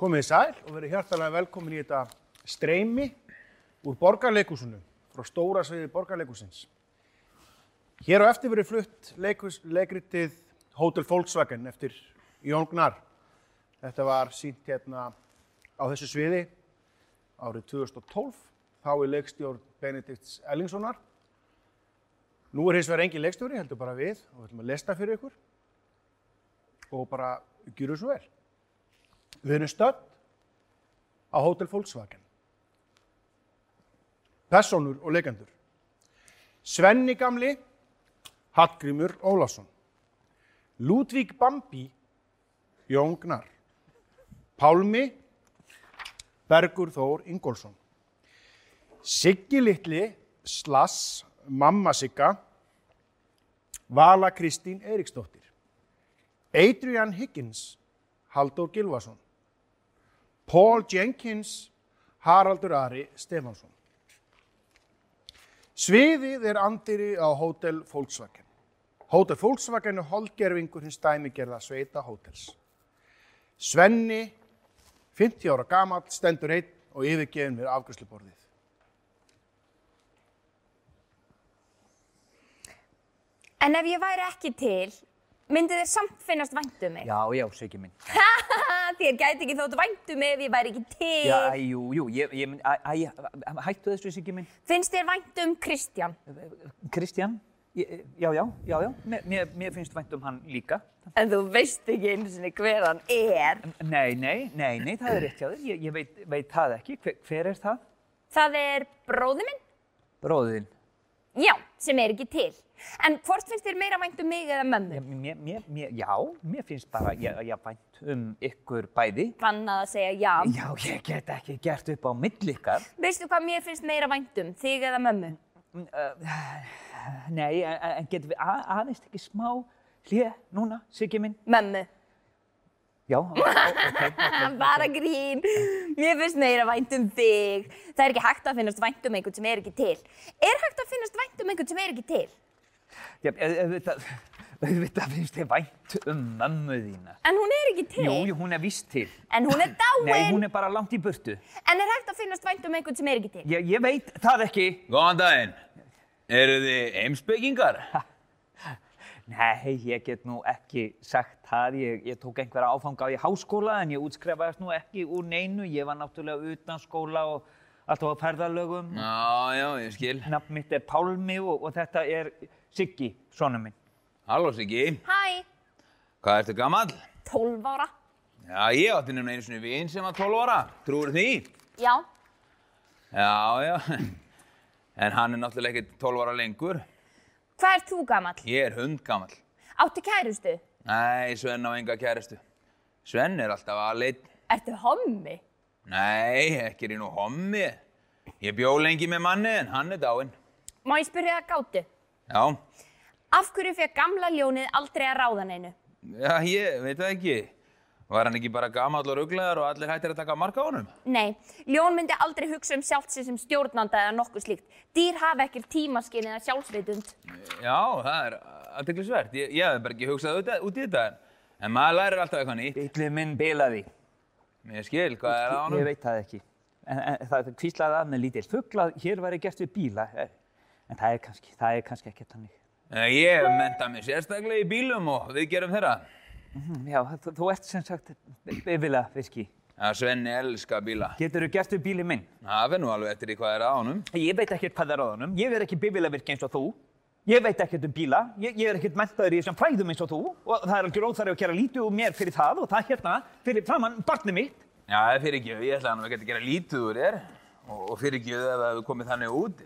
Komið þið sæl og verið hjartalega velkomin í þetta streymi úr borgarleikusinu, frá stóra sviði borgarleikusins. Hér á eftir verið flutt leikus, leikritið Hotel Volkswagen eftir Jón Gnarr. Þetta var sínt hérna á þessu sviði árið 2012, þá í leikstjórn Benedikts Ellingssonar. Nú er hins vegar engin leikstjóri, heldur bara við og við ætlum að lesta fyrir ykkur og bara gjöru svo vel. Við erum stödd á Hotel Volkswagen. Personur og leikendur. Svenni gamli, Hallgrímur Ólafsson. Ludvík Bambi, Jón Gnarr. Pálmi, Bergur Þór Ingólfsson. Siggi Littli, Slass, Mamma Sigga, Vala Kristín Eiríksdóttir. Adrian Higgins, Halldór Gilvason. Paul Jenkins, Haraldur Ari Stefansson. Sviðið er andiri á Hotel Volkswagen. Hotel Volkswagen er holdgerfingur hins dæmigerða sveita hótels. Svenni, 50 ára gamall, stendur einn og yfirgefin við afgjörsluborðið. En ef ég væri ekki til, myndi þér samt finnast vænt um mig? Já, já, Siggi minn. Þér gæti ekki þótt vænt um mig ef ég væri ekki til. Já, jú, jú, ég, ég mynd, æ, æ, hættu þessu, Siggi minn. Finnst þér vænt um Kristján? Kristján, já, já, já, já, mér, mér, finnst vænt um hann líka. En þú veist ekki einu sinni hver hann er. Nei, nei, nei, nei, það er rétt hjá þér, ég, ég veit, veit það ekki. Hver, hver er það? Það er bróði minn? Bróðin. Já, sem er ekki til. En hvort finnst þér meira vænt um mig eða mömmu? Mér, mér, mér, já, mér finnst bara, ég, ég vænt um ykkur bæði. Bannað að segja já. Já, ég get ekki gert upp á milli ykkar. Veistu hvað mér finnst meira vænt um, þig eða mömmu? Nei, en, getum við að, aðeins ekki smá hlið núna, Siggi minn? Mömmu. Já, ok. Bara grín. Mér finnst meira vænt um þig. Það er ekki hægt að finnast vænt um einhvern sem er ekki til. Er hægt að finnast vænt um einhvern sem er ekki til? Já, auðvitað, auðvitað finnst þið vænt um mömmu þína. En hún er ekki til. Jú, jú, hún er vist til. En hún er dáin. Nei, hún er bara langt í burtu. En er hægt að finnast vænt um einhvern sem er ekki til? Ég, ég veit það ekki. Góðan daginn. Eru þið heimsbyggingar? Nei, ég get nú ekki sagt það. Ég, ég tók einhverja áfanga í háskóla en ég útskrefaðist nú ekki úr neinu. Ég var náttúrulega utan skóla og alltaf á ferðalögum. Já, já, ég skil. Nafn mitt er Pálmi og, og þetta er Siggi, sonu minn. Halló Siggi, Hæ, hvað ertu gammal? 12 ára. Já, ég átti nefnilega einu svona vin sem var 12 ára. Trúur því? Já. Já, já. En hann er náttúrulega ekkert 12 ára lengur. Hvað ert þú gamall? Ég er hundgammal. Áttu kærustu? Nei, Svenn á enga kæristu. Svenn er alltaf aðleitt. Ertu hommi? Nei, ekki er ég nú hommi. Ég bjó lengi með manni en hann er dáinn. Má ég spyrja það gátu? Já, Af hverju fekk gamla ljónið aldrei að ráða neinu? já, ég veit það ekki. Var hann ekki bara gamall og rugglegar og allir hættir að taka marka á honum? Nei, ljón myndi aldrei hugsa um sjálft sem stjórnanda eða nokkuð slíkt. Dýr hafa ekkert tímaskinn eða sjálfsveitund. Já, það er aðteklisvert. Ég, ég hef bara ekki hugsað út, út í þetta. En, en maður lærir alltaf eitthvað nýtt. Bíllinn minn bilaði. Mér skil, hvað er á honum? Ég veit það ekki. En, en það kvíslaði að með lítill fugl að hér væri gert við bíla. Eh, En það er kannski, það er kannski ekki þannig. Eh, Ég hef mentað mig sérstaklega í bílum og við gerum þeirra. Mhm, Já, þú, þú ert sem sagt bifila fiski. Já, Svenni elska bíla. Getur þú gert við bíli minn? Það verður nú alveg eftir í hvað er á honum. Ég veit ekkert hvað er á honum. Ég er ekki bifila virki eins og þú. Ég veit ekkert um bíla. Ég, ég er ekkert mentaður í þessum fræðum eins og þú. Og það er algjör óþarri að gera lítið úr mér fyrir það og það hérna fyrir framann barnið mitt. Já, það er fyrir ekki, ég ætla nú ekki að gera lítið úr þér. Og, og fyrir ekki ef það hefur komið þannig út.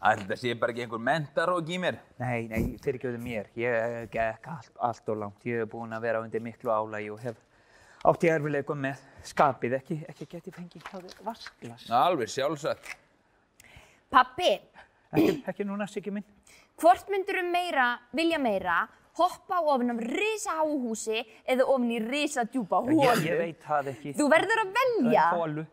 Þetta sé bara ekki einhver mentarók í mér. Nei, nei, fyrir mér. Ég gekk allt, allt og langt. Ég hef búin að vera undir miklu álægi og hef átt í erfileikum með skapið. Ekki, ekki geti fengið hjá þér vasklas. Alveg sjálfsagt. Pappi, Ekki, ekki núna, Siggi minn. hvort myndur um meira, vilja meira, hoppa ofan af risa háhúsi eða ofan í risa djúpa hólu? Ég, ég veit það ekki. Þú verður að velja. Hólu.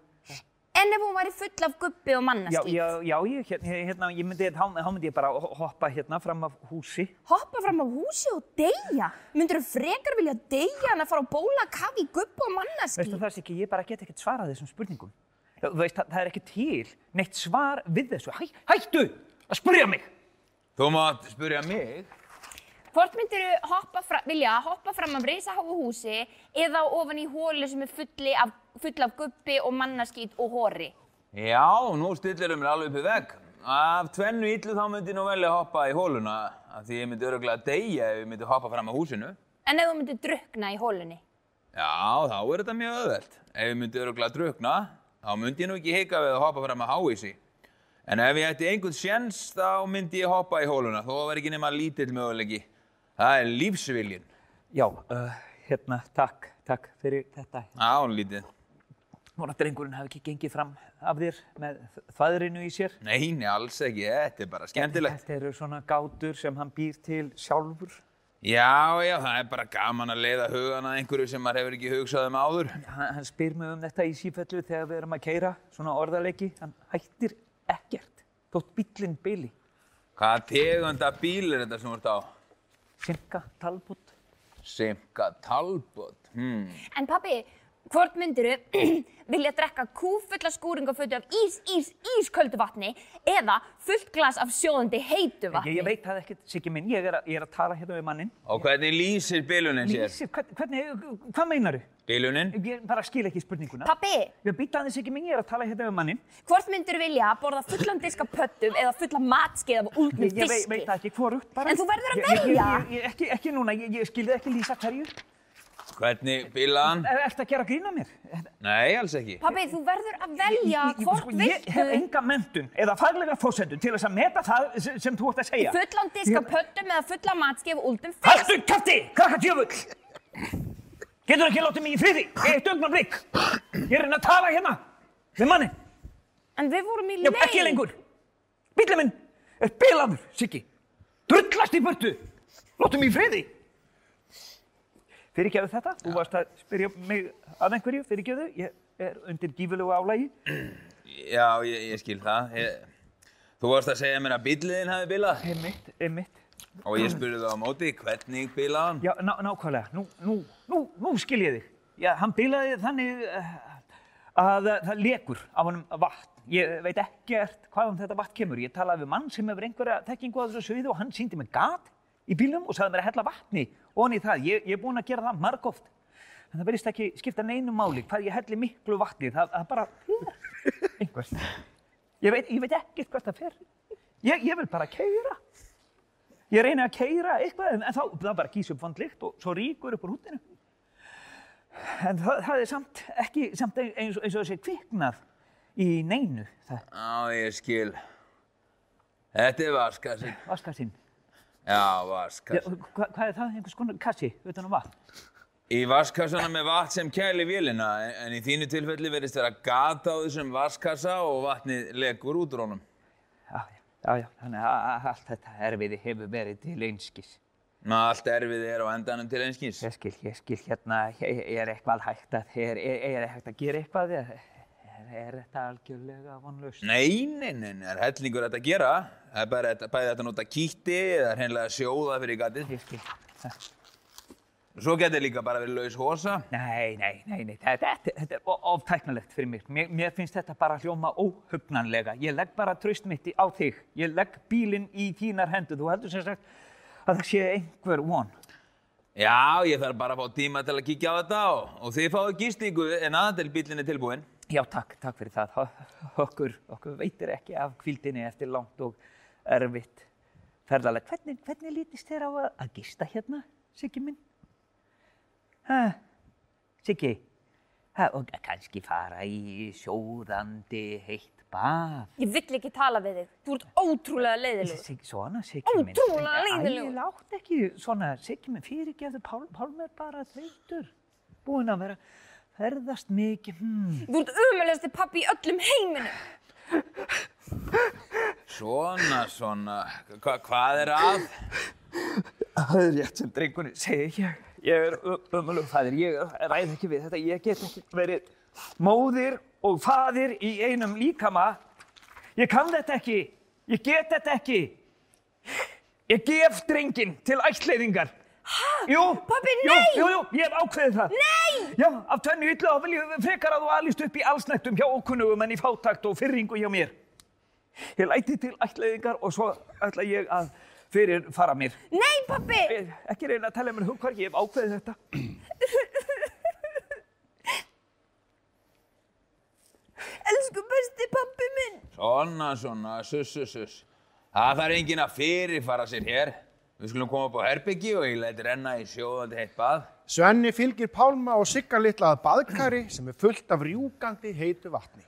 En ef hún væri full af gubbi og Já, mannaskít? já, já, ég, hérna, hérna, ég myndi, þá, þá myndi ég bara ho- hoppa hérna fram af húsi. Hoppa fram af húsi og deyja? Myndur þú frekar vilja deyja en að fara á bólakafi í gubbi og mannaskít? Veistu það ekki, ég bara get ekkert svarað þessum spurningum. Já, Þú veist, það, það er ekki til neitt svar við þessu. Hæ, hættu að spurja mig! Þú mátt spyrja mig. Hvort myndir þú hoppa fra, vilja hoppa fram af risaháu húsi eða ofan í hólu sem er fulli af, full af gubbi og mannaskít og hóri? Já, nú stillir mér alveg upp í vegg. Af tvennu illu þá myndi ég nú velja að hoppa í hóluna af því ég myndi öruglega deyja ef ég myndi hoppa fram á húsinu. En ef þú myndir drukna í hólunni? Já, þá er þetta mjög öðvelt. Ef ég myndi öruglega drukna, þá myndi ég nú ekki hika við að hoppa fram á háísi. En ef ég ætti einhvern sjens, þá myndi ég hoppa í hóluna, þó var ekki nema lítill möguleiki. Það er lífsviljin. Já, uh, hérna, takk, takk fyrir þetta. Já, lítið. Móna drengurinn hafi ekki gengið fram af þér með þvæðrinu í sér. Nei, nei, alls ekki. Þetta er bara skemmtilegt. Þetta eru svona gátur sem hann býr til sjálfur. Já, já, það er bara gaman að leiða hugan að einhverju sem maður hefur ekki hugsað um áður. Hann, hann spyr mig um þetta í sífellu þegar við erum að keira svona orðaleiki. Hann hættir ekkert, þótt bíllinn byli. Hvaða tegunda bíl er þetta sem þú ert á? Simka, talbút. Simka Talbot. Hmm. En pabbi, hvort myndir þú vilja drekka kúfulla skúringafötu af ís, ís, ísköldu vatni eða fullt glas af sjóðandi heitu Ég, vatni? ég veit það ekkert, Siggi minn, ég er, að, ég er að tala hérna við mannin. Og hvernig lýsir bilunin sér? Lýsir, hvern- hvernig, hvað meinaru? Bilunin? Ég bara skil ekki spurninguna. Pabbi, Ég býta aðeins ekki minn, ég er að tala hérna við mannin. hvort myndir þú vilja borða fullan disk af pöttum eða fulla matskeið af úldnum Ég, ég veit, það ekki hvorugt bara. En þú verður að Ég- ég- velja. Ég, Hvernig bilaðan? Er þetta að gera grína mér? Nei, alls ekki. Pabbi, þú verður að velja Ég- ég- hvort sko, Ég hef viltu enga mentun eða faglega fósendur til þess að meta það sem, þú ert að segja. fullan disk af pöttum eða fulla matskeið af úldum fisk? Haltu kæfti, krakka djöfull! Getur ekki látið mig í friði, eitt augnablik. Ég er að reyna að tala hérna við manni. En við vorum í Já, leið. ekki lengur. Bílið minn er bilaður, Siggi. Drullast í burtu. Láttu mig í friði. Fyrirgefðu þetta, þú varst að spyrja mig að einhverju, fyrirgefðu, ég er undir gífulegu álægi. Já, ég, ég skil það. Ég, þú varst að segja mér að bíliðin hafi bilað Einmitt, einmitt. og ég spurði það á móti hvernig bilaðan. Já, ná, nákvæmlega, nú, nú, nú, nú skil ég þig. Já, hann bilaði þannig uh, að það lekur á honum vatn. Ég veit ekkert hvaðan þetta vatn kemur. Ég talaði við mann sem hefur einhverja þekkingu á þessu sviði og hann síndi mig gat í bílum og sagði mér að hella vatni í það. Ég, ég er búinn að gera það margóft. En það verðist ekki skipta neinu máli hvað ég helli miklu vatni. Það, það bara einhvers. Ég veit, ég veit ekkert hvert það fer. Ég, ég vil bara keira. Ég reyni að keira eitthvað en, þá það bara gís upp vandlikt og svo ríkur upp úr húttinu. En það, það er samt ekki samt eins, og- eins og þessi kviknað í neinu. Það Já, ég skil. Þetta er vaskassi. vaskar sinn. Já, Ja, vaskassi. hva, hvað er það? Einhvers konar kassi utan á vatn? Í vaskassana með vatn sem kæli vélina, en- í þínu tilfelli verðist vera gata á þessum vaskassa og vatnið legur út úr honum. Já, já, já. Þannig að að allt þetta erfiði hefur verið til einskis. Ná, allt erfið er á endanum til einskís. Ég skil, ég skil hérna, er, er eitthvað hægt að, er, er, er hægt að gera eitthvað? Er, er, er þetta algjörlega vonlaust? Nei, nei, nei, það er hellingur þetta að gera. Það er bara þetta- bæði þetta að nota kýtti eða hreinlega sjóða fyrir gatið. Ég skil. Það- Svo getur líka bara verið laus hosa. Nei, nei, nei, nei, þetta, þetta, þetta er oftæknilegt fyrir mér. mér. Mér finnst þetta bara hljóma óhugnanlega. Ég legg bara traust mitt í- á þig. Ég legg bílinn í þínar hendur. Þú heldur sem sagt að það sé einhver von. Já, ég þarf bara að fá tíma til að kíkja á þetta og, og þið fáðu gísningu en aðeins bílinn er tilbúinn. Já, takk, takk fyrir það. Okkur, okkur veitir ekki af kvildinni eftir langt og erfitt ferðaleg. Hvernig, hvernig lítist þér á að, að gista hérna, Siggi minn? Hæ, Siggi? Hæ, og kannski fara í sjóðandi heitt bað. Ég vill ekki tala við þig. Þú ert ótrúlega leiðilegur. Sig, svona, Siggi minn. Ótrúlega leiðinlegur. Æ, látt ekki svona, Siggi minn, fyrirgefðu, Pál, Pálmi er bara þreytur. Búinn að vera ferðast mikið, hmm. Þú ert umulegasti pappi í öllum heiminum. Svona, svona, Hva, hvað er að? Það er rétt sem drengunni segir ég. Ég er ömulug fæðir, ég ræð ekki við þetta, ég get ekki verið móðir og faðir í einum líkama. Ég kann þetta ekki. Ég get þetta ekki. Ég gef drengin til ættleiðingar. Hæ? Jú. Jú, nei! Jú, jú, ég hef ákveðið það. Nei! Já, af tvennu yllu þá vil ég frekar að þú alist upp í allsnættum hjá ókunnugum en í fátakt og fyrringu hjá mér. Ég læti til ættleiðingar og svo ætla ég að fyrir fara mér. Nei, pabbi! Eh, Ekki reyna að tella mér hugkvarki, ég hef ákveðið þetta. Elsku besti pabbi minn! Svona, svona, suss, suss, suss. Það þarf enginn að fyrirfara sér hér. Við skulum koma upp á herbyggi og ég læti renna í sjóðandi heitt bað. Svenni fylgir Pálma og Sigga litla að baðkari sem er fullt af rjúkandi heitu vatni.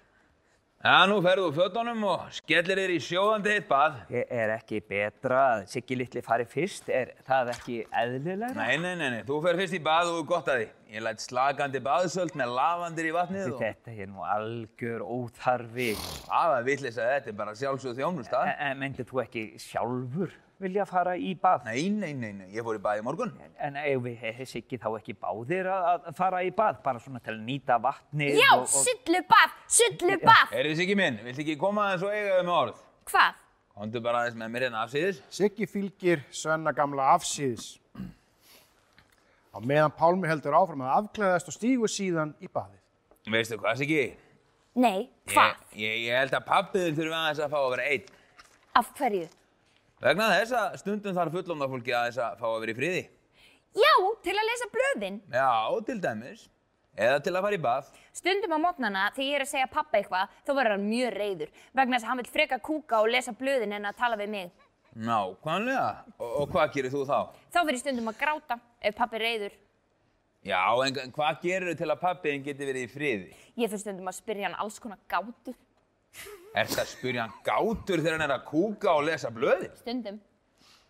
Já, nú ferðu úr fötunum og skellir þér í sjóðandi heitt bað. Ég er ekki betra að Siggi litli fari fyrst, er það ekki eðlilega? Nei, nei, nei, nei, þú fer fyrst í bað og þú gott að því. Ég læt slagandi baðsöld með lavandir í vatnið og... Þetta er nú algjör óþarfi. Það er vitlis að þetta er bara sjálfsögð þjónust, En, en myndið þú ekki sjálfur vilja fara í bað? Nei, nei, nei, nei, ég fór í bað í morgun. En ef við hefði Siggi þá ekki báðir að, að fara í bað, bara svona til að nýta vatnið Já, og... og... sullubað, sullubað! Er þið ekki minn? Vilt ekki koma aðeins og eiga við með orð? Hvað? Komdu bara aðeins með mér hérna afsýðis. Siggi fylgir Svenna gamla afsíðis. Á meðan Pálmi heldur áfram að afklæðast og stígur síðan í baðið. Veistu hvað, Siggi? Nei, hvað? Ég, ég, ég held að pappiðin þurfi aðeins að fá að vera einn. Af hverju? Vegna þess að stundum þarf fullomna fólki aðeins að fá að vera í friði. Já, til að lesa blöðin. Já, til dæmis. Eða til að fara í bað. Stundum á mótnana þegar ég er að segja pappa eitthvað, þá verður hann mjög reyður. Vegna þess að hann vil freka kúka og lesa blöðin en að tala við mig. Nákvæmlega. Og, og hvað gerir þú þá? Þá ég stundum að gráta ef pappi reyður. Já, en en hvað gerir þú til að pappiðin geti verið í friði? Ég fyrir stundum að spyrja hann alls konar gátur. Er það að spyrja hann gátur þegar hann er að kúka og lesa blöðin? Stundum.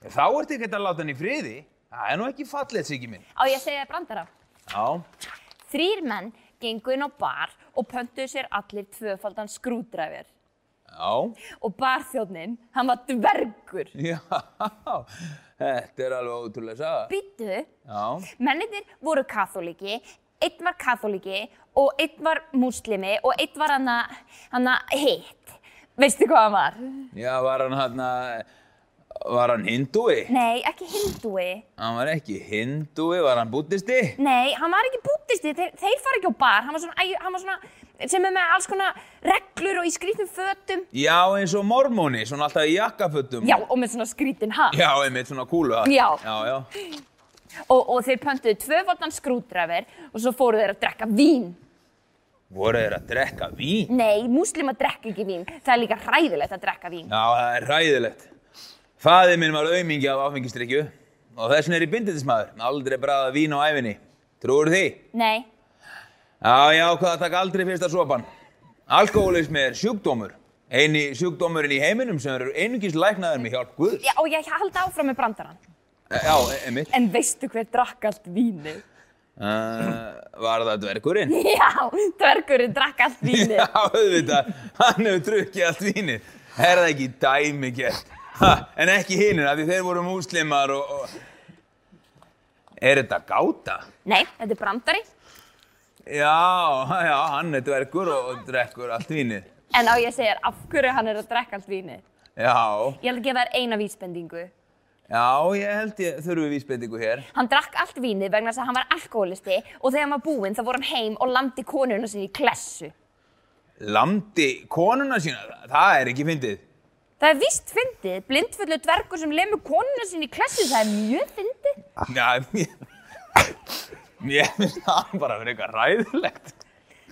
Þá ertu ekki að láta hann í friði. Það er nú ekki fallið, Siggi minn. Á ég að segja þér brandara. Já. Þrýr menn gengu inn á bar og pöntuðu sér allir tvöfaldan skrúdræfir. Já. Og barþjóðnin, hann var dvergur. Já. Þetta er alveg ótrúlega saga. Býttu, Já. menninir voru katholiki, einn var katholiki og einn var múslimi og einn var hann að hitt. Veistu hvað hann var? Já, var hann hann Var hann hindúi? Nei, ekki hindúi. Hann var ekki hindúi, var hann búttisti? Nei, hann var ekki búttisti, þeir, þeir fara ekki á bar. Hann var svona, hann var svona sem er með alls konar reglur og í skrýtnum fötum. Já, eins og mormóni, svona alltaf í jakkafötum. Já, og með svona skrýtin hatt. Já, einmitt svona kúlu hatt. Já. Já, já. Og, og þeir pöntuðu tvöfaldan skrúdræfir og svo fóru þeir að drekka vín. Voru þeir að drekka vín? Nei, múslima drekka ekki vín. Það er líka hræðilegt að drekka vín. Já, það er hræðilegt. Faðið minn var aumingi af áfengistrykju og þess vegna er ég bindindismæður. Aldrei bræða vín á æfinni. Trúur því? Nei, Já, ég ákvaða að taka aldrei fyrsta sopan. Alkoholismi er sjúkdómur. Eini sjúkdómurinn í heiminum sem eru einungis læknaður með hjálp Guðs. Já, og ég haldi áfram með brandarann. Já, einmitt. En veistu hver drakk allt vínið? Uh, var það dvergurinn? Já, dvergurinn drakk allt vínið. Já, auðvitað, hann hefur drukkið allt vínið. Er það ekki dæmi gert? Ha, en ekki hinnir, af því þeir voru múslimar og, og... Er þetta gáta? Nei, þetta er brandari. Já, já, hann er dvergur og, drekkur allt vínið. En á ég þér af hverju hann er að drekka allt vínið. Já, Ég held að gefa þér eina vísbendingu. já, ég held ég þurfi vísbendingu hér. Hann drakk allt vínið vegna þess að hann var alkoholisti og þegar hann var búinn þá fór hann heim og landi konuna sinni í klessu. Landi konuna sína, það er ekki fyndið. Það er víst fyndið, blindfullu dvergur sem lemur konuna sinni í klessu, það er mjög fyndið. Já, mér, mér finnst það bara að vera eitthvað ræðilegt.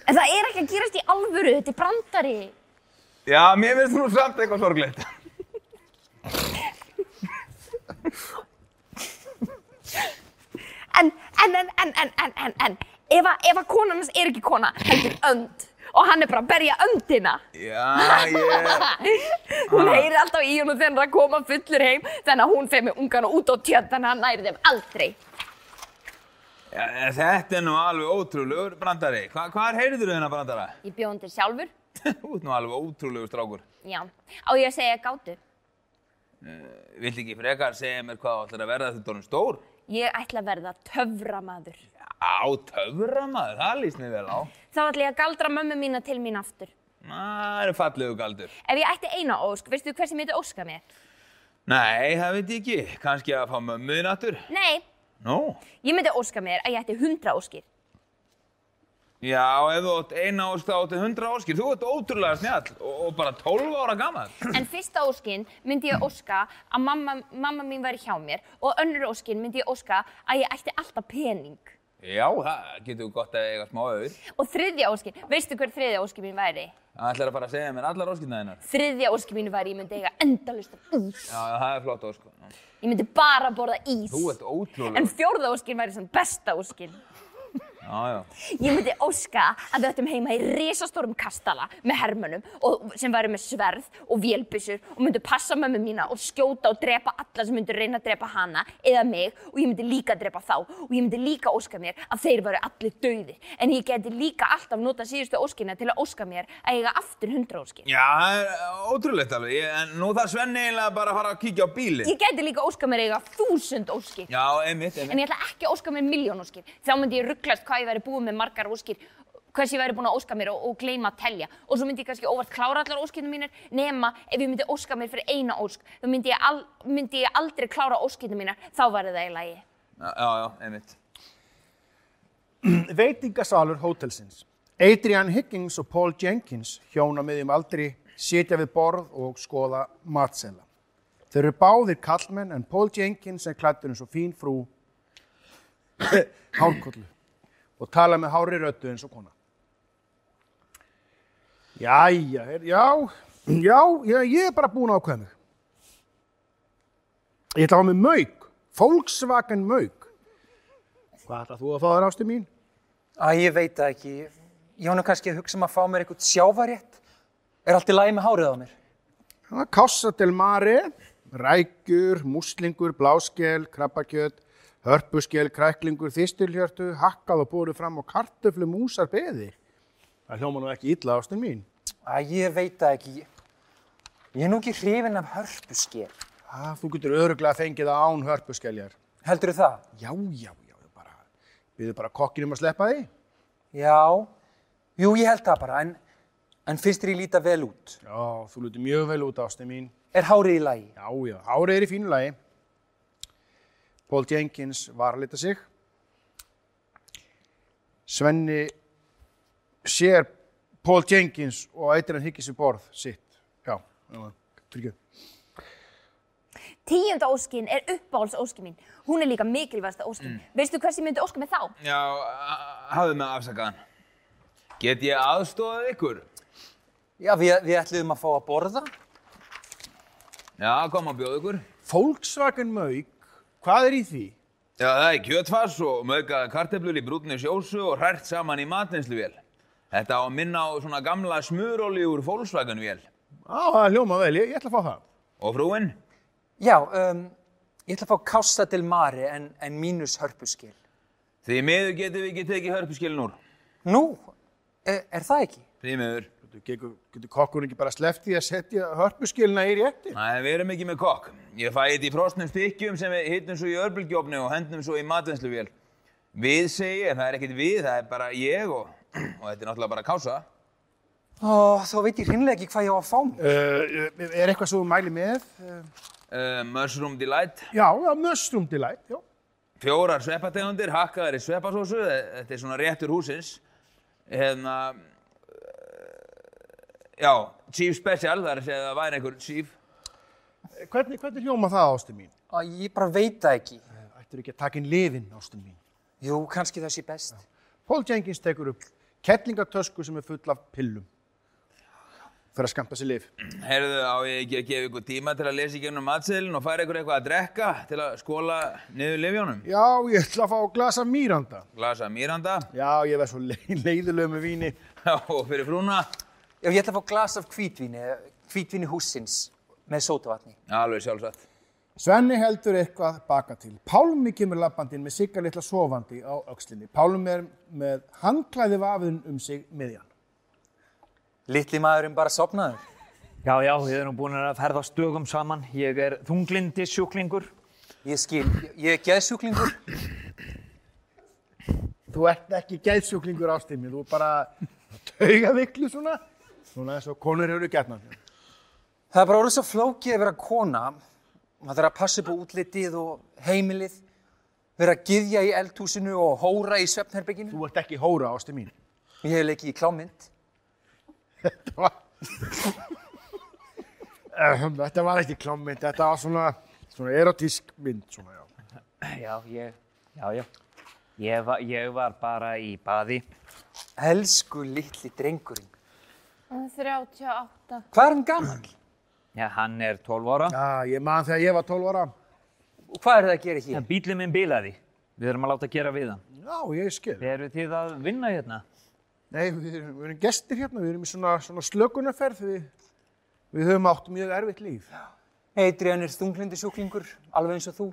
En það er ekki að gerast í alvöru, þetta er brandari. Já, mér finnst nú samt eitthvað sorglegt. En, en, en, en, en, en, en, en, ef að, ef að konan hans er ekki kona, heldur önd og hann er bara að berja öndina. Já, ég... Hún heyrir alltaf í honum þegar hann er að koma fullur heim, þannig að hún fer með ungana út á tjöld, þannig að hann næri þeim aldrei. Já, en þetta er nú alveg ótrúlegur brandari. Hva, hvar heyrður þennan brandara? Ég bjóðum til sjálfur. Þú ert nú alveg ótrúlegur strákur. Já, á ég að segja gátu. Vilt ekki frekar segja mér hvað þú ætlar að verða þetta orðin stór? Ég ætla að verða töframaður. Á, töfra maður, það líst mér vel á. Þá ætla ég að galdra mömmu mína til mín aftur. Það er fallegu galdur. Ef ég ætti eina ósk, veistu hver sem myndi óska mér? Nei, það veit ég ekki. Kannski að fá mömmuðin aftur. Nei, Nú? ég myndi óska mér að ég ætti hundra óskir. Já, ef þú átt eina ósk þá áttu hundra óskir. Þú ert ótrúlega snjall og, og bara 12 ára gammal. En fyrsta óskin myndi ég óska að mamma, mamma mín væri hjá mér og önnur óskin myndi ég óska að ég ætti alltaf pening. Já, það getur gott að eiga smá auður. Og þriðja óskin, veistu hver þriðja óskin mín væri? Það ætlar að fara að segja mér allar óskirna þínar. Þriðja óskin mín væri ég myndi eiga endalust af ís. Já, það er flott ósk. Ég myndi bara borða ís. Þú ert ótrúlega. En fjórða óskin væri svona besta óskin. Já, já. Ég myndi óska að við ættum heima í risastórum kastala með hermönum og, sem væri með sverð og vélbyssur og myndi passa mömmu mína og skjóta og drepa alla sem myndi reyna að drepa hana eða mig og ég myndi líka drepa þá og ég myndi líka óska mér að þeir væri allir dauðir en ég geti líka alltaf nota síðustu óskina til að óska mér að eiga aftur hundra óskin. Já, það er ótrúlegt alveg. Ég, en nú þarf Svenni eiginlega bara að fara að kíkja á bílinn. Ég geti líka óska mér að eiga þúsund óskin. Já, einmitt, En einmitt. Ég ég hvað ég væri búið með margar óskir, hvers ég væri búin að óska mér og, og gleyma að telja. Og svo myndi ég kannski óvart klára allar óskirnum mínir, nema ef ég myndi óska mér fyrir eina ósk, þá myndi ég, al, myndi ég aldrei klára óskirnum mínar, þá væri það í lagi. Já, já, einmitt. Veitingasalur hótelsins. Adrian Higgins og Paul Jenkins, hjóna með þeim aldrei, sitja við borð og skoða matsela. Þeir eru báðir kallmenn en Paul Jenkins er klættur eins og fín frú hárkollu og tala með hári röddu eins og kona. Jæja, já, já, já, ég er bara búin ákveða mig. Ég ætla að hafa með mauk, Volkswagen mauk. Hvað ætlað þú að fá þér ástu mín? Æ, ég veit það ekki. Ég nú kannski að hugsa um að fá mér eitthvað sjávarétt. Er allt í lagi með hárið á mér? Casa del Mare, rækjur, muslingur, bláskel, krabbakjöt, hörpuskel, kræklingur, þistilhjörtu, hakkað og búið fram á kartöflu músar beði. Það hljóma nú ekki illa ástin mín. Æ, ég veit það ekki. Ég er nú ekki hrifin af hörpuskel. Ah, þú getur öruglega fengið það án hörpuskeljar. Heldur það? Já, já, já, bara, við bara kokkinum að sleppa því. Já. Jú, ég held það bara, en, en finnst þér ég líta vel út? Já, þú luti mjög vel út ástin mín. Er hárið í lagi? Já, já, hárið er í fínu lagi. Paul Jenkins var að lita sig. Svenni sér Paul Jenkins og eitthvað hann higgis við borð sitt. Já, já, fyrir Tíunda óskin er uppáhalds óskin mín. Hún er líka mikilvægsta óskin. Veistu hvers ég myndi óska mér þá? Já, hafðu mig afsakaðan. Get ég aðstofað ykkur? Já, við, við ætluðum að fá að borða. Já, kom að bjóða ykkur. Volkswagen Mauk, hvað er í því? Já, það er kjötfass og möggaða kartöflur í brúnni sjósu og hrært saman í matvinnsluvél. Þetta á að minna á svona gamla smuróli úr Volkswagen-vél. Á, það hljóma vel, ég, ég ætla að fá það. Og frúin? Já, um, ég ætla að fá Casa del Mare en, en mínus hörpuskel. Því miður getum við ekki tekið hörpuskilin úr. Nú, er, er það ekki? Því miður. Getur, getur kokkurinn ekki bara sleppt í að setja hörpuskilina í rétti? Nei, við erum ekki með kokk. Ég fæ þetta í frosnum stykkjum sem við hittum svo í örbulgjófni og hendum svo í matvinnsluvél. Við segi, en það er ekkert við, það er bara ég og, og þetta er náttúrulega bara kása. Ó, þá veit ég hinnlega ekki hvað ég á að fá mér. Uh, er eitthvað svo mæli með? Uh, mushroom Delight. já, já, Mushroom Delight, já. Fjórar sveppategundir, hakkaðar í sveppasósu, þetta er svona réttur húsins. Hérna, uh, já, Chief Special, það er að segja að það væri einhver Chief. Hvernig, hvernig hljóma það, ástin mín? Ó, ég bara veit það ekki. Ættir ekki að taka inn lifin, ástin mín. Jú, kannski það sé best. Paul Jenkins tekur upp kettlingatösku sem er full af pillum. Fyrir að skamta sér lif. Herðu, á ég ekki að gefa ykkur tíma til að lesa í gegnum matseðlinn og færa ykkur eitthvað að drekka til að skóla niður livjónum? Já, ég ætla að fá glasa mýranda. Glasa Miranda Já, ég verð svo le leiðileg með víni. og fyrir frúna, Já, ég ætla að fá glas af hvítvíni, hvítvíni húsins með sótavatni. alveg sjálfsagt. Svenni heldur eitthvað baka til. Pálmi kemur lappandinn með sigga litla sofandi á öxlinni. Pálmi er með handklæði vafiðun um sig miðjan. Litli maðurinn bara sopnaður. Já, já, við erum búin að ferða stögum saman. Ég er þunglindi sjúklingur. Ég skil, ég, ég er geðsjúklingur. Þú ert ekki geðsjúklingur ástími, þú er bara taugaviklu svona, svona eins og konur eru gætna. Það er bara orðið svo flókið að vera kona. Maður þarf að passa upp á útlitið og heimilið, vera að gyðja í eldhúsinu og hóra í svefnherbygginu. Þú ert ekki hóra ásti mín. Ég hef leikið í klámynd. Þetta var, þetta var ekki klámynd, þetta var svona, svona erotísk mynd, svona já. Já, ég, já, já. Ég var, ég var bara í baði. Elsku litli drengurinn. 38. Hvað er hann gammal? Já, hann er 12 ára. Já, ég man þegar ég var 12 ára. Og hvað er það að gera hér? bílinn minn bilaði. Við erum að láta gera við hann. Já, ég skil. Eru þið að vinna hérna? Nei, við erum, við erum gestir hérna, við erum í svona, svona slökunarferð, við, við höfum átt mjög erfitt líf. Adrian er þunglindi sjúklingur, alveg eins og þú.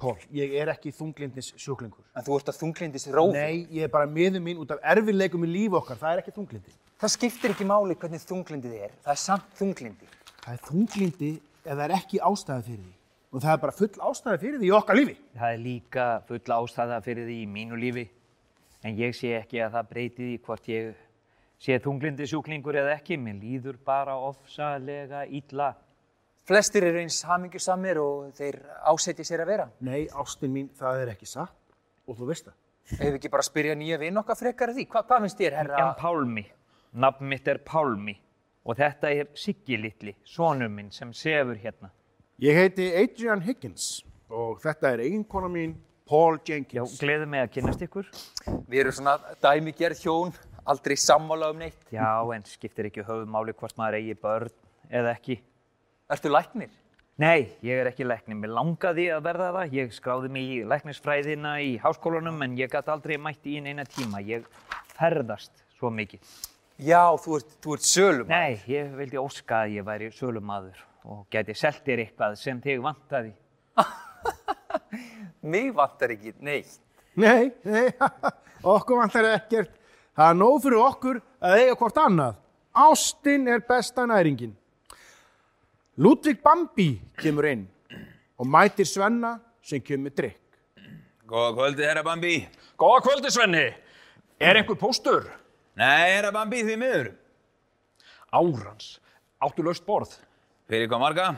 Pól, ég er ekki þunglindis sjúklingur. En þú ert að þunglindis rófi. Nei, ég er bara miður mín út af erfiðleikum í lífi okkar, það er ekki þunglindi. Það skiptir ekki máli hvernig þunglindið er. Það er samt þunglindi. Það er þunglindi ef það er ekki ástæða fyrir því. Og það er bara full ástæða fyrir því í okkar lífi. Það er líka full ástæða fyrir því í mínu lífi. En ég sé ekki að það breyti því hvort ég sé þunglindi sjúklingur eða ekki. Mér líður bara ofsalega illa. Flestir eru eins hamingjusamir og þeir ásetja sér að vera. Nei, ástin mín, það er ekki satt. Og þú veist það. Ef ekki bara spyrja nýja vinn okkar frekar að því. Hva, hvað finnst þér, herra? En Pálmi, nafn mitt er Pálmi og þetta er Siggi litli, sonur minn sem sefur hérna. Ég heiti Adrian Higgins og þetta er eiginkona mín, Paul Já, Jenkins. gleður mig að kynast ykkur. Við erum svona dæmigerð hjón, aldrei sammála um neitt. Já, en skiptir ekki höfumáli hvort maður eigi börn eða ekki. Ertu læknir? Nei, ég er ekki læknir. Mér langaði að verða það. Ég skráði mig í læknisfræðina í háskólanum en ég gæti aldrei mætt í eina tíma. Ég ferðast svo mikið. Já, þú ert, þú ert sölum. Nei, ég vildi óska að ég væri sölumadur og gæti selt þér eitthvað sem þig vantaði. Mig vantar ekki neitt. Nei, nei, okkur vantar ekkert. Það er nóg fyrir okkur að eiga hvort annað. Ástin er besta næringin. Ludvig Bambi kemur inn og mætir Svenna sem kemur drikk. Góða kvöldi, herra Bambi. Góða kvöldi, Svenni. Er einhver póstur? Nei, herra Bambi, því miður. Árans. Áttu laust borð? Fyrir hvað marga?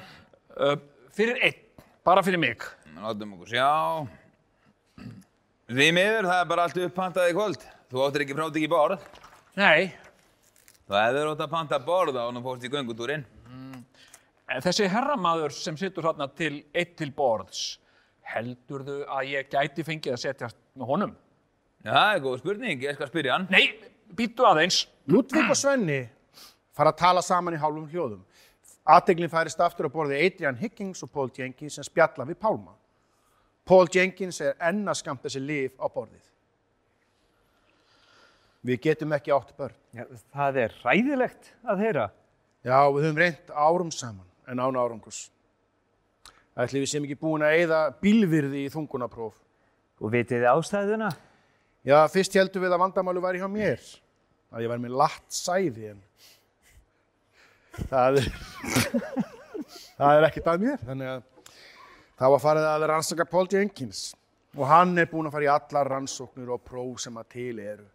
Uh, fyrir einn. Bara fyrir mig. Látum okkur sjá. Því miður, það er bara allt upphantað í kvöld. Þú áttir ekki frátt ekki borð. Nei. Það hefur átt að panta borð á hann og fórst í göngutúrin. Þessi herramaður sem situr þarna til eitt til borðs, heldurðu að ég gæti fengið að setjast með honum? Já, það er góð spurning, ég skal spyrja hann. Nei, býttu aðeins. Ludvig og Svenni fara að tala saman í hálfum hljóðum. Aðteglinn færist aftur að borði Adrian Higgins og Paul Jenkins sem spjalla við Pálma. Paul Jenkins er enn að skamta sér lif á borðið. Við getum ekki átt börn. Já, það er ræðilegt að heyra. Já, við höfum reynt árum saman en án árangus. Ætli við sem ekki búin að eyða bílvirði í þungunapróf. Og vitið þið ástæðuna? Já, fyrst heldum við að vandamálu væri hjá mér. Að ég væri með latt sæði en það er, það er ekkert að mér. Þannig að það var farið að rannsaka Paul Jenkins og hann er búin að fara í allar rannsóknir og próf sem að til eru.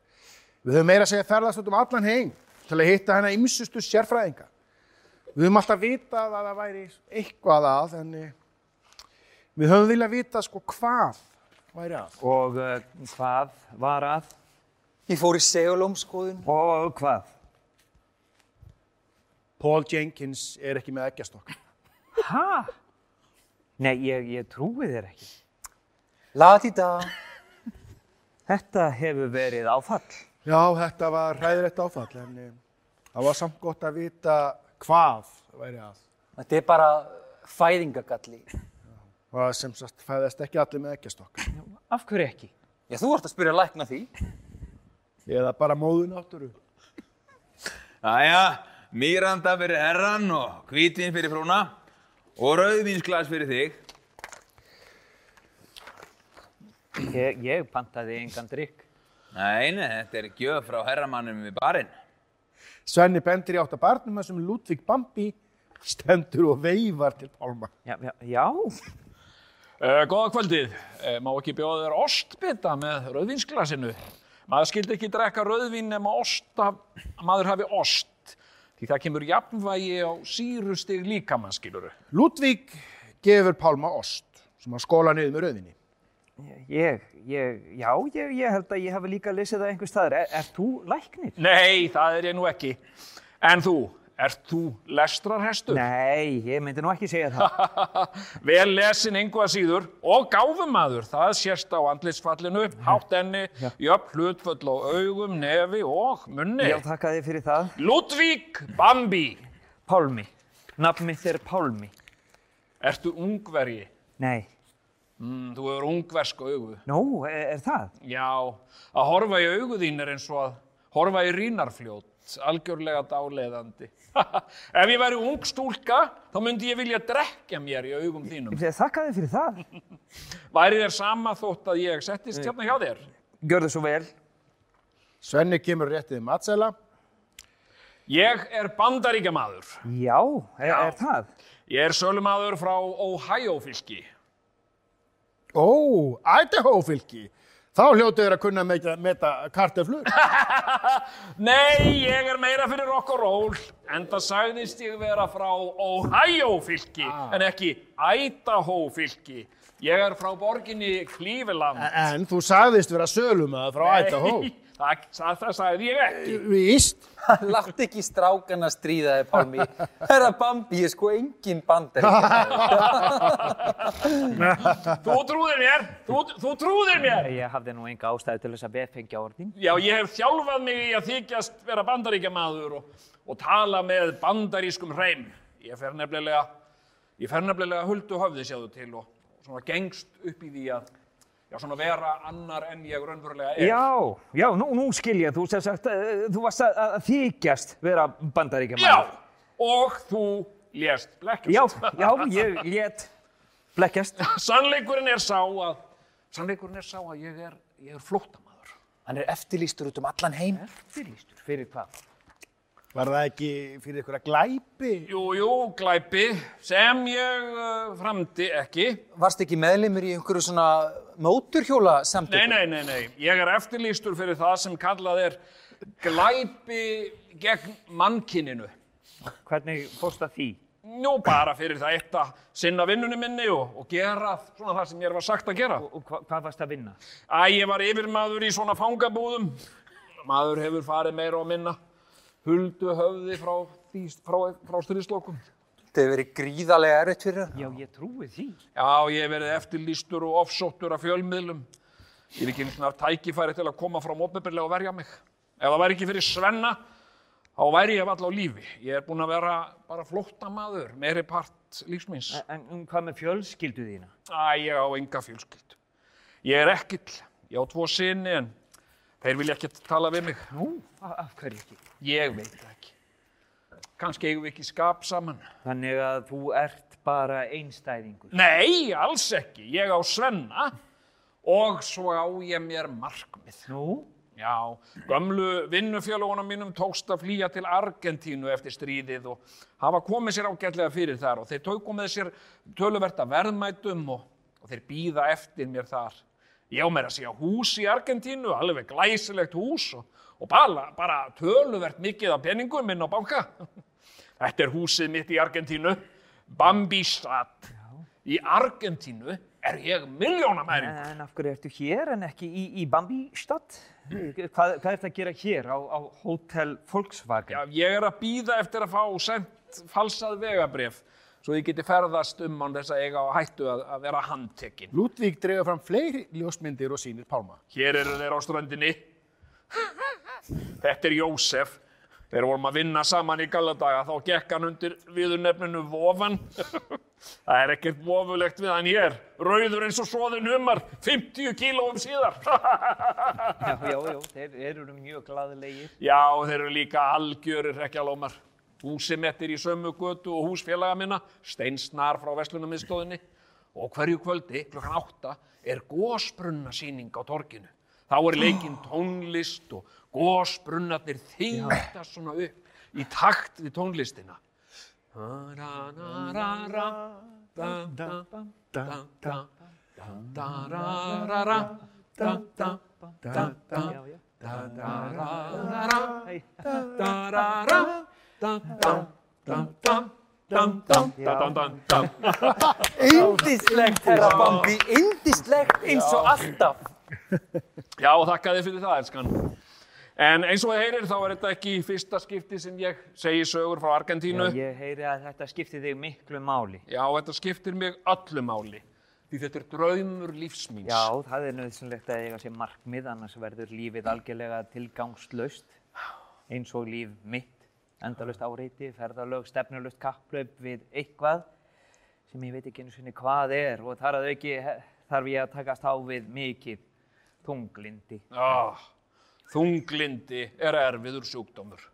Við höfum meira að segja ferðast út um allan heim til að hitta hennar ymsustu sérfræðinga. Við höfum alltaf vitað að það væri eitthvað að, en eh, við höfum viljað vita sko hvað væri að. Og uh, hvað var að? Ég fór í segulómskoðun. Og hvað? Paul Jenkins er ekki með eggjastokk. Hæ? Nei, ég, ég trúi þér ekki. Latita. Þetta hefur verið áfall. Já, þetta var ræðilegt áfall, en eh, það var samt gott að vita hvað væri að. Þetta er bara fæðingagalli. Og að sem sagt fæðast ekki allir með eggjastokk. Af hverju ekki? Já, þú ert að spyrja lækna því. Eða bara móðu náttúru. Jæja, mýranda fyrir herran og hvítvin fyrir frúna og rauðvinsglas fyrir þig. Ég, ég pantaði engan drikk. Nei, nei, þetta er gjöf frá herramannum við barinn. Svenni bendir í átt að barnum þessum Ludvig Bambi stendur og veifar til Pálma. Já, já, já. Uh, góða kvöldið, uh, má ekki bjóða þér ostbita með rauðvínsglasinu. Maður skildi ekki drekka rauðvín nema maður hafi ost. Því það kemur jafnvægi á sírustig líkamann, skiluru. Ludvík gefur Pálma ost sem hann skóla niður með rauðinni. Ég, ég, já, ég, ég held að ég hafi líka lesið það einhver staðar. Er, er þú læknir? Nei, það er ég nú ekki. En þú, ert þú lestrarhestur? Nei, ég myndi nú ekki segja það. Vel lesin engu að síður og gáfumadur, það sést á andlitsfallinu, hátt enni, jöfn hlutföll á augum, nefi og munni. Já, þakka þið fyrir það. Ludvík Bambi, Pálmi. Nafn mitt er Pálmi. ertu ungverji? Nei. Mm, þú hefur ungversk augu. Nú, er, er það? Já, að horfa í augu þín er eins og að horfa í rínarfljót, algjörlega dáleiðandi. Ef ég væri ung stúlka, þá myndi ég vilja drekja mér í augum þínum. Þakka þið fyrir það. Væri þér sama þótt að ég settist hérna hjá þér? Gjörðu svo vel. Svenni kemur réttið matsela. Ég er bandaríkjamaður. Já, er, er það? Ég er sölumadur frá Ohio fylki. Ó, Idaho fylki. Þá hljótið þér að kunna meta, meta karteflur. Nei, ég er meira fyrir rock og roll. Enda sagðist ég vera frá Ohio fylki, en ekki Idaho fylki. Ég er frá borginni Cleveland. En þú sagðist vera sölumæður frá Idaho. Það, það, það sagði ég ekki. Víst. Látt ekki strákana stríða þig, Pálmi. Herra Bambi er sko engin bandar. Þú trúðir mér, þú, þú trúðir mér. Ég hafði nú enga ástæðu til þess að befengja orðin. Já, ég hef þjálfað mig í að þykjast vera bandaríkjamaður og, og tala með bandarískum hreim. Ég fer nefnilega, ég fer nefnilega huldu höfði sjáðu til og svona gengst upp í því að já, svona vera annar en ég raunverulega er. Já, já, nú, nú skil ég. Þú, sem sagt, eh, þú varst að, að þykjast vera bandaríkja Já, og þú lést blekkjast. Já, já, ég lét blekkjast. Sannleikurinn er sá að, sannleikurinn er sá að ég er, ég er flóttamaður. Hann er eftirlýstur út um allan heim. Fyrirlýstur. Fyrir hvað? Var það ekki fyrir ykkur að glæpi? Jú, jú, glæpi, sem ég uh, framdi ekki. Varst ekki meðlimur í einhverju svona móturhjóla Nei, nei, nei, nei. Ég er eftirlýstur fyrir það sem kallað er glæpi gegn mannkininu. Hvernig fórst að því? Nú, bara fyrir það eitt að sinna vinnunni minni og, og gera svona það sem ég var sagt að gera. Og hva, hvað varst að vinna? Æ, ég var yfirmaður í svona fangabúðum. Maður hefur farið meira og minna. Huldu höfði frá, frá, frá styrðislokum. Þetta hefur verið gríðarlega erfitt fyrir hann. Já, ég trúi því. Já, ég hef verið eftirlýstur og ofsóttur af fjölmiðlum. Ég hef ekki svona tækifæri til að koma frá mótbyrlega og verja mig. Ef það væri ekki fyrir Svenna, þá væri ég valla á lífi. Ég er búinn að vera bara flóttamaður, meiri part lífsmins. En um, hvað með fjölskyldu þína? Æ, ég á enga fjölskyldu. Ég er ekkill, ég á tvo sinni en þeir vilja ekkert tala við mig. Nú, af, hverju ekki? Ég veit ekki. Kannski eigum við ekki skap saman. Þannig að þú ert bara einstæðingur. Nei, alls ekki. Ég á Svenna og svo á ég mér markmið. Nú? Já, gömlu vinnufjölugunum mínum tókst að flýja til Argentínu eftir stríðið og hafa komið sér ágætlega fyrir þar og þeir tóku með sér töluverta verðmætum og, og þeir býða eftir mér þar. Ég á mér að segja hús í Argentínu, alveg glæsilegt hús og, og bara, bara töluvert mikið af peningum inn á banka. Þetta er húsið mitt í Argentínu, Bambistad. Í Argentínu er ég miljónamæring. En af hverju ertu hér en ekki í, í Bambi-stad? Hvað, hvað ertu að gera hér á, á Hotel Volkswagen? Já, ég er að býða eftir að fá sendt falsað vegabrif svo ég geti ferðast um án þess að eiga á hættu að, að vera handtekinn. Ludvík dregur fram fleiri ljósmyndir og sýnir Pálma. Hér eru þeir á ströndinni. Þetta er Jósef. Þegar vorum að vinna saman í galladaga þá gekk hann undir viðurnefninu Vofan. Það er ekkert vofulegt við hann hér. Rauður eins og svoðin humar, 50 kílóum síðar. Já, já, já, þeir, þeir eru mjög glaðilegir. Já, þeir eru líka algjörir hrekkjalómar. Húsi mitt er í sömu götu og húsfélaga minna, steinsnar frá Vestlunarmiðstóðinni. Og hverju kvöldi, klokkan átta, er gósbrunnasýning á torginu. Þá er leikinn tónlist og gósbrunnarnir þyngta svona upp í takt við tónlistina. Indislegt, herra Bambi, indislegt eins og alltaf. Já, þakka þið fyrir það, elskan. En eins og þið heyrir þá er þetta ekki fyrsta skipti sem ég segi sögur frá Argentínu. Já, ég heyri að þetta skipti þig miklu máli. Já, þetta skiptir mig öllu máli. Því þetta er draumur lífsmíns. Já, það er nöðsynlegt að eiga sér markmið, annars verður lífið algjörlega tilgangslaust, eins og líf mitt. Endalaust áreiti, ferðalög, stefnulaust kapplaup við eitthvað sem ég veit ekki einu sinni hvað er og þar að auki þarf ég að takast á við mikið tunglindi. Ah, þunglindi er erfiður sjúkdómur.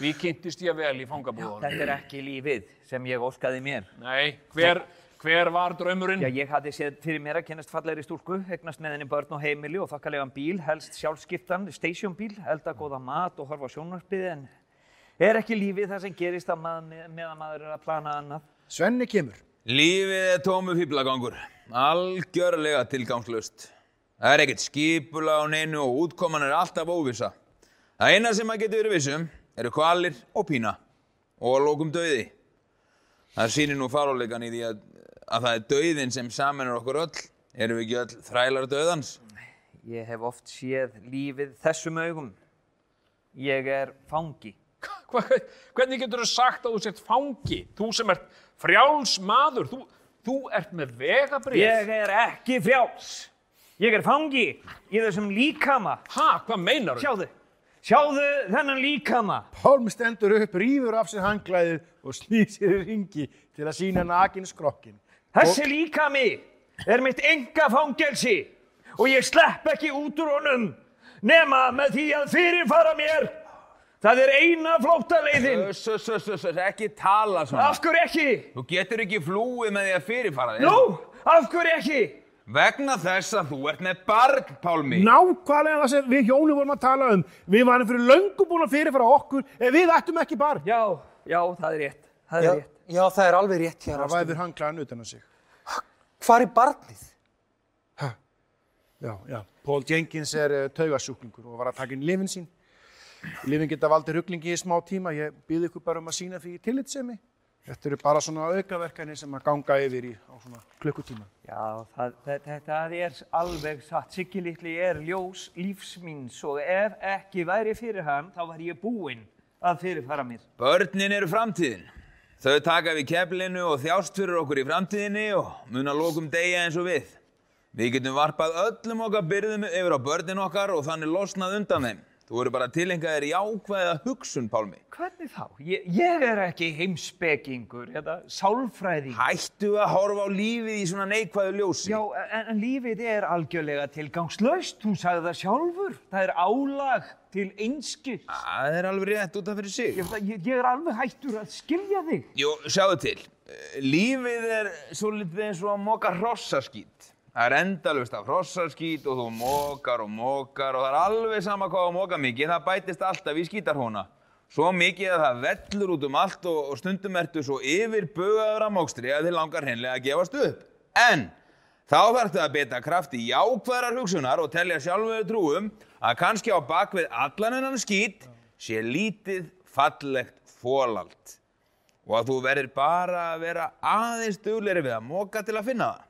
Því kynntist ég vel í fangabúðunum. Þetta er ekki lífið sem ég óskaði mér. Nei, hver, hver var draumurinn? Já, ég hafði séð fyrir mér að kennast fallegri stúlku, eignast með henni börn og heimili og þokkalegan bíl, helst sjálfskiptan, stationbíl, elda góða mat og horfa á sjónvarpið, en er ekki lífið það sem gerist að maður, meðan maður er að plana annað? Svenni kemur. Lífið er tómu fýblagangur, algjörlega tilgangslust. Það er ekkert skipula á neinu og útkoman er alltaf óvissa. Það eina sem maður getur verið vissum eru kvalir og pína og að lókum döiði. Það sýnir nú faruleikan í því að, að það er döiðin sem samanur okkur öll. Erum við ekki öll þrælar döðans? Ég hef oft séð lífið þessum augum. Ég er fangi. Hva, hvernig getur þú sagt að þú sért fangi? Þú sem ert frjáls maður, þú, þú ert með vegabrið. Ég er ekki frjáls. Ég er fangi í þessum líkama. Ha, hvað meinar þú? Sjáðu, sjáðu þennan líkama. Pálmi stendur upp, rýfur af sér hangklæðið og slýsir í ringi til að sína nakin skrokkin. Þessi líkami er mitt enga fangelsi og ég slepp ekki út úr honum nema með því að fyrirfara mér. Það er eina flóttaleiðin. Öss, öss, öss, öss, öss, ekki tala svona. Af hverju ekki? Þú getur ekki flúið með því að fyrirfara þér. Nú, af hverju ekki? Vegna þess að þú ert með barn, Pálmi. Nákvæmlega það sem við hjónu vorum að tala um. Við varum fyrir löngu búin að fyrirfara okkur ef við ættum ekki barn. Já, já, það er rétt. Það er Já, rétt. já, það er alveg rétt hér. Það væður hangklæðan utan að sig. Hvar er barnið? Já, já. Paul Jenkins er uh, taugasjúklingur og var að taka inn lifin sín. Lifin geta valdið rugglingi í smá tíma. Ég býð ykkur bara um að sína því tillitsemi. Þetta eru bara svona aukaverkanir sem að ganga yfir í á svona klukkutíma. Já, það, það, þetta er alveg satt. Siggi litli er ljós lífsmíns og ef ekki væri fyrir hann, þá var ég búinn að fyrirfara mér. Börnin eru framtíðin. Þau taka við keflinu og þjást fyrir okkur í framtíðinni og mun að lókum deyja eins og við. Við getum varpað öllum okkar byrðum yfir á börnin okkar og þannig losnað undan þeim. Þú eru bara tilengaðir jákvæða hugsun, Pálmi. Hvernig þá? Ég, ég er ekki heimspekingur eða sálfræðing. Hættu að horfa á lífið í svona neikvæðu ljósi. Já, en, en lífið er algjörlega tilgangslaust, þú sagði það sjálfur. Það er álag til einskis. Það er alveg rétt út af fyrir sig. Ég, ég, ég er alveg hættur að skilja þig. Jú, sjáðu til. Eh, Lífið er svolítið eins og að moka hrossaskít. Það er endalust af hrossaskít og þú mokar og mokar og það er alveg sama hvað að moka mikið, það bætist alltaf í skítarhóna. Svo mikið að það vellur út um allt og, og stundum ertu svo yfir bugaður að mókstri að þið langar hreinlega að gefast upp. En þá þarftu að beta krafti jákvæðrar hugsunar og telja sjálfur trúum að kannski á bakvið allan hennan skít sé lítið fallegt fólald og að þú verður bara að vera aðeins dugleiri við að móka til að finna það.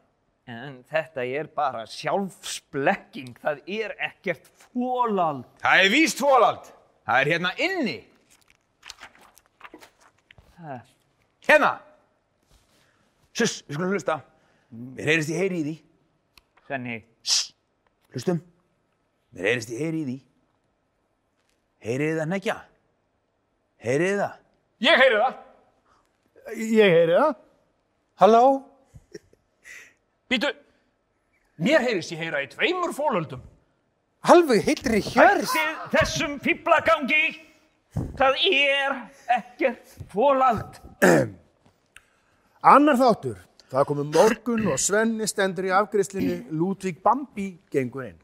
En þetta er bara sjálfsblekking, það er ekkert fólald. Það er víst fólald. Það er hérna inni. Ha, Hérna. Suss, við skulum hlusta. Mér heyrist ég heyri í því. Svenni, Suss, hlustum. Mér heyrist ég heyri í því. Heyrið þið það nekja? Heyrið þið það? Ég heyri það. Ég heyri það. Halló? Býtu, mér heyrist ég heyra í tveimur fólöldum. Alveg heitri hjörð. hættið þessum fýblagangi, það er ekkert fólald. Annar þáttur. Það komum morgun og Svenni stendur í afgriðslinni. Ludvík Bambi gengur inn.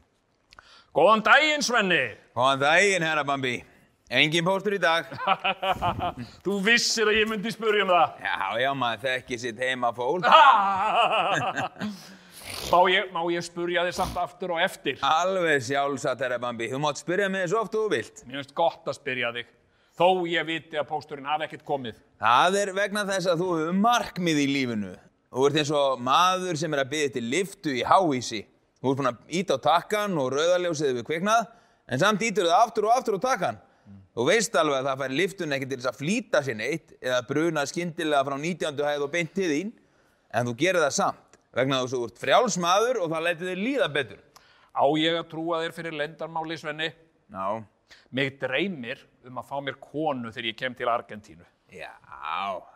Góðan daginn, Svenni. Góðan daginn, herra Bambi. Engin póstur í dag. Þú vissir að ég myndi spurja um það. Já, já, maður þekki sitt heima fól. Má ég, má ég spurja þig samt aftur og eftir? Alveg sjálfsagt, herra Bambi. Þú mátt spyrja mig svo oft þú vilt. Mér finnst gott að spyrja þig. Þó ég viti að pósturinn hafi ekkert komið. Það er vegna þess að þú hefur markmið í lífinu. Þú ert eins og maður sem er að byggja til liftu í háísi. Þú ert búin að íta á takkan og rauðaljósið við kviknað, en samt ítur það aftur og aftur á takkan. Þú veist alveg að það fær liftun ekki til þess að flýta sér neitt eða bruna skyndilega frá 19. hæð og beint til þín, en þú gerir það samt vegna þess að þú ert frjálsmaður og það lætur þig líða betur. Á ég að trúa þér fyrir lendarmáli, Svenni? Já. Mig dreymir um að fá mér konu þegar ég kem til Argentínu. Já,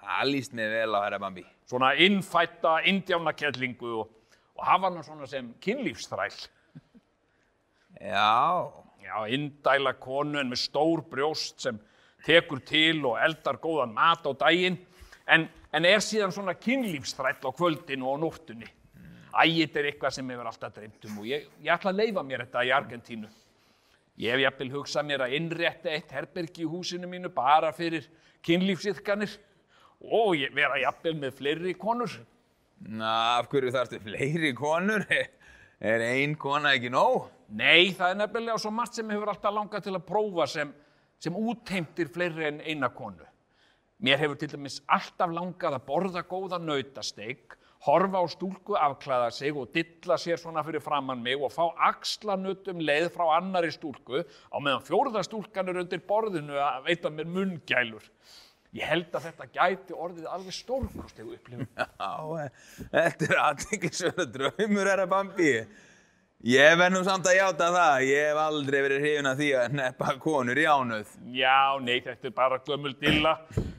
það líst mér vel á herra Bambi. Svona innfætta indjánakellingu og, og hafa hana svona sem kynlífsþræl. Já, Já, indæla konu en með stór brjóst sem tekur til og eldar góðan mat á daginn en, en er síðan svona kynlífsþræll á kvöldinu og nóttunni. Æ, þetta er eitthvað sem hefur alltaf dreymt um og ég, ég ætla að leifa mér þetta í Argentínu. Ég hef jafnvel hugsað mér að innrétta eitt herbergi í húsinu mínu bara fyrir kynlífsiðkanir og vera jafnvel með fleiri konur. na, af hverju þarftu fleiri konur? Er ein kona ekki nóg? Nei, það er nefnilega svo margt sem hefur alltaf langað til að prófa sem, sem útheimtir fleiri en eina konu. Mér hefur til dæmis alltaf langað að borða góða nautasteik, horfa á stúlku afklæða sig og dilla sér svona fyrir framann mig og fá axlanutum leið frá annari stúlku á meðan fjórða stúlkan er undir borðinu að veita mér munngælur. Ég held að þetta gæti orðið alveg stórkostegu upplifun. Já, þetta er aðteklisverða draumur, herra Bambi. Ég verð nú samt að játa það, ég hef aldrei verið hrifin að því að neppa konur í ánöð. Já, nei, þetta er bara gömul dilla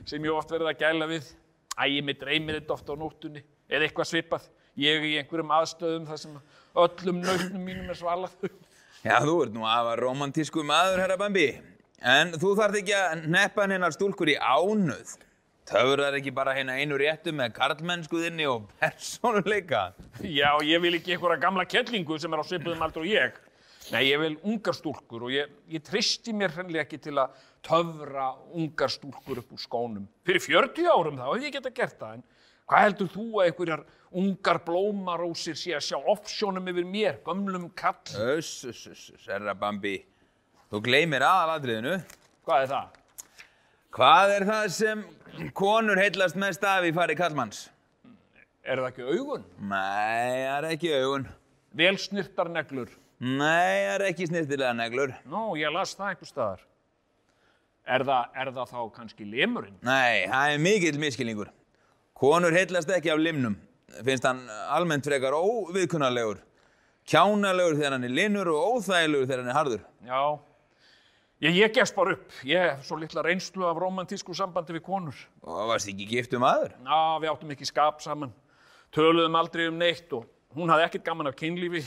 sem ég oft verið að gæla við. Æ, mig dreymir þetta oft á nóttunni eða eitthvað svipað. Ég er í einhverjum aðstöðum þar sem öllum nautnum mínum er svalað. Já, þú ert nú afa romantísku maður, herra Bambi. En þú þarft ekki að neppa hennar stúlkur í ánöð. Töfrar ekki bara hérna einu réttu með karlmennskuðinni og persónuleika. Já, ég vil ekki einhverja gamla kellingu sem er á svipuðum aldrei og ég. Nei, ég vil ungar stúlkur og ég, ég tristi mér hreinlega ekki til að töfra ungar stúlkur upp úr skónum. Fyrir 40 árum þá hef ég geta gert það, en hvað heldur þú að einhverjar ungar blómarósir sé að sjá offsjónum yfir mér, gömlum kall? Öss, öss, öss, öss, herra Bambi. Þú gleymir aðaladriðinu. Hvað er það? Hvað er það sem konur heillast mest af í fari kallmanns? Er það ekki augun? Nei, það er ekki augun. Vel snirtar neglur. Nei, það er ekki snirtilega neglur. Nú, ég las það einhver staðar. Er það, er það þá kannski lemurinn? Nei, það er mikill miskilningur. Konur heillast ekki af limnum. Finnst hann almennt frekar óviðkunnarlegur. Kjánalegur þegar hann er linur og óþægilegur þegar hann er harður. Já. Ég, ég gefst bara upp. Ég hef svo litla reynslu af romantísku sambandi við konur. Og varst ekki gift um aður? Já, við áttum ekki skap saman. Töluðum aldrei um neitt og hún hafði ekkert gaman af kynlífi.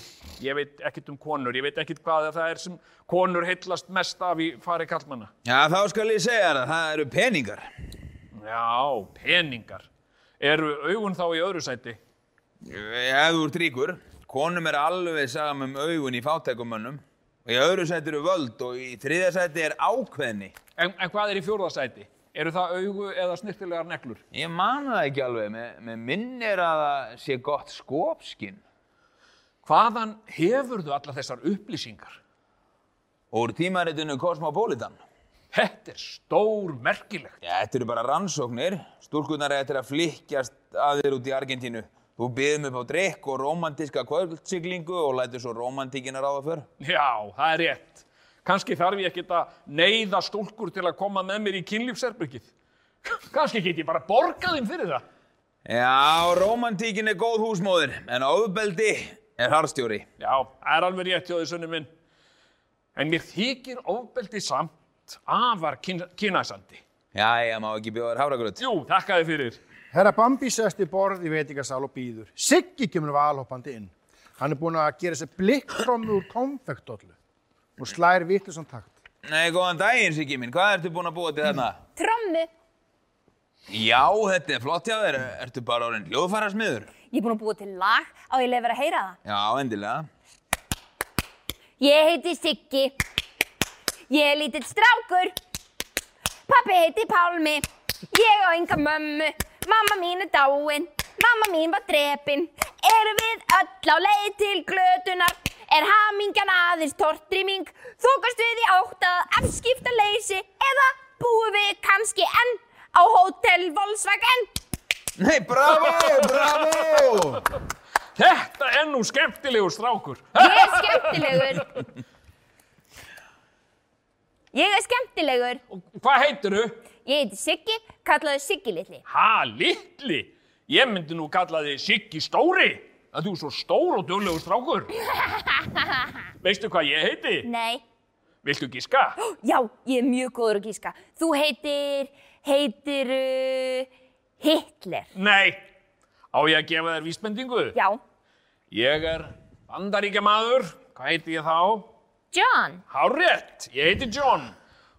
Ég veit ekkert um konur. Ég veit ekkert hvað það er sem konur heillast mest af í fari kallmanna. Já, þá skal ég segja þér að það eru peningar. Já, peningar. Eru augun þá í öðru sæti? Ef þú ert ríkur, konum er alveg saman um augun í fátækumönnum. Og í öðru sæti eru völd og í þriðja sæti er ákveðni. En, en hvað er í fjórða sæti? Eru það augu eða snirtilegar neglur? Ég man það ekki alveg, með, með minnir að það sé gott skópskinn. Hvaðan hefurðu alla þessar upplýsingar? Úr tímaritinu Cosmopolitan. Þetta er stór merkilegt. Já, þetta eru bara rannsóknir. Stúlkunar er eftir að flykkjast að þér út í Argentínu. Þú byðum upp á drikk og romantíska kvöldsiglingu og lætur svo romantíkina ráða för. Já, það er rétt. Kanski þarf ég ekkert að neyða stúlkur til að koma með mér í kynlífsherbyggið. Kanski get ég bara borgað þeim fyrir það. Já, romantíkin er góð húsmóðir, en ofbeldi er harðstjóri. Já, það er alveg rétt því sunni minn. En mér þykir ofbeldi samt afar kyn kynæsandi. Já, ég má ekki bjóða þér hafragröð. Jú, þakka þið fyrir. Herra Bambi sest í borð í veitingasal og býður. Siggi kemur valhoppandi inn. Hann er búinn að gera sér blikktrommu úr konfektollu og slær vitlusan takt. Nei, góðan daginn, Siggi minn. Hvað ertu búin að búa til þarna? Trommu. Já, þetta er flott hjá þér. Ertu bara orðin hljóðfæra smiður? Ég er búin að búa til lag á ég vera að heyra það. Já, endilega. Ég heiti Siggi. Ég er lítill strákur. Pappi heiti Pálmi, ég á enga mömmu, mamma mín er dáin, mamma mín var drepin. Erum við öll á leið til glötunar, er hamingjan aðeins tortriming, þokast við í áttað afskipta leysi eða búum við kannski enn á Hotel Volkswagen? Nei, bravo, bravo! Þetta er nú skemmtilegur strákur. Ég er skemmtilegur. Ég er skemmtilegur. Og Hvað heitirðu? Ég heiti Siggi, kallaðu Siggi litli. Ha, litli? Ég myndi nú kalla þig Siggi stóri. Að þú er svo stór og duglegur strákur. Veistu hvað ég heiti? Nei. Viltu gíska? Já, ég er mjög góður að gíska. Þú heitir, heitir uh, Hitler. Nei. Á ég að gefa þér vísbendingu? Já. Ég er bandaríkjamaður. Hvað heiti ég þá? John, Hárétt. Ég heiti John.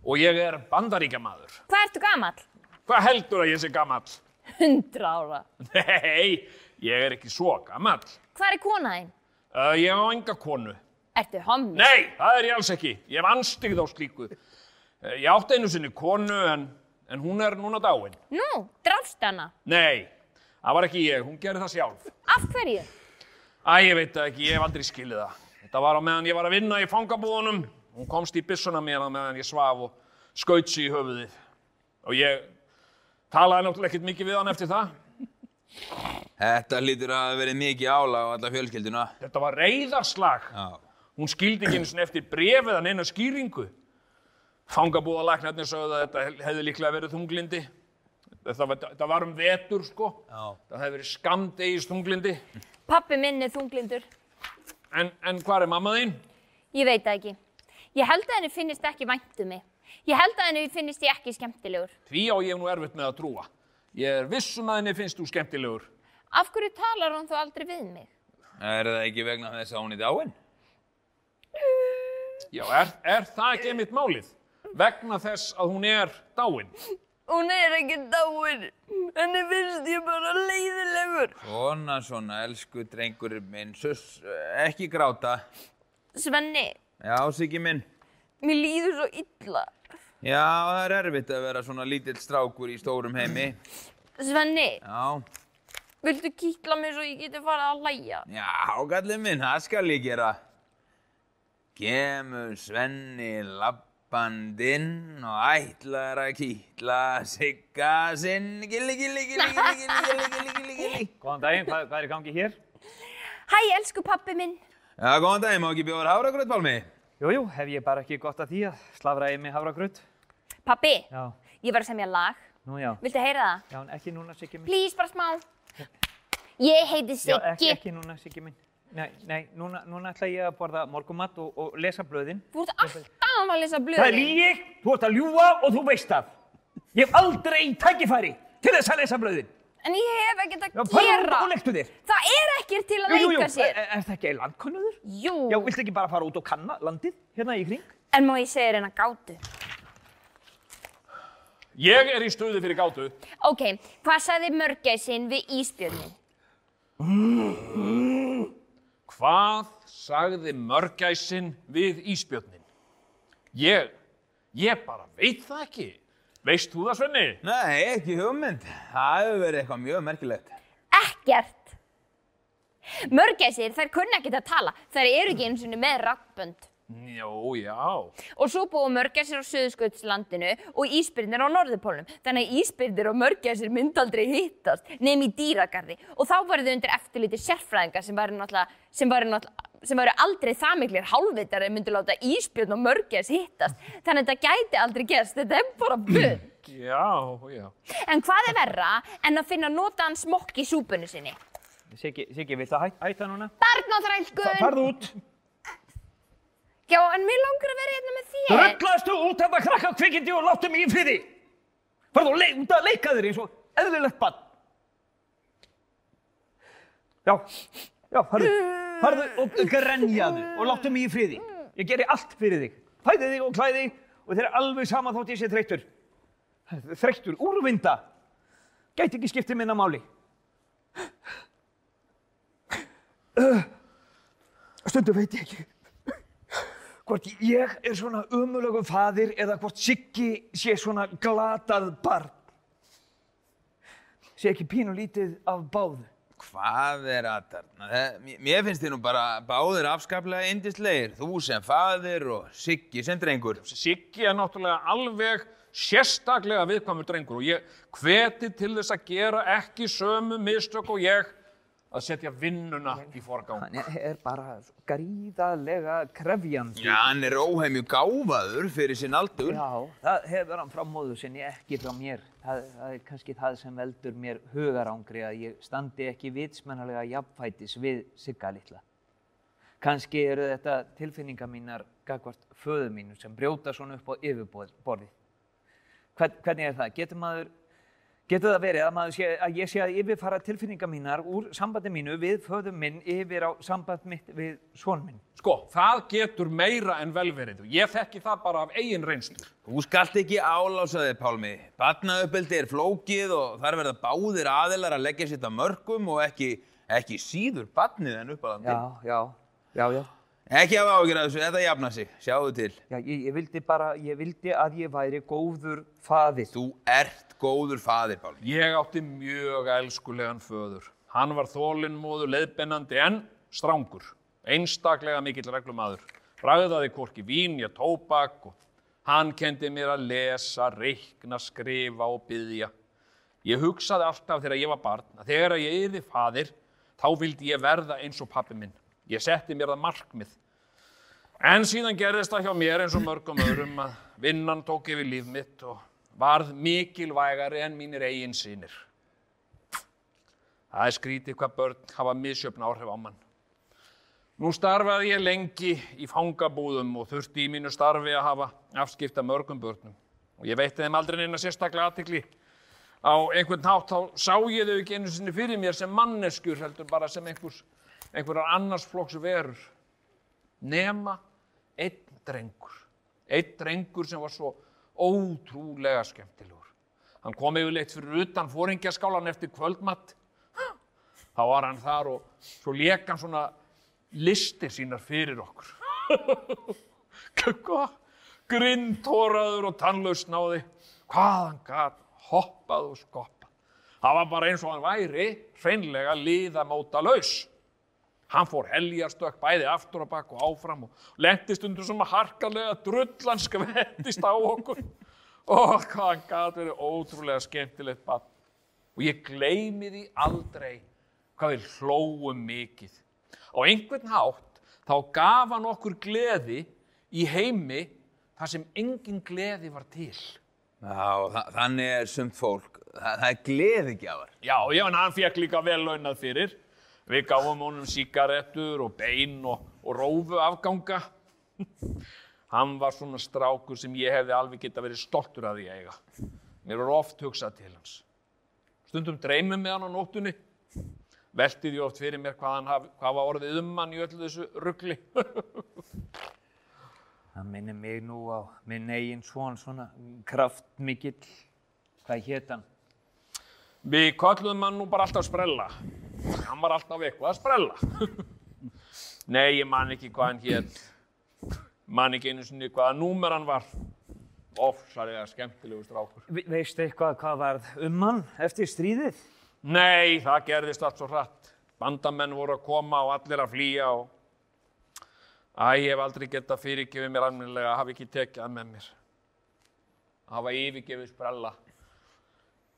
Og ég er bandaríkjamaður. hvað ertu gamall? Hvað heldur að ég sé gamall? Hundra ára. Nei, ég er ekki svo gamall. Hvað er kona þín? Uh, ég á enga konu. Ertu hommi? Nei, það er ég alls ekki. Ég hef anstigð á slíku. Uh, ég átti einu sinni konu en, en hún er núna dáin. Nú, drást hana. Nei, það var ekki ég. Hún gerði það sjálf. Af hverju? Æ, ég veit ekki. Ég hef aldrei skilið það. Þetta var á meðan ég var að vinna í fangabúðunum. Hún komst í byssuna mér á meðan ég svaf og skaut sig í höfuðið. Og ég talaði náttúrulega ekkert mikið við hann eftir það. Þetta lítur að hafa verið mikið álag á alla fjölskylduna. Þetta var reyðarslag. Já. Hún skildi ekki einu sinni eftir brefið að neina skýringu. Fangabúðalæknarnir sögðu að þetta hefði líklega verið þunglindi. Það var, það var um vetur, sko. Já. Það hefði verið skamdegis þunglindi. Pappi minn er þunglindur. En, en hvað er mamma þín? Ég veit það ekki. Ég held að henni finnist ekki vænt um mig. Ég held að henni finnist ég ekki skemmtilegur. Því á ég nú erfitt með að trúa. Ég er vissum að henni finnst þú skemmtilegur. Af hverju talar hún þó aldrei við mig? Er það ekki vegna þess að hún er dáin? Já, er, er það ekki einmitt málið? Vegna þess að hún er dáin. Hún er ekki dáin. Henni finnst ég bara leiðilegur. Svona, svona, elsku drengur minn. Sus, ekki gráta. Svenni, Já, Siggi minn. mér líður svo illa. Já, það er erfitt að vera svona lítill strákur í stórum heimi. Svenni? Já? Vildu kýtla mig svo ég geti farið að hlæja? Já, ágallin minn, það skal ég gera. Gemur Svenni lappandinn og ætlar að kýtla sigga sinn. Gilli, gilli, gilli, gilli, gilli, gilli, gilli, gilli. Góðan daginn, hvað, hvað er í gangi hér? Hæ, elsku pappi minn. Já, góðan daginn, má ekki bjóða háragröðpálmi? Pálmi? Jú, jú, hef ég bara ekki gott að því að slafra í mig hafragröð. Pappi, Já, ég var að semja lag. nú já. Viltu heyra það? Já, en ekki núna, Siggi minn. Please, bara smá. Ég heiti Já, ekki, Siggi. ekki núna, Siggi minn. Nei, nei, núna, núna ætla ég að borða morgumat og, og lesa blöðin. Þú ert alltaf að lesa Það er blöðin. lígi, þú ert að ljúa og þú veist það. Ég hef aldrei tækifæri til þess að lesa blöðin. En ég hef ekkert Já, að farðu út gera. og leiktu þér. Það er ekkert til að Jú, jú, jú, leika sér. er, er það ekki landkönnuður? Jú. Já, viltu ekki bara fara út og kanna landið hérna í kring? En má ég segja þér eina gátu? Ég er í stuði fyrir gátu. Ok, hvað sagði mörgæsin við ísbjörnin? Hvað sagði mörgæsin við ísbjörnin? Ég, ég bara veit það ekki. Veist þú það, Svenni? Nei, ekki hugmynd. Það hefur verið eitthvað mjög merkilegt. Ekkert. Mörgæsir, þær kunna ekkert að tala. Þær eru ekki eins og með rattbönd. Jó, já. Og svo búa mörgæsir á Suðurskautslandinu og ísbyrnir á Norðurpólnum. Þannig að ísbyrnir og mörgæsir mynd aldrei hittast nefn í dýragarði. Og þá voru þau undir eftirliti sérfræðinga sem væri náttúrulega, sem væri aldrei það miklir hálfvitar en myndu láta ísbjörn og mörgæs hittast. Þannig að þetta gæti aldrei gerst. Þetta er bara bull. Já, já. En hvað er verra en að finna notaðan smokk í súpunni sinni? Siggi, Siggi, viltu hæ, hætta núna? Barnaþrælkun! Farðu út! Já, en mér langar að vera hérna með þér. Rugglastu út þetta krakka kvikindi og láttu mig í friði! Farðu út að leika þér eins og eðlilegt bann! Já, já, farðu, farðu og grenjaðu og láttu mig í friði. Ég geri allt fyrir þig. Fæði þig og klæði þig og þeir eru alveg sama þótt ég sé þreyttur. Þreyttur, úrvinda. Gæti ekki skiptið minna máli. Stundum veit ég ekki hvort ég er svona umulögu faðir eða hvort Siggi sé svona glatað barn. Sé ekki pínu lítið af báðu. Hvað er að þarna? Það- mér- Mér finnst þið nú bara báðir afskaplega indislegir. Þú sem faðir og Siggi sem drengur. Siggi er náttúrulega alveg sérstaklega viðkvæmur drengur og ég hveti til þess að gera ekki sömu mistök og ég að setja vinnuna í forgang. Hann er bara gríðarlega krefjandi. Já, hann er óheimju gáfaður fyrir sinn aldur. Já, það hefur hann frá móðu sinni, ekki frá mér. Það, það er kannski það sem veldur mér hugarangri að ég standi ekki vitsmennalega jafnfætis við Sigga litla. Kannski eru þetta tilfinningar mínar gagvart föðu mínu sem brjóta svona upp á yfirborðið. Hvern, hvernig er það? Getur maður, getur það verið að, maður sé, að ég sé að yfirfara tilfinningar mínar úr sambandi mínu við föðu minn yfir á samband mitt við svon minn? Sko, það getur meira en velverið. Ég þekki það bara af eigin reynslu. Þú skalt ekki álása þig, Pálmi. Batnauppeldi er flókið og þar verða báðir aðilar að leggja sitt að mörgum og ekki, ekki síður batnið en uppalandi. Já, já, já, já. Ekki hafa ágjör að þessu, þetta jafna sig. Sjáðu til. Já, ég, ég vildi bara, ég vildi að ég væri góður faðir. Þú ert góður faðir, Pálmi. Ég átti mjög elskulegan föður. Hann var þólinnmóður, leiðbennandi en strángur. Einstaklega mikill reglumadur. Ræðaði hvorki vín, ég tóbak og hann kendi mér að lesa, reikna, skrifa og byggja. Ég hugsaði alltaf þegar ég var barn að þegar ég yfir faðir þá vildi ég verða eins og pappi minn. Ég setti mér það markmið. En síðan gerðist það hjá mér eins og mörgum öðrum að vinnan tók yfir líf mitt og varð mikilvægari en mínir eigin sínir. Það er skrítið hvað börn hafa misjöfn áhrif á mann. Nú starfaði ég lengi í fangabúðum og þurfti í mínu starfi að hafa afskipta mörgum börnum. Og ég veitti þeim aldrei neina sérstaklega aðtikli. Á einhvern hátt þá sá ég þau ekki einu sinni fyrir mér sem manneskjur heldur bara sem einhvers, einhverjar annars flokks verur. Nema einn drengur. Einn drengur sem var svo ótrúlega skemmtilegur. Hann kom yfirleitt fyrir utan fóringjaskálan eftir kvöldmatt. Þá var hann þar og svo lék hann svona listir sínar fyrir okkur. Hvað? Grindtóraður og tannlaus náði. Hvað hann gat hoppað og skoppað. Það var bara eins og hann væri hreinlega liðamóta laus. Hann fór heljarstökk bæði aftur og bakk og áfram og lentist undir svona harkalega drullan skvettist á okkur. Og hvað hann gat verið ótrúlega skemmtilegt bann. Og ég gleymi því aldrei hvað við hlóum mikið. Á einhvern hátt þá gaf hann okkur gleði í heimi þar sem engin gleði var til. Já, þa þannig er sumt fólk. Þa það er gleðigjafar. Já, já, en hann fekk líka vel launað fyrir. Við gáum honum síkaretur og bein og, og rófu afganga. Hann var svona strákur sem ég hefði alveg geta verið stoltur að því eiga. Mér var oft hugsað til hans. Stundum dreymið með hann á nóttunni. Velti því oft fyrir mér hvað, haf, hvað var orðið um hann í öllu þessu ruggli. Það minnir mig nú á minn eigin svon, svona kraftmikill. Hvað hétt hann? Við kölluðum hann nú bara alltaf sprella. Hann var alltaf eitthvað að sprella. Nei, ég man ekki hvað hann hétt. Man ekki einu sinni hvaða númer hann var. Ofsarlega skemmtilegu strákur. Ve veistu eitthvað hvað varð um hann eftir stríðið? Nei, það gerðist allt svo hratt. Bandamenn voru að koma og allir að flýja og... Æ, ég hef aldrei getað fyrirgefið mér almennilega að hafa ekki tekið það með mér. Að hafa yfirgefið sprella.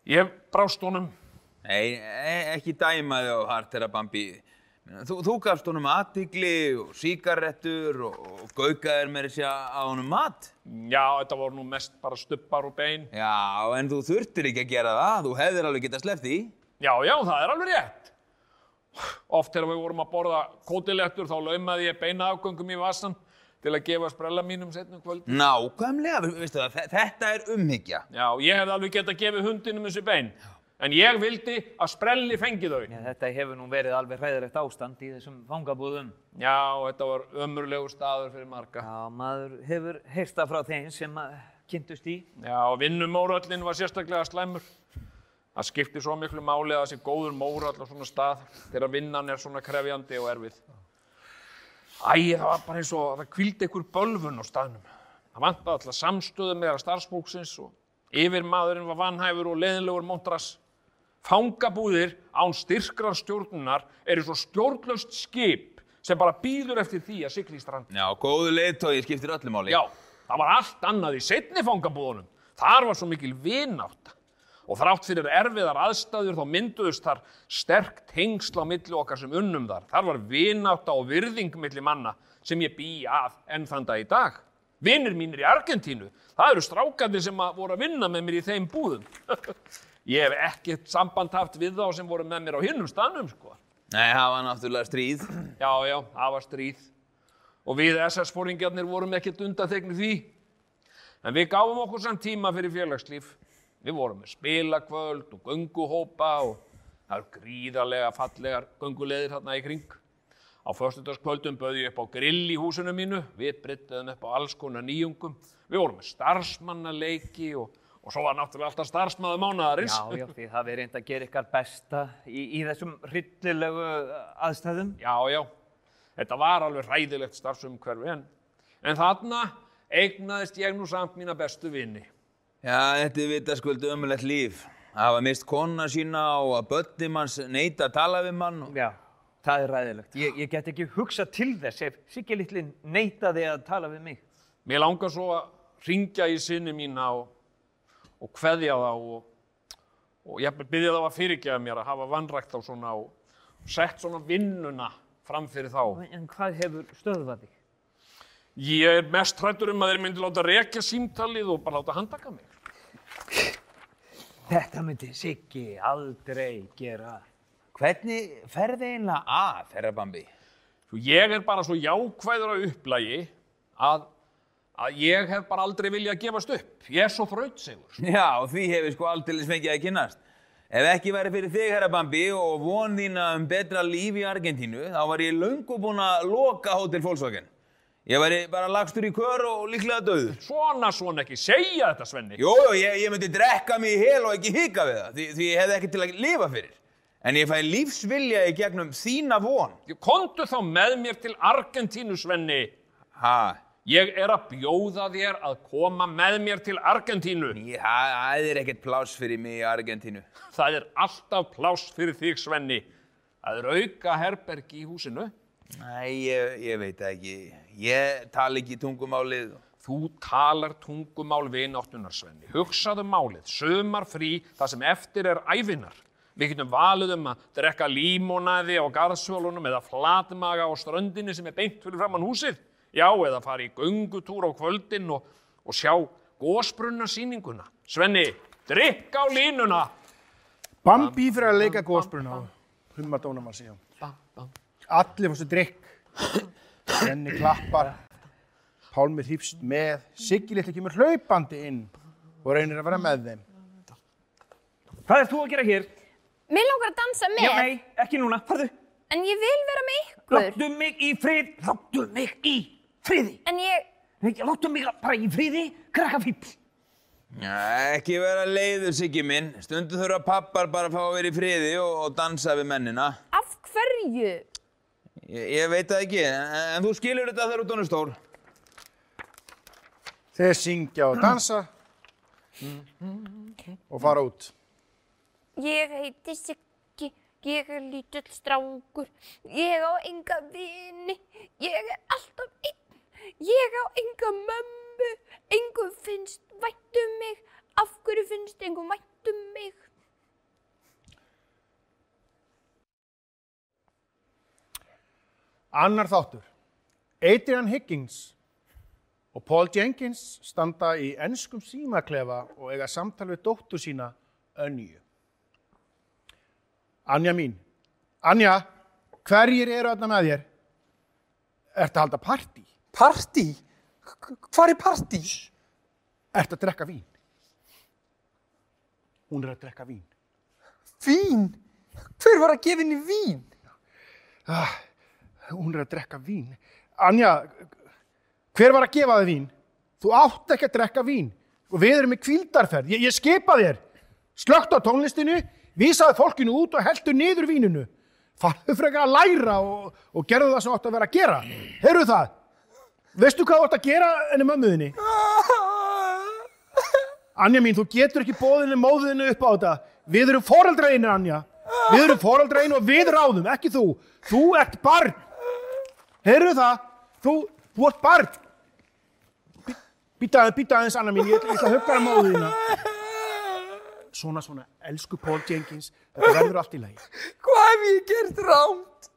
Ég brást honum. Nei, e ekki dæma þig á Hartera Bambi. Þú, þú gafst honum aðtigli og síkarettur og, og gaukaðir með þessi á honum mat. Já, þetta voru nú mest bara stubbar og bein. Já, en þú þurftir ekki að gera það. Þú hefðir alveg getað sleppt því. Já, já, það er alveg rétt. Oft þegar við vorum að borða kótilettur þá laumaði ég beina afgöngum í vassan til að gefa sprella mínum setnum kvöld. Nákvæmlega, ve- veistu það, þe- þetta er umhyggja. Já, ég hefði alveg getað gefið hundinum þessi bein. En ég vildi að sprelli fengi þau. Já, þetta hefur nú verið alveg hræðilegt ástand í þessum fangabúðum. Já, þetta var ömurlegu staður fyrir marga. Já, maður hefur heyrsta frá þeim sem að kynntust í. Já, vinnumóröllin var sérstaklega slæmur. Það skiptir svo miklu máli að það sé góður móröll á svona stað þegar vinnan er svona krefjandi og erfið. Æ, það var bara eins og það kvildi einhver bölvun á staðnum. Það vantaði alltaf samstöðu meðra starfsfólksins og yfirmaðurinn var vanhæfur og leðinlegur montras. Fangabúðir án styrkrar stjórnunar eru svo stjórnlaust skip sem bara býður eftir því að sigla í strand. Já, góðu leiðtói skiptir öllu máli. Já, það var allt annað í setni fangabúðunum. Þar var svo mikil vinátt. Og þrátt fyrir erfiðar aðstæður þá mynduðust þar sterk tengsl á milli okkar sem unnum þar. Þar var vinátt og virðing milli manna sem ég bý að enn þann dag í dag. Vinnir mínir í Argentínu, það eru strákandi sem voru að vinna með mér í þeim búðum. ég hef ekkert samband haft við þá sem voru með mér á hinnum stanum, sko. Nei, það var náttúrulega stríð. Já, já, það var stríð. Og við SS-fóringjarnir vorum ekkert undanþegni því. En við gáfum okkur samt tíma fyrir félagslíf. Við vorum með spilakvöld og gönguhópa og það eru gríðarlega fallegar gönguleðir þarna í kring. Á föstudagskvöldum bauði ég upp á grill í húsinu mínu, við breyttiðum upp á alls konar nýjungum. Við vorum með starfsmannaleiki og, og svo var náttúrulega alltaf starfsmaður mánaðarins. Já, já, því það er reynd að gera ykkar besta í, í þessum hryllilegu aðstæðum. Já, já, þetta var alveg hræðilegt starfsumhverfi en, en þarna eignaðist ég nú samt mína bestu vini. Já, þetta er vitaskvöld ömulegt líf. Það hafa mist kona sína og að börni manns neita að tala við mann. og- Já, það er ræðilegt. Ég, ég get ekki hugsað til þess ef Siggi litli neitaði að tala við mig. Mér langar svo að ringja í sinni mína og, og kveðja þá og, og ég byrja þá að fyrirgefa mér að hafa vannrækt á svona og sett svona vinnuna fram fyrir þá. En hvað hefur stöðvað þig? Ég er mest hrættur um að þeir myndi láta rekja símtalið og bara láta handtaka mig. Þetta myndi Siggi aldrei gera. Hvernig ferði einlega að, herra Bambi? Svo ég er bara svo jákvæður á upplægi að, að ég hef bara aldrei viljað að gefast upp. Ég er svo þrautsegur. Já, því hefur sko aldrei fengið að kynnast. Ef ekki væri fyrir þig, herra Bambi, og von þína um betra líf í Argentínu, þá var ég löngu búinn að loka Hotel Volkswagen. Ég væri bara lagstur í kör og líklega döður. Svona, svona ekki. Segja þetta, Svenni. Jú, jú, ég, ég myndi drekka mig í hel og ekki hika við það, því, því ég hefði ekki til að lifa fyrir. En ég fæ lífsvilja í gegnum þína von. Kondu þá með mér til Argentínu, Svenni. Ha, Ég er að bjóða þér að koma með mér til Argentínu. ég, það er ekkert pláss fyrir mig í Argentínu. Það er alltaf pláss fyrir þig, Svenni. Það er auka herbergi í húsinu. Næ, ég, ég veit ekki. Ég tala ekki tungumálið. Þú talar tungumál vináttunar, Svenni. Hugsaðu málið, sömar frí, það sem eftir er ævinar. Við getum valið um að drekka límonaði á garðsvölunum eða flatmaga á ströndinni sem er beint fyrir framann húsið. Já, eða fara í göngutúr á kvöldin og, og sjá gósbrunna sýninguna. Svenni, drikk á línuna! Bambi fyrir að leika gósbruna og hummadónum að síðan. Allir fórstu drikk. Jenny klappar. Pálmi hýfst með. Siggi litli kemur hlaupandi inn og reynir að vera með þeim. Hvað er þú að gera hér? Mér langar að dansa með, Já, nei, ekki núna. Farðu. en ég vil vera með ykkur. Láttu mig í frið. Láttu mig í friði. En ég, Nei, Láttu mig bara í friði, krakka fíll. Ja, ekki vera leiður, Siggi minn. Stundu þurfa pappar bara að fá að vera í friði og, og dansa við mennina. af hverju? Ég, ég veit það ekki, en, en þú skilur þetta þegar þú tónur stór. Þeir syngja og dansa og fara út. Ég heiti Siggi, ég er lítill strákur, ég á enga vini, ég er alltaf einn, ég á enga mömmu, engum finnst vænt um mig, af hverju finnst engum vænt um mig? Annar þáttur. Adrian Higgins og Paul Jenkins standa í ennskum símaklefa og eiga samtal við dóttur sína Önju. Anja mín. Anja, hverjir eru þarna með þér? Ertu að halda partí? Partí? Hvar er partí? Ertu að drekka vín? Hún er að drekka vín. Vín? Hver var að gefa henni vín? Ah, hún er að drekka vín. Anja, hver var að gefa þið vín? Þú átt ekki að drekka vín. Og við erum með kvildarferð. Ég, ég skipa þér. Slögt á tónlistinu, vísaði fólkinu út og heldur niður víninu. farðu frekar að læra og, og gerðu það sem átt að vera að gera. Heyrðu það? Veistu hvað þú átt að gera enni mömmuðinni? Anja mín, þú getur ekki bóðinu móðinu upp á þetta. Við erum foreldrainir, Anja. Við erum foreldrainir og við ráðum, ekki þú. Þú ert barn. Heyrðu það? Þú, þú ert barn. Býta aðeins, býta aðeins, Anna mín, ég ég ætla að hugga að móðina. Svona, svona, elsku Paul Jenkins, þetta verður allt í lagi. Hvað hef ég gert rámt?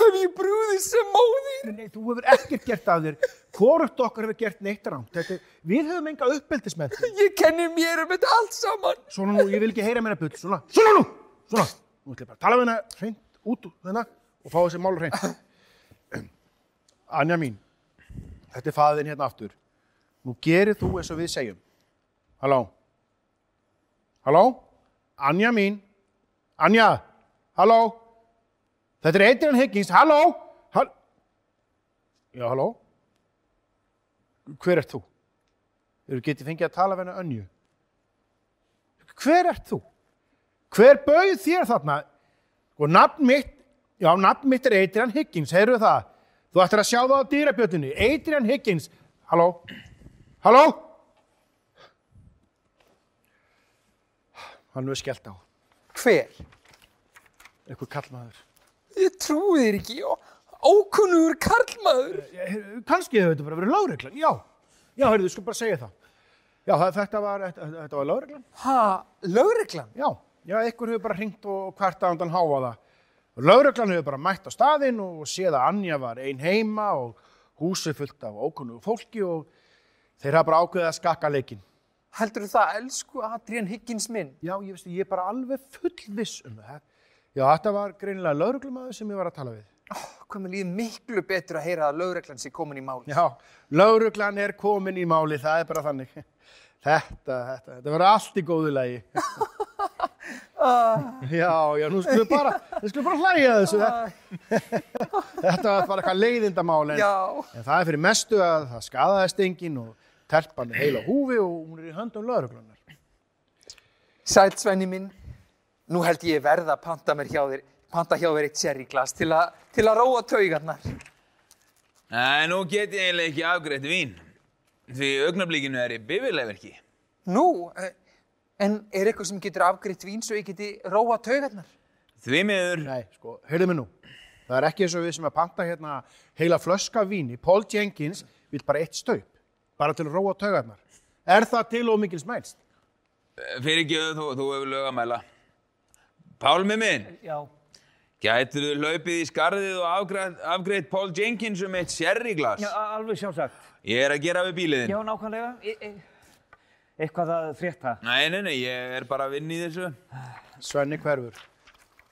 Hef ég brúðið sem móðir? Nei, þú hefur ekkert gert af þér. Hvorugt okkar hefur gert neitt rámt. Þetta, við höfum enga uppeldismenn. Ég kenni mér um þetta allt saman. Svona nú, ég vil ekki heyra mér að bull. Svona, svona nú, svona. Nú ætlum ég bara að tala við hennar hreint út úr þennan og fá þessi mál hreint. Anja mín, þetta er faðin hérna aftur. Nú gerir þú eins og við segjum. Halló? Halló? Anja mín? Anja? Halló? Þetta er Adrian Higgins. Halló? Hall Já, halló? Hver ert þú? Eru getið fengið að tala hennar önju? Hver ert þú? Hver bauð þér þarna? Og nafn mitt, já, nafn mitt er Adrian Higgins, heyrðu það? Þú ættir að sjá það á dýrabjötunni. Adrian Higgins. Halló? Halló? Hann er skellt á. Hver? Eitthvað kallmaður. Ég trúi þér ekki ókunnugur karlmaður. Kanski hefur þetta bara verið lögreglan. Já, já, heyrðu, þú sko bara segja það. Já, þetta var, þetta, þetta var lögreglan. Ha, lögreglan? Já, já, einhver hefur bara hringt og kvartað undan háa það. Lauruglan hefur bara mætt á staðinn og séð að Anja var ein heima og húsið fullt af ókunnugu fólki og þeir hafa bara ákveðið að skakka leikinn. Heldur það, elsku Adrian Higgins minn? Já, ég veist, ég er bara alveg fullviss um það. Já, þetta var greinilega lauruglumadur sem ég var að tala við. Hvað mér líður miklu betur að heyra að lögreglan sé komin í máli. Já, lauruglan er komin í máli, það er bara þannig. Þetta, þetta, þetta verður allt í góðu lagi. Já, já, nú skulum við bara, við skulum bara hlæja þessu. Þetta var bara eitthvað leiðindamál, en, en það er fyrir mestu að það skadaðist enginn og telpan er heila húfi og hún er í höndum lauruglunar. Sæll Svenni minn, nú held ég verða að panta mér hjá þér, panta hjá þér eitt sherryglas til, a, til að róa taugarnar. Nei, nú get ég eiginlega ekki afgreitt vín. Því augnablíkinu er í bifirleverki. Nú, eh, en er eitthvað sem getur afgreitt vín svo ég geti róa taugarnar? Því miður, Nei, sko, heyrðu mig nú. Það er ekki eins og við sem að panta hérna heila flöska víni. Paul Jenkins vil bara eitt staup, bara til að róa taugarnar. Er það til og mikils mælst? fyrir ekki þú, þú hefur lög að mæla. Pálmi minn, Já. gætur þú hlaupið í skarðið og afgreitt, afgreitt Paul Jenkins um eitt sherryglas? Já, alveg sjálfsagt. Ég er að gera við bíliðin. Já, nákvæmlega. E e eitthvað að frétta. Nei, nei, nei, ég er bara að vinna í þessu. Svenni hverfur.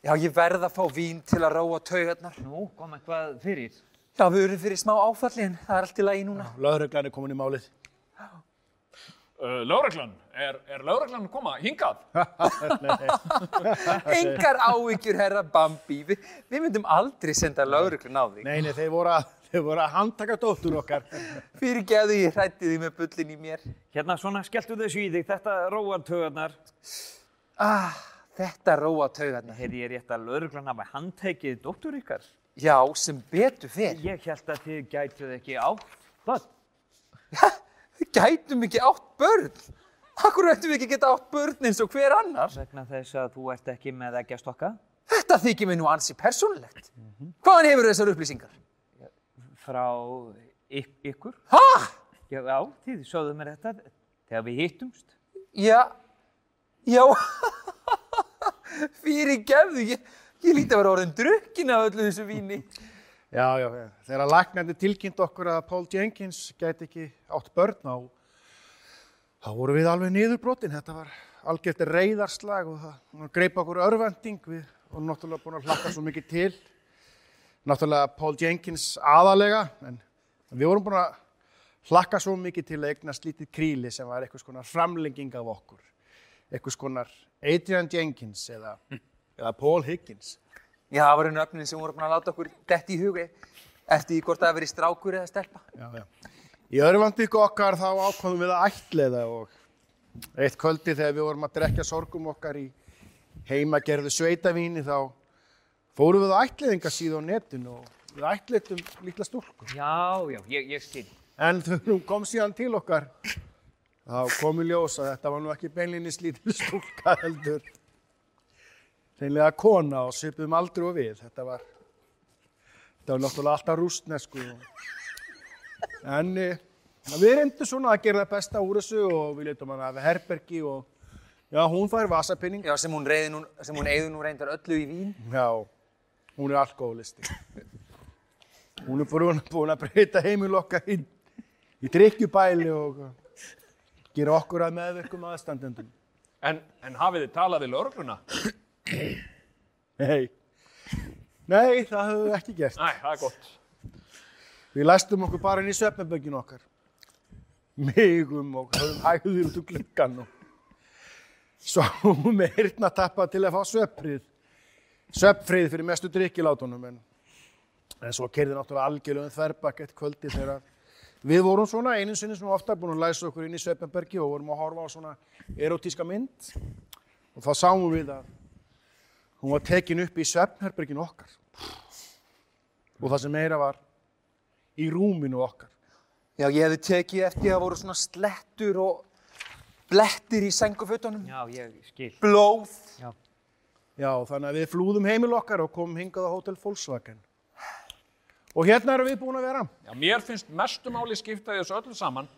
Já, ég verð að fá vín til að róa taugarnar. Nú, kom eitthvað fyrir. Já, við erum fyrir smá áfalli en það er allt í lagi núna. Lauruglan er komin í málið. Uh, Láreglan, er, er Láreglan að koma hingað? Engar áhyggjur, herra Bambi. Vi, við myndum aldrei senda lauruglun á þig. Nei, nei, þeir voru að, þeir voru að handtaka dóttur okkar. Fyrir geðu ég hrætti því með bullin í mér. Hérna, svona, skelltu þessu í þig. Þetta róar tögarnar. Ah, þetta róa taugarnar. Heyrði ég rétt að lögreglan hafa handtekið dóttur ykkar? Já, sem betur fer. Ég held að þið gætuð ekki átt börn. Við gætum ekki átt börn. Akkur ættum við ekki geta átt börn eins og hver annar? Vegna þess að þú ert ekki með ekki að stokka. Þetta þykir mér nú ansi persónulegt. Hvaðan hefur þessar upplýsingar? Frá yk ykkur. Ha? Já, já, þið sögðu mér þetta þegar við hittumst. Já, já, fyrir gefðu, ég, ég líti að vera orðin drukkin af öllu þessu víni. Já, já. Þegar að læknandi tilkynnt okkur að Paul Jenkins gæti ekki átt börn á, þá voru við alveg niðurbrotin. Þetta var algjört reyðarslag og það greip okkur örvending. Við vorum náttúrulega búin að hlakka svo mikið til. Náttúrulega Paul Jenkins aðalega, en við vorum búin að hlakka svo mikið til að eignast lítið kríli sem var einhvers konar framlenging af okkur. Einhvers konar Adrian Jenkins eða, eða Paul Higgins. Já, það var einu öfnin sem voru búin að láta okkur detti í huga eftir því hvort það hafi verið strákur eða stelpa. Já, já. Í örvandíku okkar þá ákvaðum við að ætliða og eitt kvöldi þegar við vorum að drekja sorgum okkar í heimagerðu sveitavíni þá fórum við á ætliðingasíðu á netinu og við ætliðum litla stúlku. Já, já, ég, ég skil. En þegar hún kom síðan til okkar, þá kom í ljós að þetta var nú ekki beinlinnis lítil stúlka heldur. Reynlega kona og svipum aldrei og við. Þetta var, þetta var náttúrulega alltaf rústnesku. En eh, við reyndum svona að gera það besta úr þessu og við letum hann af herbergi og já, hún fær vasapinning. Já, sem hún, reiði nú, sem hún eigði nú reyndar öllu í vín. Já, hún er alkoholisti. Hún er búin, búin að breyta heimil okkar í, í drikkjubæli og gera okkur að meðverkum aðstandendum. En, en hafið þið talað við laurugluna? Nei, nei, það höfum við ekki gert. Næ, það er gott. Við læstum okkur bara inn í svefnaböggin okkar. Migum og höfum hægður út úr gluggan og svo með hirtnatappa til að fá svefnfrið. Svefnfrið fyrir mestu drikkilátunum en, en svo kerði náttúrulega algjörlega um þverbakk eitt kvöldi þegar við vorum svona einu sinni sem ofta búin að læsa okkur inn í svefnbergi og vorum að horfa á svona erotíska mynd og þá sáum við að hún var tekin upp í svefnherberginu okkar og það sem meira var í rúminu okkar. Já, ég hefði tekið eftir að voru svona slettur og blettir í sengufötunum. Já, ég skil. Blóð. Já. Já, þannig að við flúðum heimil okkar og komum hingað á Hotel Volkswagen. Og hérna erum við búin að vera. Já, mér finnst mestu máli skipta í þessu öllu saman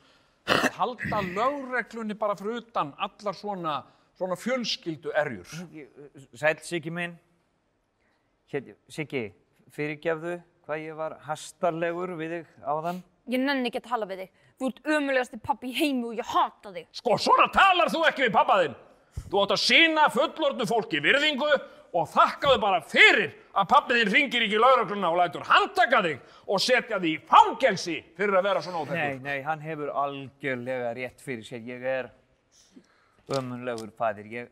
að halda lögreglunni bara fyrir utan allar svona, svona fjölskyldu erjur. Sæl, Siggi minn. Siggi, fyrirgefðu hvað ég var hastarlegur við þig áðan. Ég nenni ekki að tala við þig. Þú ert ömulegasti pappi í heimi og ég hata þig. Sko, svona talar þú ekki við pappa þinn. Þú átt að sína fullorðnu fólki virðingu og þakkaðu bara fyrir að pappi þinn ringir ekki í laurugluna og lætur handtaka þig og setja þig í fangelsi fyrir að vera svona Nei, óþekkur. nei, hann hefur algjörlega rétt fyrir sér. Ég er ömunlegur fadir. Ég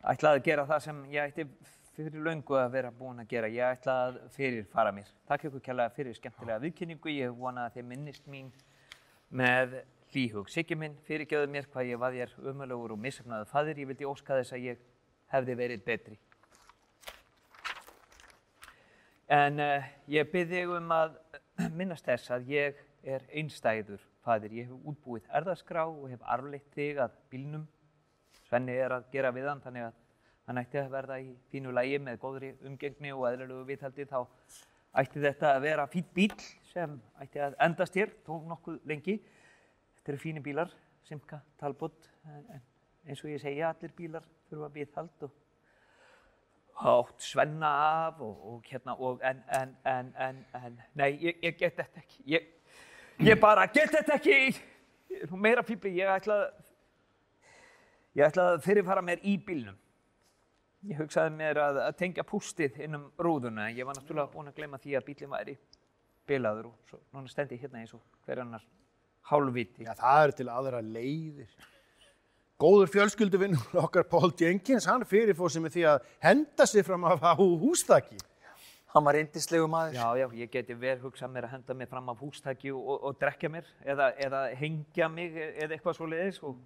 ætlaði að gera það sem ég ætti fyrir löngu að vera búinn að gera. Ég ætlaði að fyrirfara mér. Takk ykkur kærlega fyrir skemmtilega viðkynningu. Ég vona að þið minnist mín með hlýhug. Siggi minn, fyrirgjöðu mér hvað ég var þér ömulegur og missefnaði fadir. Ég vildi óska þess að ég hefði verið betri. En uh, ég byrði um að minnast þess að ég er einstæður fadir. Ég hef útbúið erðaskrá og hef arfleitt þig að bílnum. Svenni er að gera við hann þannig að hann ætti að verða í fínu lægi með góðri umgengni og eðlilegu viðhaldi þá ætti þetta að vera fýtt bíl sem ætti að endast hér, tók nokkuð lengi. Þetta eru fínir bílar, Simca, Talbot, en, en eins og ég segja, allir bílar þurfa viðhald og átt Svenna af og, og hérna og en, en, en, en, en, nei, ég, ég get þetta ekki. Ég, ég bara get þetta ekki. Nú meira fíbli, ég ætla að, ég ætla að fyrirfara mér í bílnum. Ég hugsaði mér að, að tengja pústið inn um rúðuna, en ég var náttúrulega búinn að gleyma því að bílinn væri bilaður og svo, núna stendi ég hérna eins og hver annar hálfviti. Já, það eru til aðra leiðir. Góður fjölskylduvinnur okkar Paul Jenkins, hann fyrirfóð sem er því að henda sig fram af á hústaki. Hann var reyndislegu maður. Já, já, ég geti vel hugsað mér að henda mig fram af hústæki og, og, og drekja mér eða, eða hengja mig eða eitthvað svo leiðis og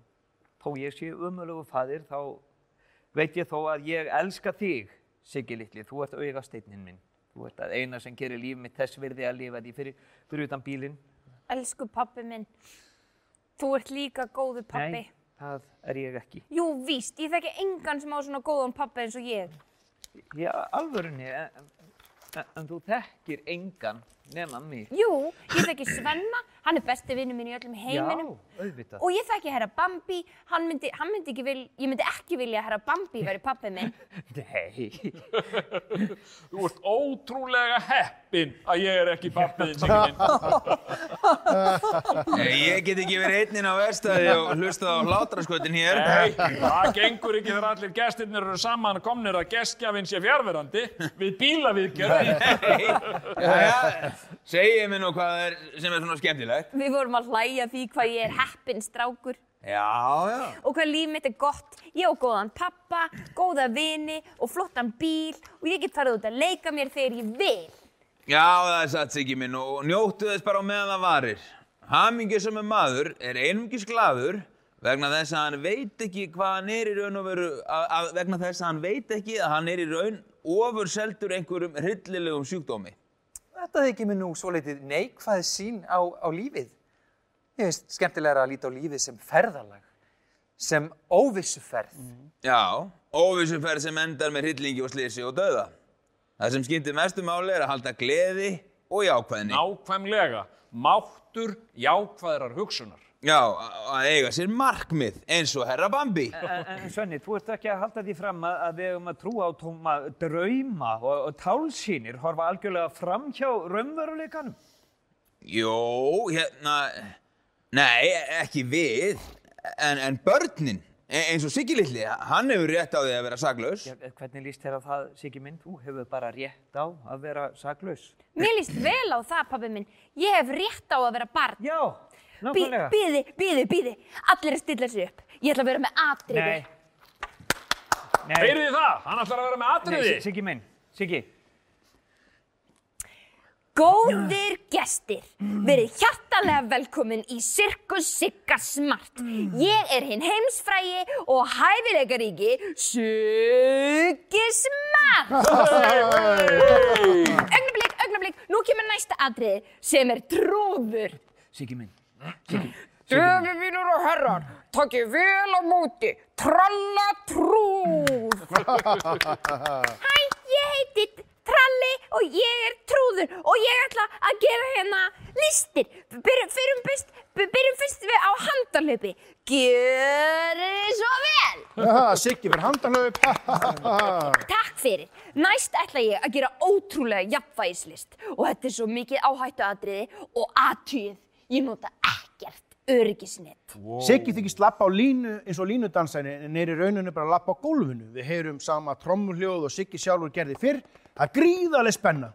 þó ég sé umölugu fadir þá veit ég þó að ég elska þig, Siggi litli, þú ert augasteinninn minn. Þú ert að eina sem gerir líf mitt þess virði að lifa því fyrir, fyrir utan bílinn. Elsku pappi minn. Þú ert líka góður pappi. Nei, það er ég ekki. Jú, víst, ég þekki engan sem á svona góðan pappi eins og ég. Já, alvörunni, en, en, en þú þekkir engan nema mig. Jú, ég þekki Svenna, hann er besti vinnu minn í öllum heiminum. Já, auðvitað. Og ég þekki herra Bambi, hann myndi, hann myndi ekki vil, ég myndi ekki vilja að herra Bambi væri pappi minn. Nei, Þú ert ótrúlega heppinn að ég er ekki pappiðinn, Siggi minn. Nei, ég get ekki verið einninn á verstaði og hlustað á hlátraskotin hér. Nei, það gengur ekki þegar allir gestirnir eru saman komnir að gestgjafinn sé fjárverandi við bílaviðgerð. Jæja, segið mér nú hvað er sem er svona skemmtilegt. Við vorum að hlæja því hvað ég er heppinn strákur Já, já. og hvað líf mitt er gott. Ég á góðan pappa, góða vini og flottan bíl og ég get farið út að leika mér þegar ég vil. Já, það er satt Siggi minn og njóttu þess bara á meðan það varir. Hamingju sem er maður er einungis glaður vegna þess að hann veit ekki hvað hann er í raun og veru, að, að, vegna þess að hann veit ekki að hann er í raun ofur seldur einhverjum hryllilegum sjúkdómi. Þetta þykir mér nú svolítið neikvæð sín á, á lífið. Ég finnst skemmtilega að líta á lífið sem ferðalag, sem óvissuferð. Já, óvissuferð sem endar með hryllingi og slisi og döða. Það sem skiptir mestu máli er að halda gleði og jákvæðni. Nákvæmlega, máttur jákvæðrar hugsunar. Já, að eiga sér markmið eins og herra Bambi. En, en Svenni, þú ert ekki að halda því fram að, að við hefum að trúa á tóma drauma og, og tálsýnir horfa algjörlega fram hjá raunveruleikanum. Jó, hérna, nei, ekki við, en, en börnin, e- eins og Siggi litli, hann hefur rétt á því að vera saklaus. Ja, hvernig líst þér á það, Siggi minn? Þú hefur bara rétt á að vera saklaus. Mér líst vel á það, pabbi minn. Ég hef rétt á að vera barn. Já, nákvæmlega. bíði, bíði, bíði. Allir að stilla sér upp. Ég ætla að vera með atriði. Nei. Nei. Heyrið þið það? Hann ætlar að vera með Nei, atriði. Si- Siggi minn, Siggi. Góðir gestir, verið hjartalega velkomin í Sirkus Sigga Smart. Ég er hinn heimsfrægi og hæfileikaríki Siggi Smart. Ögnablik, ögnablik, nú kemur næsta atriði sem er trúður. Siggi minn. Siggi. Döfi mínur og herrar, takkið vel á móti, tralla trúð. Hæ, ég heiti Tralli og ég er trúður og ég ætla að gera hérna listir. Byrjum, fyrst, byrjum fyrst við á handalöpi. Gjörið svo vel. Aha, Siggi fyrir handanlöp. Takk fyrir. Næst ætla ég að gera ótrúlega jafnvægislist og þetta er svo mikið áhættuatriði og aðtýð. Ég nota ekkert öryggisnett. Siggi þykist lappa á línu eins og línudansæni en er í rauninu bara að lappa á gólfinu. Við heyrum sama trommuljóð og Siggi sjálfur gerði fyrr. Það er gríðarlega spenna.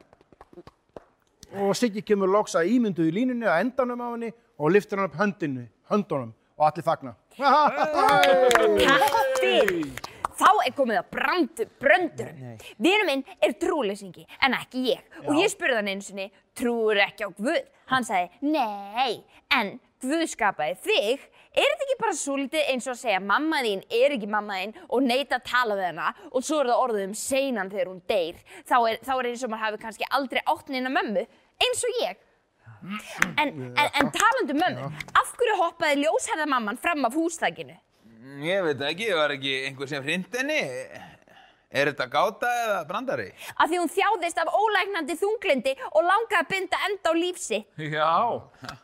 Og Siggi kemur loks að ímynduðu línunni að endanum á henni og liftur hann upp höndinu, höndunum og allir fagna. Takk fyrir. Þá er komið að brandu, bröndurum. Vinur minn er trúleysingi, en ekki ég. Og ég spurði hann einu sinni, trúur ekki á Guð? Hann sagði, nei, en Guð skapaði þig. Er þetta ekki bara svolítið eins og að segja mamma þín er ekki mamma þín og neita að tala við hana og svo er það orðið um seinan þegar hún deyr. Þá er, þá er eins og maður hafi kannski aldrei átt neina mömmu, eins og ég. En, en, en talandi um mömmu, af hverju hoppaði ljósherða mamman fram af húsþækinu? Ég veit ekki, var ekki einhver sem hrind henni? Er þetta gáta eða brandari? Af því hún þjáðist af ólægnandi þunglindi og langaði að binda enda á lífsi. Já,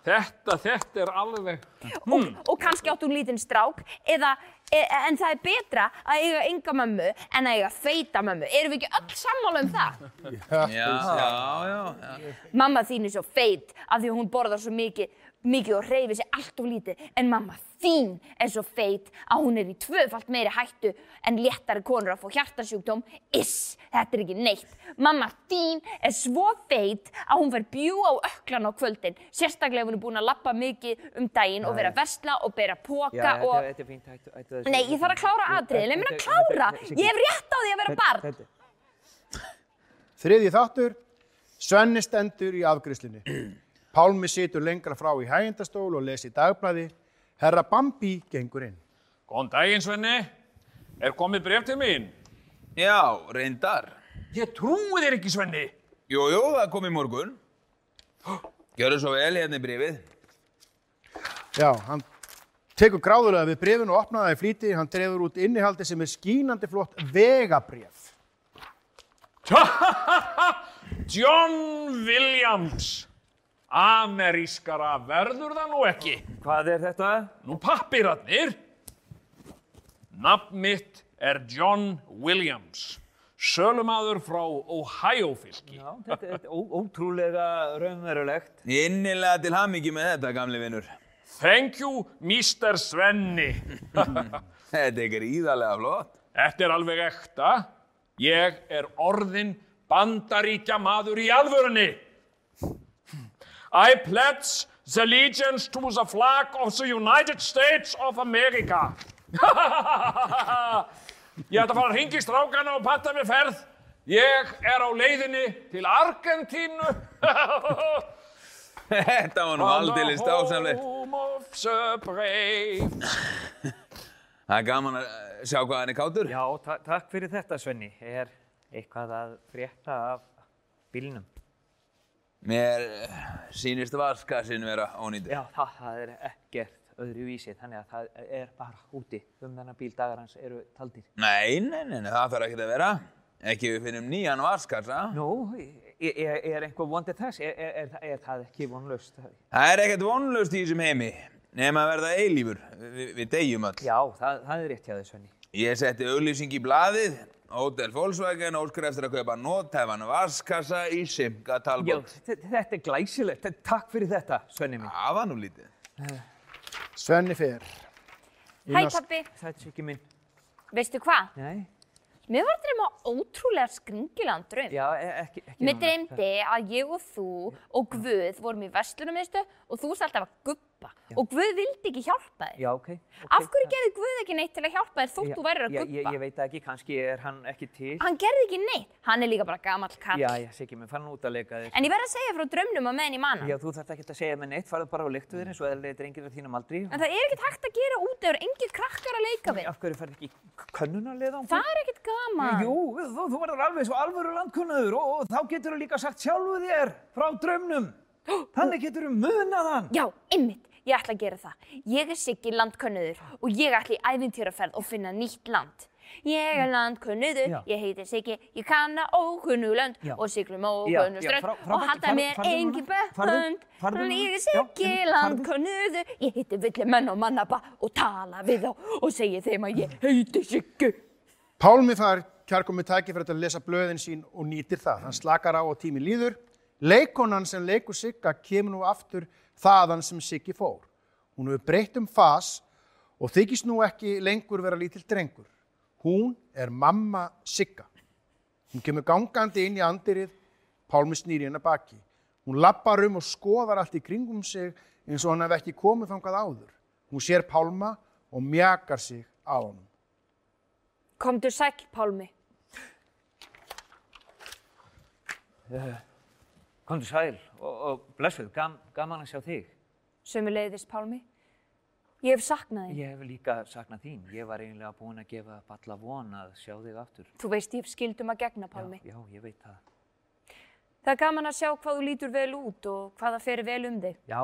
þetta, þetta er alveg... Og, og kannski átt hún lítinn strák, eða, e, en það er betra að eiga enga mömmu en að eiga feita mömmu. Erum við ekki öll sammála um það? Já, já, já. já. Mamma þín er svo feit af því hún borðar svo mikið, mikið og reyfir sig allt of lítið. En mamma þín er svo feit að hún er í tvöfalt meiri hættu en léttari konur að fá hjartasjúkdóm. Iss, þetta er ekki neitt. Mamma þín er svo feit að hún fer bjú á öklan á kvöldin. Sérstaklega ef hún er búin að lappa mikið um daginn og vera að versla og bera póka og... þetta er fínt. Hættu, hættu þessu. Nei, ég þarf að klára atriðin. Leif mér að klára. Ég hef rétt á því að vera barn. Þriðji þáttur, Svenni stendur í afgriðslunni. Pálmi situr lengra frá í hægindastól og lesi dagblæði. Herra Bambi gengur inn. Góðan daginn, Svenni. Er komið bref til mín? Já, reyndar. Ég trúi þér ekki, Svenni. Jú, jú, það kom í morgun. Gjörðu svo vel hérna í brifið. Já, hann tekur gráðulega við brefin og opnaði það í flýti. Hann drefur út innihaldi sem er skínandi flott vegabref. John Williams. Amerískara verður það nú ekki. Hvað er þetta? Nú pappirarnir. Nafn mitt er John Williams. Sölumadur frá Ohio fylki. Já, þetta, þetta er ó, ótrúlega raunverulegt. Innilega til hamingi með þetta, gamli vinnur. Thank you, Mr. Svenni. Þetta er gríðarlega flott. Þetta er alveg ekta. Ég er orðin bandaríkja maður í alvörunni. I pledge the allegiance to the flag of the United States of America. Ég ætla að fara að ringi strákana og patta mér ferð. Ég er á leiðinni til Argentínu. Þetta var nú the brave. Það er gaman að sjá hvað hann er kátur. Já, ta takk fyrir þetta, Svenni. Er, eitthvað að frétta af bílnum? Mér sýnist vaskassin vera ónýtur. Já, það, það er ekkert öðru vísi, þannig að það er bara úti um þennan bíl dagar hans eru taldir. Nei, nei, nei, nei, það þarf ekki að vera. Ekki við finnum nýjan vaskassa. Nú, er, er, einhver vondið þess? Er, er, er, það ekki vonlaust? Það er ekkert vonlust í þessum heimi. Nefn að verða eilífur. Vi, við deyjum öll. Já, það, það er rétt hjá þess Svenni. Ég setti auglýsing í blaðið. Hotel Volkswagen óskar eftir að kaupa nótæfan vaskassa í Simca Já, Talbot. þe- þetta er glæsilegt. Takk fyrir þetta, Svenni minn. Það var nú lítið. Svenni fer. Hæ pappi, Þetta er ekki minn. veistu hvað? Nei. Mér var að dreyma ótrúlega skringilegan draum. Já, e- ekki, ekki Mér dreymdi að ég og þú og Guð vorum í vestlunarmiðstu og þú varst alltaf að guppa og Guð vildi ekki hjálpa þér. Já, ok. ok. Af hverju gerði Guð ekki neitt til að hjálpa þér þótt Já, þú værir að já, guppa? Ég, ég veit ekki, kannski er hann ekki til. Hann gerði ekki neitt. Hann er líka bara gamall kall. Já, já, Siggi, mér fann út að leika þér. En ég verð að segja frá draumnum að meðan ég manna. Já, þú þarft ekki að segja mér neitt, farðu bara og leiktu þér eins og eðlilegi drengir af þínum aldri. En það er ekkert hægt að gera út ef engir krakkar að leika við. Af hverju farið ekki könnunarlið á Það er ekkert gaman. Jú, þú, þú verður alveg svo alvöru landkunnaður og, og þá getur þú líka sagt sjálfu þér frá draumnum. Þannig getur þú munað hann. Já, einmitt. Ég ætla að gera það. Ég er Siggi landkönnuður og ég ætla í æfintýraferð og finna nýtt land. Ég er landkönnuður, Já. ég heiti Siggi, ég kanna ókunnu lönd Já. og siglum Já, ókunnu já, strönd frá- og Farðu- mér farðu engi núna. Farðu- bönd. Ég er Siggi landkönnuður, ég heiti villi menn og mannaba og tala við þá og segi þeim að ég heiti Siggi. Pálmi fær kjarkomið tækifæri til að lesa blöðin sín og nýtir það. Hann slakar á og tími líður. Leikonan sem leikur Sigga kemur nú aftur þaðan sem Siggi fór. Hún hefur breytt um fas og þykist nú ekki lengur vera lítill drengur. Hún er mamma Sigga. Hún kemur gangandi inn í andirið, Pálmi snýri hennar baki. Hún lappar um og skoðar allt í kringum sig eins og hann hef ekki komið þangað áður. Hún sér Pálma og mjakar sig á honum. Komdu sæll, Pálmi. Komdu sæl og, og blessuð, gam, gaman að sjá þig. Sömuleiðis, Pálmi. Ég hef saknað þig. Ég hef líka saknað þín. Ég var eiginlega búinn að gefa alla von að sjá þig aftur. Þú veist ég hef skildum að gegna, Pálmi. Já, já, ég veit það. Það er gaman að sjá hvað þú lítur vel út og hvað það fer vel um þig. Já,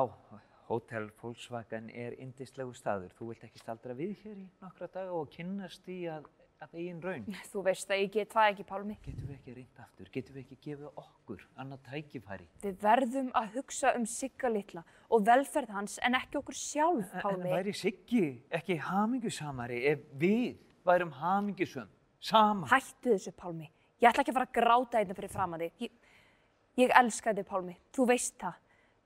Hotel Volkswagen er indislegu staður. Þú vilt ekki staldra við hér í nokkra daga og kynnast í að, að eigin raun. Þú veist að ég get það ekki, Pálmi. Getum við ekki reynd aftur? Getum við ekki gefið okkur annað tækifæri? Við verðum að hugsa um Sigga litla og velferð hans en ekki okkur sjálf, En Pálmi. væri Siggi ekki hamingjusamari ef við værum hamingjusum saman? Hættu þessu, Pálmi. Ég ætla ekki að fara að gráta einnig fyrir fram að þig. Ég, ég elska þig, Pálmi. Þú veist það.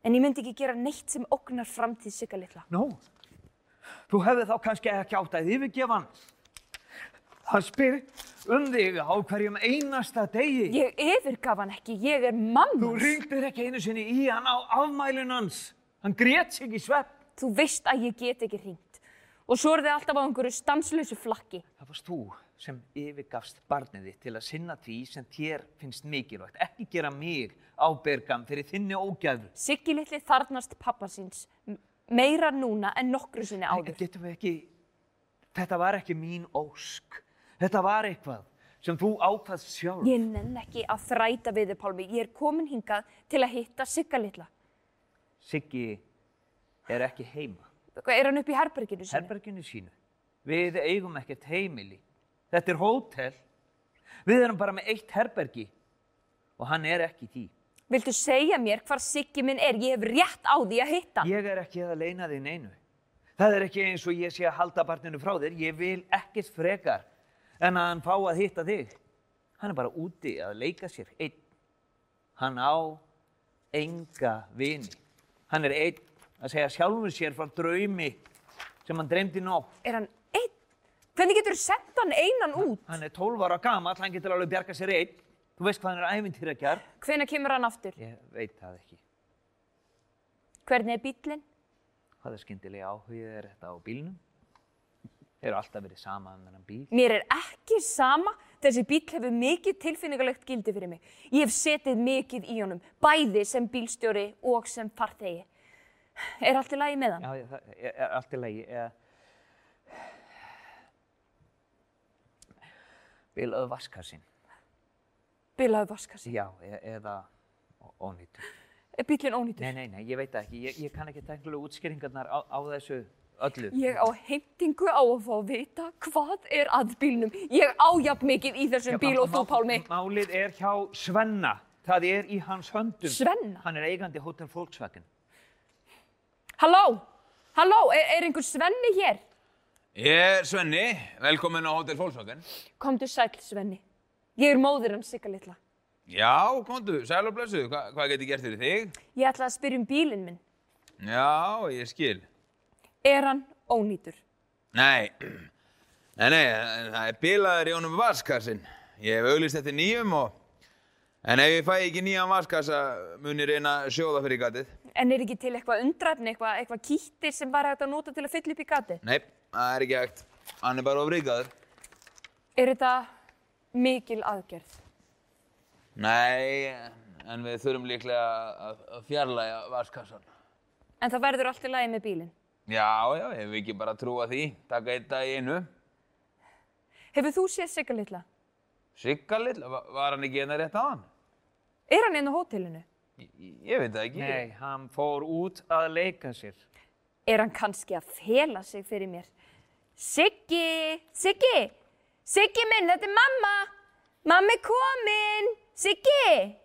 En ég myndi ekki gera neitt sem ógnar framtíð Sigga litla. Nú, þú hefði þá kannski ekki átt að yfirgefa hann. Hann spyr um þig á hverjum einasta degi. Ég yfirgaf hann ekki. Ég er mamma. Þú ringdir ekki einu sinni í hann á afmælun hans. Hann grét sig í svepp. Þú veist að ég get ekki hringt. Og svo er þið alltaf á einhverju stanslösu flakki. Það varst þú sem yfirgafst barnið þitt til að sinna því sem þér finnst mikilvægt. Ekki gera mig ábyrgam fyrir þinni ógæðu. Siggi litli þarnast pappa síns m- meira núna en nokkru sinni áður. Getum við ekki, þetta var ekki mín ósk. Þetta var eitthvað sem þú ákvaðst sjálf. Ég nenn ekki að þræta við þið, Pálmi. Ég er komin hingað til að hitta Sigga litla. Siggi er ekki heima. Er hann upp í herberginu sinu? Herberginu sínu. Við eigum ekkert heimili. Þetta er hótel. Við erum bara með eitt herbergi og hann er ekki því. Viltu segja mér hvar Siggi minn er? Ég hef rétt á því að hitta. Ég er ekki að leina þig neinu. Það er ekki eins og ég sé að halda barninu frá þér. Ég vil ekkert frekar en að hann fá að hitta þig. Hann er bara úti að leika sér einn. Hann á enga vini. Hann er einn að segja sjálfur sér frá draumi sem hann dreymdi nótt. Er hann einn? Hvernig getur þú sett hann einan út? Hann er 12 ára gamall, hann getur alveg bjarga sér einn. Þú veist hvað hann er æfintýrakjar? Hvenær kemur hann aftur? Ég veit það ekki. Hvernig er bíllinn? Hvað er skyndilega áhugið er þetta á bílnum? Þeir eru alltaf verið sama um þennan bíl. Mér er ekki sama. Þessi bíll hefur mikið tilfinningalegt gildi fyrir mig. Ég hef setið mikið í honum, bæði sem bílstjóri og sem farþegi. Er allt í lagi með hann? Já, það er allt í lagi. Bilaðu vaskarsinn. Bilaðu vaskassi. Já, e eða ó- ónýtur. Er bílinn ónýtur? Nei, nei, nei, ég veit ekki. Ég, ég kann ekki tæknilega útskýringarnar á, á þessu öllu. Ég á heimtingu á að fá að vita hvað er að bílnum. Ég á jafn mikið í þessum bíl og þú, Pálmi. Málið er hjá Svenna. Það er í hans höndum. Svenna? Hann er eigandi Hotel Volkswagen. Halló? Halló, er, er einhver Svenni hér? Ég er Svenni, velkomin á Hotel Volkswagen. Komdu sæll, Svenni. Ég er móðir hans Sigga litla. Já, komdu, sæl og blessuð, Hva, hvað get ég gert fyrir þig? Ég ætla að spyrja um bílinn minn. Já, ég skil. Er hann ónýtur? Nei, nei, nei, það er bilaður í honum vaskassin. Ég hef auglist eftir nýjum og... En ef ég fæ ekki nýjan vaskassa, mun ég reyna að sjóða fyrir gatið. En er ekki til eitthvað undræfni, eitthvað, eitthvað kýttir sem var hægt að nota til að fylla upp í gati? Nei, það er ekki hægt. Hann er bara ofrikaður. Er þetta mikil aðgerð? Nei, en við þurfum líklega að, að fjarlæga vaskassan. En það verður allt í lagi með bílinn. Já, já, ef við ekki bara trúa því. Taka eitt dag í einu. Hefur þú séð Sigga litla? Sigga lill, va- var hann ekki hérna rétt aðan? Er hann inn á hótelinu? Ég, ég veit það ekki. Nei, hann fór út að leika sér. Er hann kannski að fela sig fyrir mér? Siggi, Siggi, Siggi minn, þetta er mamma. Mamma er komin. Siggi.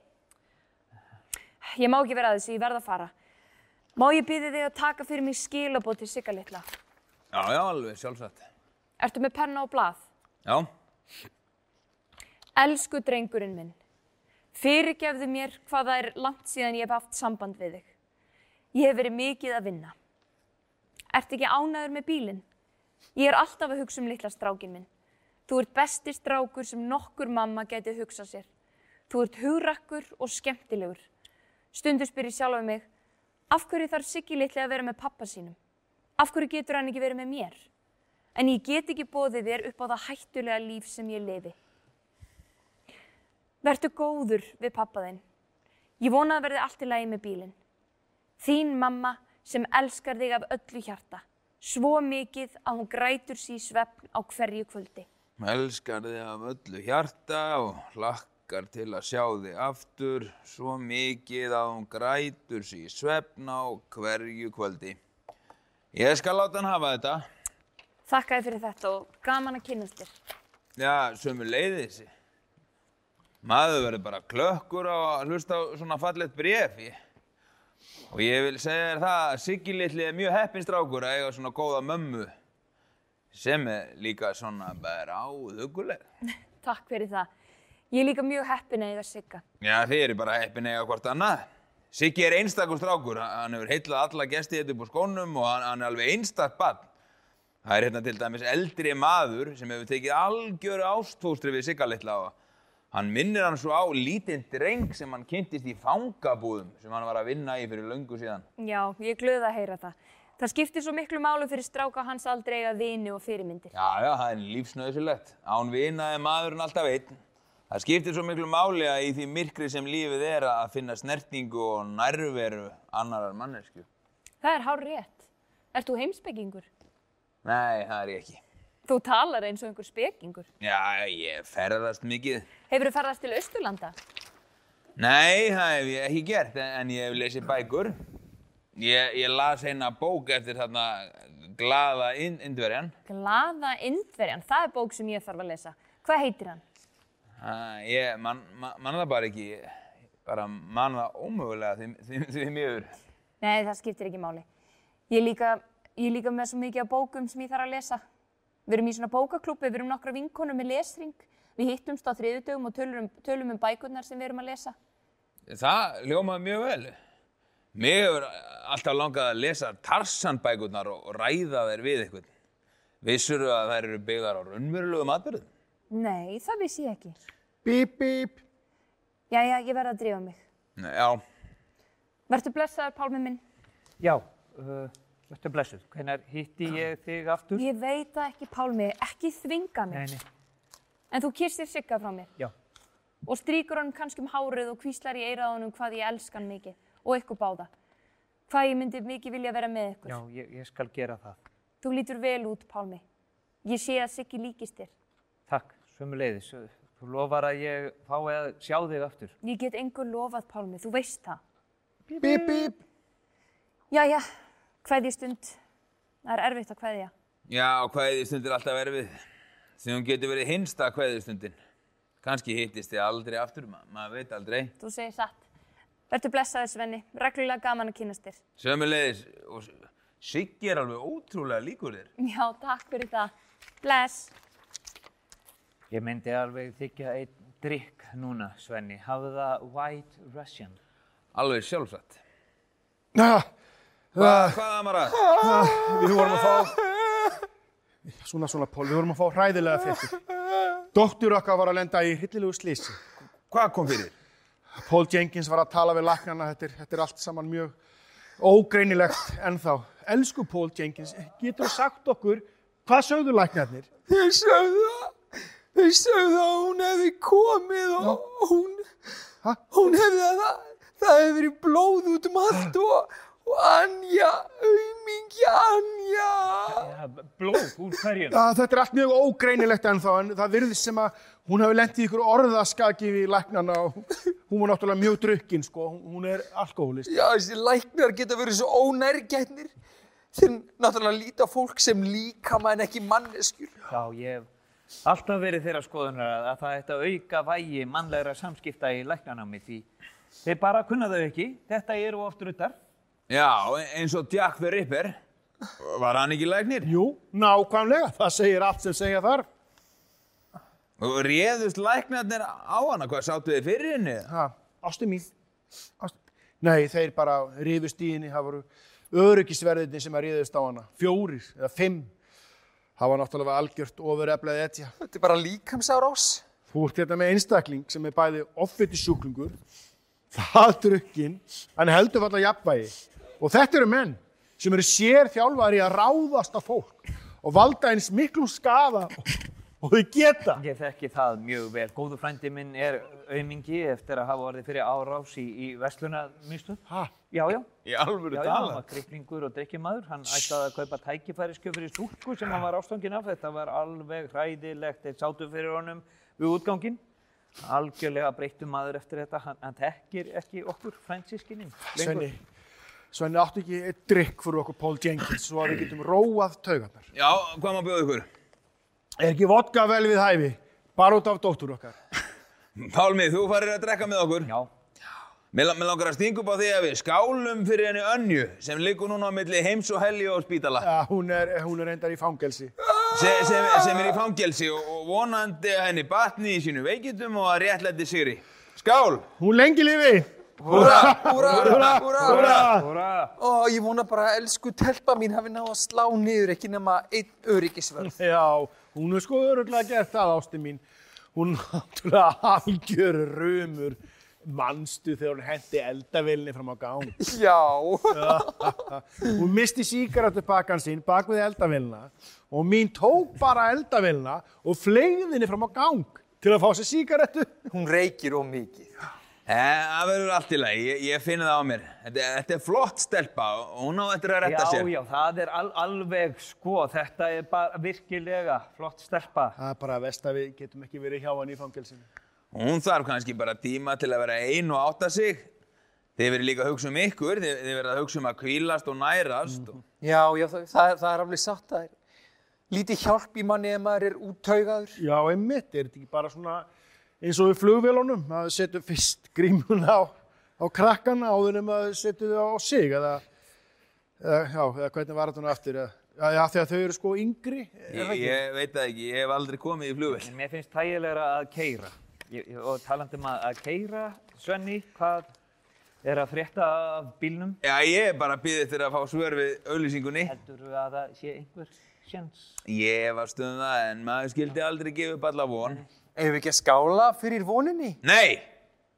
Ég má ekki vera að þessu, ég verð að fara. Má ég byrja þig að taka fyrir mig skilabót til Sigga litla? Já, já, alveg, sjálfsagt. Ertu með penna og blað? Já, Elsku drengurinn minn, fyrirgefðu mér hvað það er langt síðan ég hef haft samband við þig. Ég hef verið mikið að vinna. Ertu ekki ánæður með bílinn? Ég er alltaf að hugsa um litla strákin minn. Þú ert besti strákur sem nokkur mamma geti hugsað sér. Þú ert hugrakkur og skemmtilegur. Stundu spyr ég sjálfa mig, af hverju þarf Siggi litli að vera með pappa sínum? Af hverju getur hann ekki verið með mér? En ég get ekki bóðið þér upp á það hættulega líf sem ég lifi. Vertu góður við pappa þinn. Ég vona að verði allt í lagi með bílinn. Þín mamma sem elskar þig af öllu hjarta. Svo mikið að hún grætur í svefn á hverju kvöldi. elskar þig af öllu hjarta og hlakkar til að sjá þig aftur svo mikið að hún grætur sér í svefn á hverju kvöldi. Ég skal láta hann hafa þetta. Þakka þér fyrir þetta og gaman að kynast þér. Já, sömu leiðis. Maður verður bara klökkur á að hlusta á svona fallegt bréf. Ég, og ég vil segja þér það að Siggi litli er mjög heppinn strákur að eiga svona góða mömmu sem er líka svona bara áðuguleg. Takk fyrir það. Ég er líka mjög heppin að eiga Sigga. Já, þið eru bara heppin eiga hvort annað. Siggi er einstakur strákur, hann hefur heitlað alla gesti þetta upp á skónum og hann, hann er alveg einstak barn. Það er hérna til dæmis eldri maður sem hefur tekið algjöru ástfóstri við Sigga litla og hann minnir hann svo á lítinn dreng sem hann kynntist í fangabúðum sem hann var að vinna í fyrir löngu síðan. Já, ég er glöð að heyra það. Það skiptir svo miklu málu fyrir stráka hans aldrei eiga vini og fyrirmyndir. Já, já, það er lífsnöðsilegt. Án vina er maðurinn alltaf einn. Það skiptir svo miklu máli að í því myrkri sem lífið er að finna snertingu og nærveru annarar mannesku. Það er hár rétt. Ert þú heimspekingur? Nei, það er ég ekki. Þú talar eins og einhver spekingur. Já, ég ferðast mikið. Hefur þú ferðast til Austurlanda? Nei, það hef ég ekki gert, en ég hef lesið bækur. Ég, ég las eina bók eftir þarna glaða in indverjan. Glaða Indverjan, það er bók sem ég þarf að lesa. Hvað heitir hann? Uh, ég man, man, man það bara ekki, bara man það ómögulega því, því, því miður. Nei, það skiptir ekki máli. Ég líka, ég líka með svo mikið af bókum sem ég þarf að lesa. Við erum í svona bókaklúpi, við erum nokkra vinkonur með lesring. Við hittumst á þriðudögum og tölum, um- tölum um bækurnar sem við erum að lesa. Það ljómaði mjög vel. Mér hefur alltaf langað að lesa Tarzan-bækurnar og, ræða þær við eitthvað. Vissuru að þær eru byggðar á raunverulegum atbyrðum? Nei, það vissi ég ekki. Bíp, bíp. Jæja, ég verð að drífa mig. Nei, Já, Vertu blessaður, Pálmi minn. Já, uh, verður blessuð. Hvenær hitti ég þig aftur? Ég veit það ekki, Pálmi, ekki þvinga mig. Nei, nei. En þú kissir Sigga frá mér Já, og strýkur honum kannski um hárið og kvíslar í eirað honum hvað ég elskan mikið og ykkur báða. Hvað ég myndi mikið vilja vera með ykkur. já, ég, ég skal gera það. Þú lítur vel út, Pálmi. Ég sé að Siggi líkist þér. Takk, sömuleiðis. Þú lofar að ég fái að sjá þig aftur. Ég get engur lofað, Pálmi, þú veist það. Bíp, bíp. Jæja, kveðjustund. Það er erfitt að kveðja. Já, kveðistund er alltaf erfið. Því hún getur verið hinsta kveðistundin. Kanski hittist þið aldrei aftur, ma maður veit aldrei. Þú segir satt. Vertu blessaður, Svenni. Reglulega gaman að kynast þér. Sömulegis, og Siggi er alveg ótrúlega líkur þér. Já, takk fyrir það. Bless. Ég myndi alveg þykja einn drikk núna, Svenni. Hafðu það White Russian. Alveg sjálfsagt. Ah, Hva, ah, hvað Amara? við vorum að fá... Svona, svona, Pól, við vorum að fá hræðilega fréttir. Dóttur okkar var að lenda í hryllilegu slísi. Hvað kom fyrir? Paul Jenkins var að tala við læknarna, þetta er, þetta er allt saman mjög ógreinilegt ennþá. Elsku Paul Jenkins, getur þú sagt okkur, hvað sögðu læknarnir? Þeir sögðu að, þeir sögðu að hún hefði komið og hún, Ha? hún hefði að það, það hefði verið blóð út um allt og, og Anja, aumingja Anja. Ja, blóð úr hverjum? Ja, þetta er allt mjög ógreinilegt ennþá, en það virðist sem að hún hafi lendið í ykkur orðaskaki við læknarna og hún var náttúrulega mjög drukkin, sko, hún er alkoholist. Já, þessi læknar geta verið svo ónærgætnir. Þeir náttúrulega líta á fólk sem líkama en ekki manneskjur. Já, ég hef alltaf verið þeirra skoðunar að, að það ætti að auka vægi mannlegra samskipta í læknanámi því þeir bara kunna þau ekki. Þetta eru oft ruttar. Já, eins og Jack the Ripper. Var hann ekki læknir? Jú, nákvæmlega, það segir allt sem segja þar. Og réðust læknarnir á hana? Hvað sáttu þið fyrir henni? Ha, ástu mín. Ástu. Nei, þeir bara rifust í henni, það voru öryggisverðinni sem að riðust á hana. Fjórir eða fimm. Það var náttúrulega algjört ofureflaði etja. Þetta er bara líkamsárás. Þú ert hérna með einstakling sem er bæði offiti sjúklingur, það drukkinn, hann heldur alltaf jafnvægi. Og þetta eru menn sem eru sér þjálfari að ráðast á fólk og valda eins miklum skaða og, og þau geta. Ég þekki það mjög vel. Góðu frændi minn er aumingi eftir að hafa orðið fyrir árás í, í verslunarmiðstöð. Ha, Já, já. Í alvöru Já, já, hann var kriklingur og drikkjumadur. Hann ætlaði að kaupa tækifæriskjöf fyrir stúlku sem hann var ástofngin af. Þetta var alveg hræðilegt. Þeir sátu fyrir honum við útganginn. Algjörlega breyttu maður eftir þetta. Hann, hann tekkir ekki okkur frændsískinni. Svenni, Svenni áttu ekki eitt drikk fyrir okkur Paul Jenkins svo að við getum róað taugarnar. Já, hvað má bjóða ykkur? Er ekki vodka vel við hæfi? Bara út af dóttur okkar. Pálmi, þú farir að drekka með okkur. Já, Mér, la- mér langar að stinga upp á því að við skálum fyrir henni önju sem liggur núna á milli heims og helgi og spítala. Ja, hún, er, hún er reyndar í fangelsi. Se, sem, sem er í fangelsi og, og vonandi að henni batni í sínu veikindum og að réttlætti sigri. Skál! Hún lengi lifi! Húra, húra, húra, húra. Húra! Ó, ég vona bara að elsku telpa mín hafi náð að slá niður ekki nema einn öryggisverð. Já, hún er sko öruglega gert það, ásti mín. Hún er náttúrulega algjör rumur. Manstu þegar hún hendi eldavilni fram á gang. Já. Hún misti síkaretupakkan sinn bak við eldavilna og mín tók bara eldavilna og fleigði henni fram á gang til að fá sér síkaretu. Hún reykir of mikið. Eh, Það verður allt í lagi, ég, ég finna það á mér. Þetta, þetta er flott stelpa og hún á eftir að retta Já, sér. já, það er al alveg sko, þetta er bara virkilega flott stelpa. Það er bara vest að við getum ekki verið hjá hann í fangelsinu. Hún þarf kannski bara tíma til að vera ein og átta sig. Þið verður líka að hugsa um ykkur, þið, þið verður að hugsa um að kvílast og nærast. og- Já, já, það, það, er- það er alveg satt. Það er lítið hjálp í manni ef maður er úttaugaður. Já, einmitt, er þetta ekki bara svona eins og við flugvélunum, að við setjum fyrst grímuna á, á krakkana áður en að setjum þau á sig, eða, eða, já, eða hvernig var þetta nú aftur, eða, já, já, þegar þau eru sko yngri, er það Ég, ekki? ég veit það ekki, ég hef aldrei komið í flugvel. En mér finnst þægilegra að keira. Ég, og talandi um að, að keira, Svenni, hvað er að frétta af bílnum? Já, ég er bara býðið til að fá svör við auðlýsingunni. Heldur að það sé einhver sjans? Ég var stöðum það, en maður skildi aldrei gefa upp alla von. Ef við ekki að skála fyrir voninni? Nei,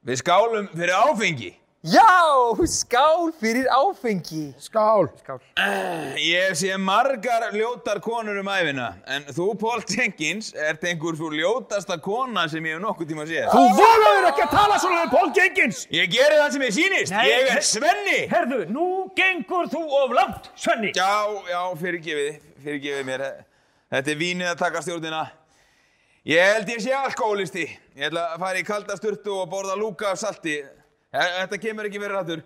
við skálum fyrir áfengi. Já, skál fyrir áfengi. Skál! Skál. Ég sé margar ljótar konur um æfina, en þú, Paul Jenkins, ert einhver svo ljótasta kona sem ég hef nokkuð tíma séð. Þú voruður ekki að tala svona um Paul Jenkins! Ég geri það sem ég sýnist, Nei, ég er Svenni! Herðu, nú gengur þú of langt, Svenni! Já, já, fyrirgefið, fyrirgefið mér. Þetta er vínið að taka stjórnina. Ég held ég sé alkoholisti. Ég ætla að fara í kalda sturtu og borða lúka af salti. Þetta kemur ekki verið rættur.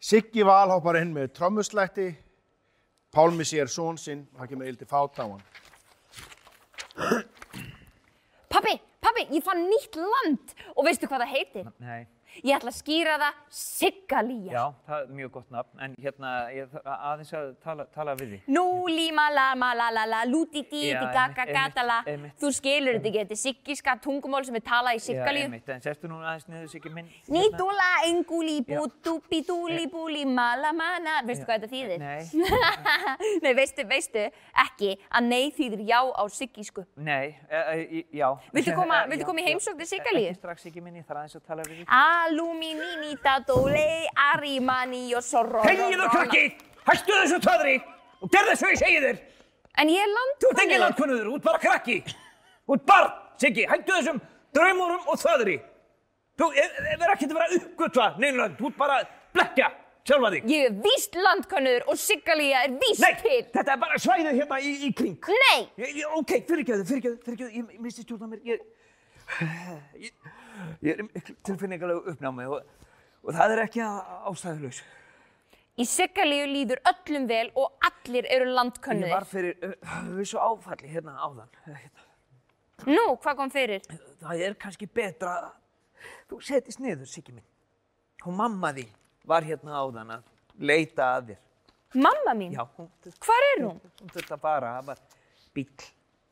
Siggi Val hoppar inn með trommuslætti, Pálmi sér són sinn, það kemur ildi fát á hann. Pappi, pappi, ég fann nýtt land og veistu hvað það heitir? Nei, Ég ætla að skýra það Siggalía. já, það er mjög gott nafn, en hérna, ég aðeins að tala, tala við því. Nú líma la ma la la la lúti dí Já, di gaga gatala. Þú skilur þetta ekki, þetta er siggiska tungumál sem er talað í Já, Siggalíu. einmitt, en sérstu nú aðeins niður sig minn. hérna? Nýtúla, engúli, Já. bútúpi, dúli, búli, mala, mana. Veistu hvað þetta þýðir? Nei, Nei, veistu, veistu ekki að nei þýðir já á siggísku. nei, e, e, já. Viltu koma- Eh, já, í já. heimsókn til Siggalíu? Ekki strax ekki minni, það er aðeins að tala við því. Aluminini, dadole, arimani og sorro. Og krakki, hættu þessu töðri og gerðu þessu ég segi þér. En ég er Þú ert landkonnur. landkunnuður, ert bara krakki. Ert barn, Siggi, hættu þessum draumurum og þöðri. Þú er, er ekkert að vera uppgötva neinlega, þú ert bara blekja sjálfa þig. Ég er víst landkonnur og Siggalía er víst Nei, til. þetta er bara svæðið hérna í, í kring. Nei, ég, ok, fyrirgjöðu, fyrirgjöðu, ég, ég misti stjórna mér, ég, ég, ég er miklu tilfinningarlegu uppnámi og, og það er ekki ástæðulaus. í Siggalíu líður öllum vel og allir eru Ég var fyrir uh, vissu áfalli hérna áðan. Hérna. Nú, hvað kom fyrir? Það er kannski betra að þú setist niður, Siggi minn. Og mamma þín var hérna áðan að leita að þér. Mamma mín, Já, hún, hvar er hún? hún þurfti að fara, það var bíll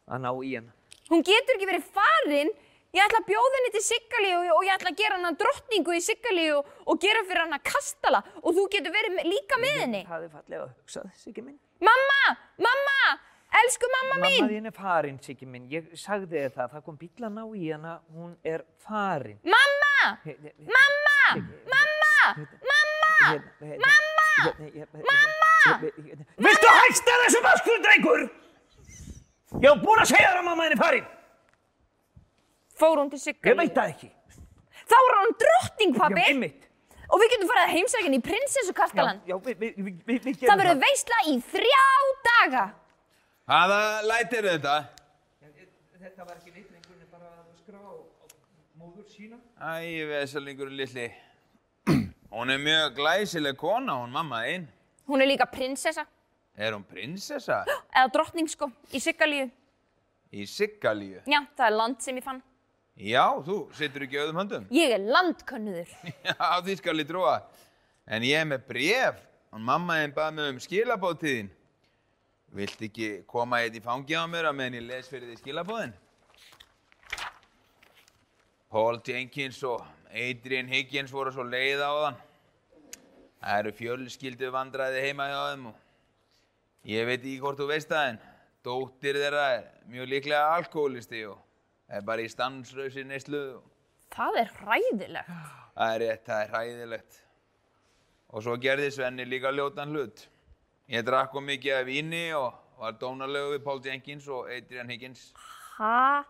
að ná í hana. Hún getur ekki verið farin. Ég ætla að bjóða henni til Siggalíu og ég ætla að gera hana drottningu í Siggalíu og, gera fyrir hana kastala og þú getur verið líka með henni. Það er fallega hugsað, Siggi minn. Mamma, mamma, elsku mamma Mamma mín. þín er farin, Siggi minn. Ég sagði þér það, það kom bíll að ná í hana, hún er farin. Mamma, mamma, mamma, mamma. Mamma! Mamma! Viltu hætta þessu maskur, drengur? Ég hef búin að segja þér að mamma henni farin. Fór hún til Ég Siggalíu? veit það ekki. Þá er hún drottning, Já, pabbi. einmitt. Og við getum farið að heimsækja henni í prinsessukastalan. Já, við, við, við, við, við Það gerum verður veisla í þrjá daga. Hvaða lætir þetta? Þetta var ekki neitt, einhvern veginn bara að skrá móður sína. Æ, vesalingur litli. Hún er mjög glæsileg kona, hún mamma einn. Hún er líka prinsessa, Er hún prinsessa? eða drottning sko, í Siggalíu. Í Siggalíu? Já, það er land sem ég fann. Já, þú situr ekki auðum höndum. Ég er landkönnuður. Já, því skal ég trúa. En ég er með bref. Og mamma einn bað mig um skilabóðtíðin. Vilt ekki koma eitt í fangi á mér að meðan ég les fyrir því skilabóðin? Paul Jenkins og Adrian Higgins voru svo leið á þann. Það eru fjölskyldu vandræði heima hjá þeim og ég veit ekki hvort þú veist það en dóttir þeirra er mjög líklega alkoholisti og er bara í stanslausi neyslu Það er hræðilegt. Það er rétt, það er hræðilegt. Og svo gerði Svenni líka ljótan hlut. Ég drakk um mikið af víni og var dónalegu við Paul Jenkins og Adrian Higgins. Ha?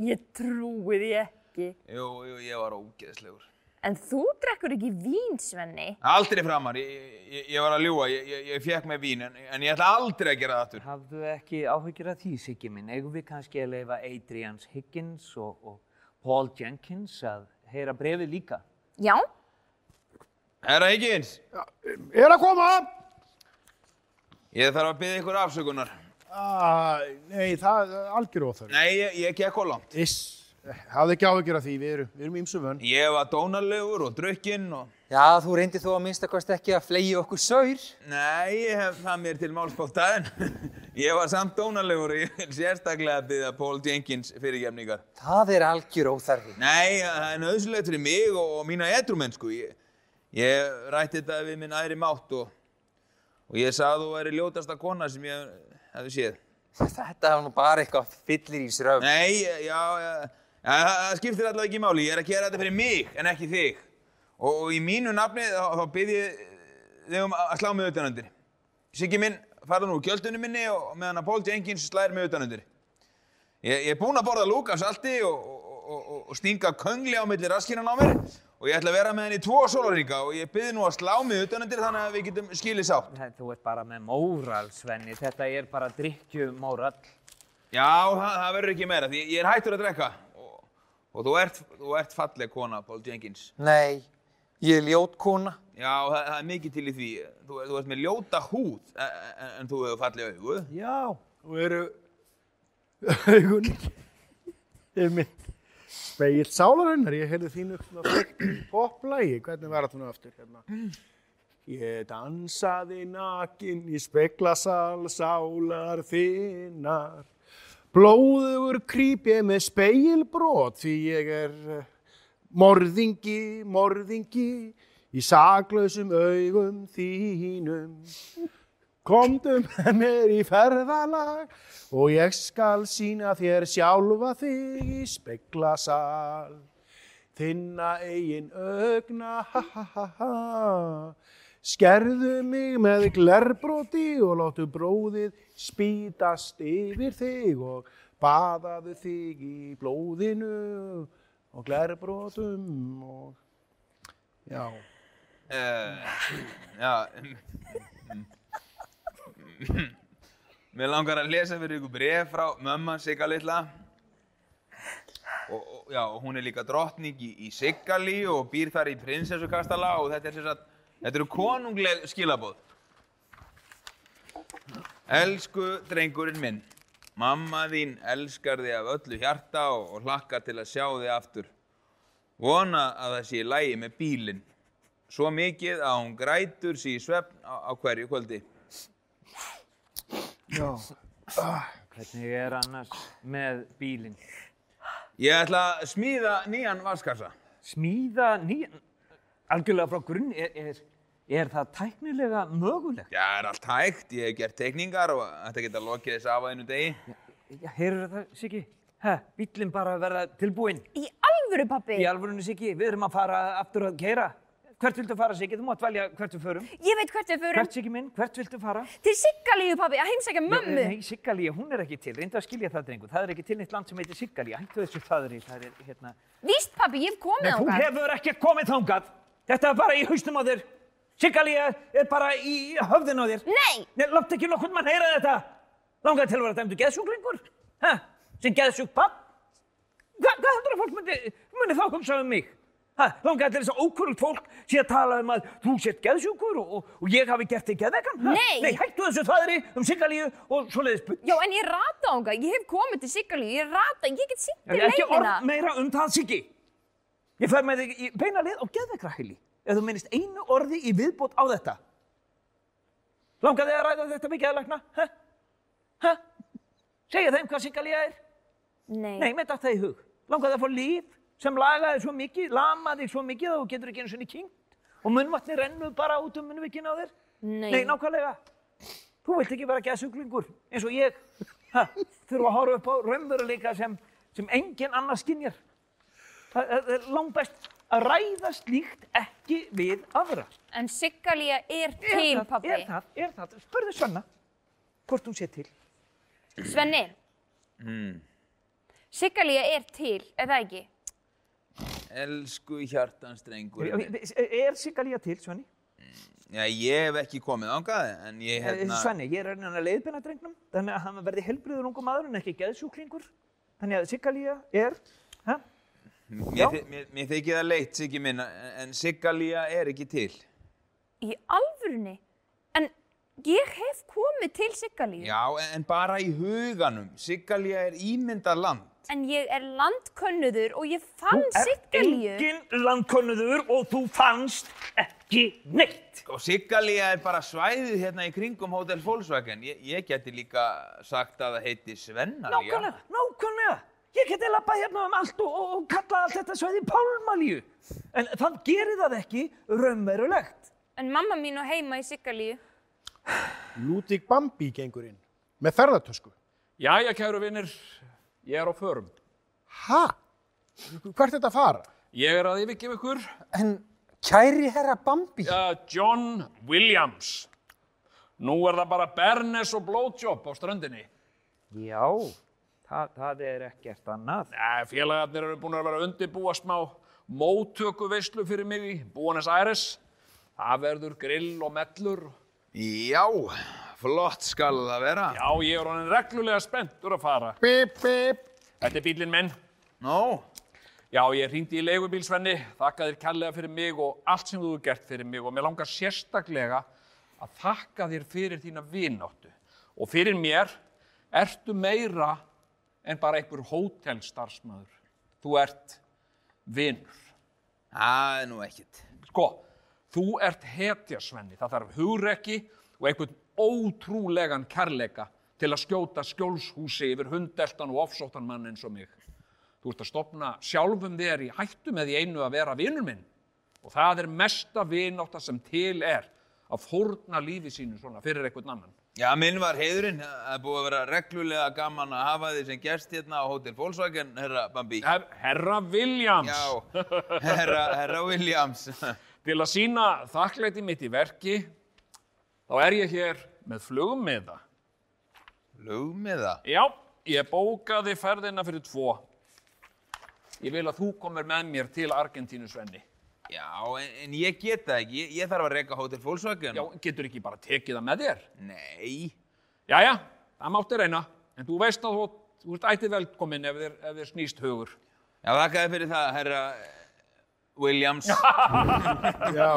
Ég trúi því ekki. Jú, jú, ég var ógeðslegur. En þú drekkur ekki vín, Svenni. Aldrei framar, ég, ég, ég var að ljúa, ég, ég, ég fekk með vín, en, en ég ætla aldrei að gera það aftur. Hafðu ekki áhyggjur af því, Siggi minn. Eigum við kannski að leifa Adrians Higgins og, og Paul Jenkins að heyra brefið líka? Já, Herra Higgins, Er að koma? ég þarf að byggja ykkur afsökunar. Ah, nei, það er algjör óþörf. Nei, ég, ég gekk á langt. Iss, hafði ekki áhyggjur af því, við erum, við erum ímsu vönn. Ég var dónalegur og drukkinn og... Já, þú reyndi þó að minnsta kost ekki að flegi okkur saur. Nei, ég hef það mér til málspótaðin. ég var samt dónalegur og ég vil sérstaklega byggja Paul Jenkins fyrirgefningar. Það er algjör óþarfi. Nei, það er nöðsulegt fyrir mig og, og mína edrumennsku. Ég, ég rætti þetta við minn æðri mátt og, og ég sagði að þú væri ljótasta kona sem ég hefði séð. Þetta var nú bara eitthvað fyllir í sröf. Nei, já það, skiptir allavega ekki máli. Ég er að gera þetta fyrir mig en ekki þig. Og, í mínu nafni þá, þá byrð ég þig um að slá mig utanundir. Siggi minn, farða nú úr gjöldunum minni og meðan að Paul Jenkins slæðir mig utanundir. Ég, ég er búinn að borða lúka salti og, og, og, og stinga köngli á milli raskinan á mér og ég ætla að vera með henni í tvo sólaringa og ég byrði nú að slá mig utanundir þannig að við getum skilið sátt. Þú ert bara með móral, Svenni. Þetta er bara drikkjumóral. Já, það, það verður ekki meira því ég er hættur að drekka. Og, þú, ert, þú ert falleg kona, Paul Jenkins. Nei, ég er ljót kona. Já, það, það er mikið til í því. Þú, þú ert með ljóta húð en, en, en þú hefur falleg augu. Já, og eru augun einmitt speil sálarinnar. Ég heyrði þínu poplægi. Hvernig var það nú aftur hérna? Ég dansaði nakin í speklasal sálar þinnar. Blóðugur krýp ég með speilbrot því ég er eh, morðingi, morðingi í saklausum augum þínum. Komdu með mér í ferðalag og ég skal sína þér sjálfa þig í speklasal. Þinna eigin augna, ha ha ha ha. Skerðu mig með glerbroti og láttu bróðið spýtast yfir þig og baðaðu þig í blóðinu og glerbrotum og já. Uh, já. Mér langar að lesa fyrir ykkur bref frá mömma Sigga litla. Og, og, já, hún er líka drottning í, í Siggali og býr þar í prinsessukastala og þetta er sagt, þetta eru konungleg skilabóð. Elsku drengurinn minn, mamma þín elskar þig af öllu hjarta og, og hlakkar til að sjá þig aftur. Vona að það sé í lægi með bílinn. Svo mikið að hún grætur sér í svefn á, á hverju kvöldi. Já. Hvernig er annars með bílinn? Ég ætla að smíða nýjan vaskassa. Smíða nýjan, algjörlega frá grunn, er, er, er það tæknilega mögulegt? Já, er allt hægt. Ég hef gert teikningar og þetta geta lokið þess af að einu degi. Já, heyrðu það, Siggi? Hæ, bílinn bara að verða tilbúinn. Í alvöru, pappi? Í alvörunni, Siggi, við erum að fara aftur að keira. Hvert viltu fara, Siggi? Þú mátt velja hvert við förum. Ég veit hvert við förum. Hvert, Siggi minn? Hvert viltu fara? Til Siggalíu, pappi, að heimsækja mömmu. Nei, Siggalía, hún er ekki til. Reyndu að skilja það, drengur. Það er ekki til neitt land sem heitir Siggalía. Hættu þessu þaðri. Það er, hérna... Víst, pappi, ég hef komið Nei, þú hefur ekki komið þangað. Þetta er bara í haustum á þér. Siggalía er bara í höfðin á þér. Nei! Nei, látt ekki nokkurn mann heyra þetta. Langaði til að vera dæmdu geðsjúklingur. Hæ? Sem geðsjúk papp? Hva, hvað heldur að fólk myndi, myndi þá hugsa um mig? Hæ? Langaði til þess að ókurult fólk sé að tala um að þú sett geðsjúkur og, og, og ég hafi gert þig geðvegan? Nei. Nei, hættu þessu þaðri um Siggalíu og svoleiðis bull. Já, en ég rata ákvæð. Ég hef komið til Siggalíu. Ég rata, ég get Ég fer með þig í beina lið og geðveikra heili. Ef þú minnist einu orði í viðbót á þetta. Langaði að ræða þetta mikið að lagna? Hæ? Hæ? Segja þeim hvað Siggalía er? Nei. Nei, með þetta í hug. Langaði að fá líf sem lagaði svo mikið, lamaði svo mikið að þú getur ekki einu sinni kynnt. Og munnvatni rennu bara út um munnvikin á þér. Nei. Nei, nákvæmlega. Þú vilt ekki vera geðsuglingur eins og ég. Ha, þurfa að horfa upp á raunveruleika sem, sem engin annar skinjar. Það er langbæst að ræða slíkt ekki við aðra. En Siggalía er Er til, það, pappi. Er það, er það. Spurðu Svenna hvort hún sé til. Svenni. Mm. Siggalía er til, er það ekki? Elsku hjartans drengur. Er Siggalía til, Svenni? Já, ég hef ekki komið ángað, en ég hérna... Svenni, ég er raunin að leiðbina drengnum þannig að hann verði helbriður ungum maður en ekki geðsjúklingur. Þannig að Siggalía er. Mér, mér, mér þykir það leitt, Siggi minn, en Siggalía er ekki til. Í alvörunni? En ég hef komið til Siggalíu. Já, en- bara í huganum. Siggalía er ímyndar land. En ég er landkönnuður og ég fann Siggalíu. engin landkonnuður og þú fannst ekki neitt. Og Siggalía er bara svæðið hérna í kringum Hotel Volkswagen. Ég, ég geti líka sagt að það heiti Svennalía. Nákvæmlega, nákvæmlega. Ég geti lappað hérna um allt og, og, og kalla allt þetta svæði Pálmalíu. En það gerir það ekki raunverulegt. En mamma mín á heima í Siggalíu. Ludvig Bambi gengur inn með ferðartösku. Jæja, kæru vinnir, ég er á förum. Ha? Hvert er þetta að fara? Ég er að yfirgefa ykkur En kæri herra Bambi, uh, John Williams. Nú er það bara Bernes og blowjob á ströndinni. Já, það, það er ekkert annað. Nei, félagarnir eru búin að vera undirbúa smá móttökuveislu fyrir mig í Buenos Aires. Það verður grill og mellur. Já, flott skal það vera. Já, ég er honin reglulega spenntur að fara. Bip, bip. Þetta er bílinn minn. Nó, Já, ég hringdi í leigubílsvenni, þakka þér kærlega fyrir mig og allt sem þú hefur gert fyrir mig og mér langar sérstaklega að þakka þér fyrir þína vináttu. Og fyrir mér ertu meira en bara einhver hótelstarfsmæður. Þú ert vinur. það er nú ekkert. Sko, þú ert hetjasvenni. Það þarf hugrekki og einhvern ótrúlegan kærleika til að skjóta skjólshúsi yfir hundeltan og ofsóttan mann eins og mig. Þú ert að stopna sjálfum þér í hættu með því einu að vera vinur minn. Og það er mesta vinátta sem til er að fórna lífi sínu svona fyrir einhvern annan. Já, minn var heiðurinn. Það er búið að vera reglulega gaman að hafa þið sem gest hérna á Hotel Volkswagen, herra Bambi. Her Herra Williams, Já, herra, herra Williams. til að sína þakklæti mitt í verki, þá er ég hér með flugum með það. Lugmiða. Já, ég bókaði ferðina fyrir tvo. Ég vil að þú komir með mér til Argentínu, Svenni. Já, en, en ég get það ekki. Ég, ég þarf að reyka Hotel Volkswagen. Já, getur ekki bara tekið það með þér? Nei. Jæja, það mátti reyna. En þú veist að þú, þú ert ættið velkomin ef þér, ef þér snýst hugur. Já, þakkaði fyrir það, herra Williams. Já,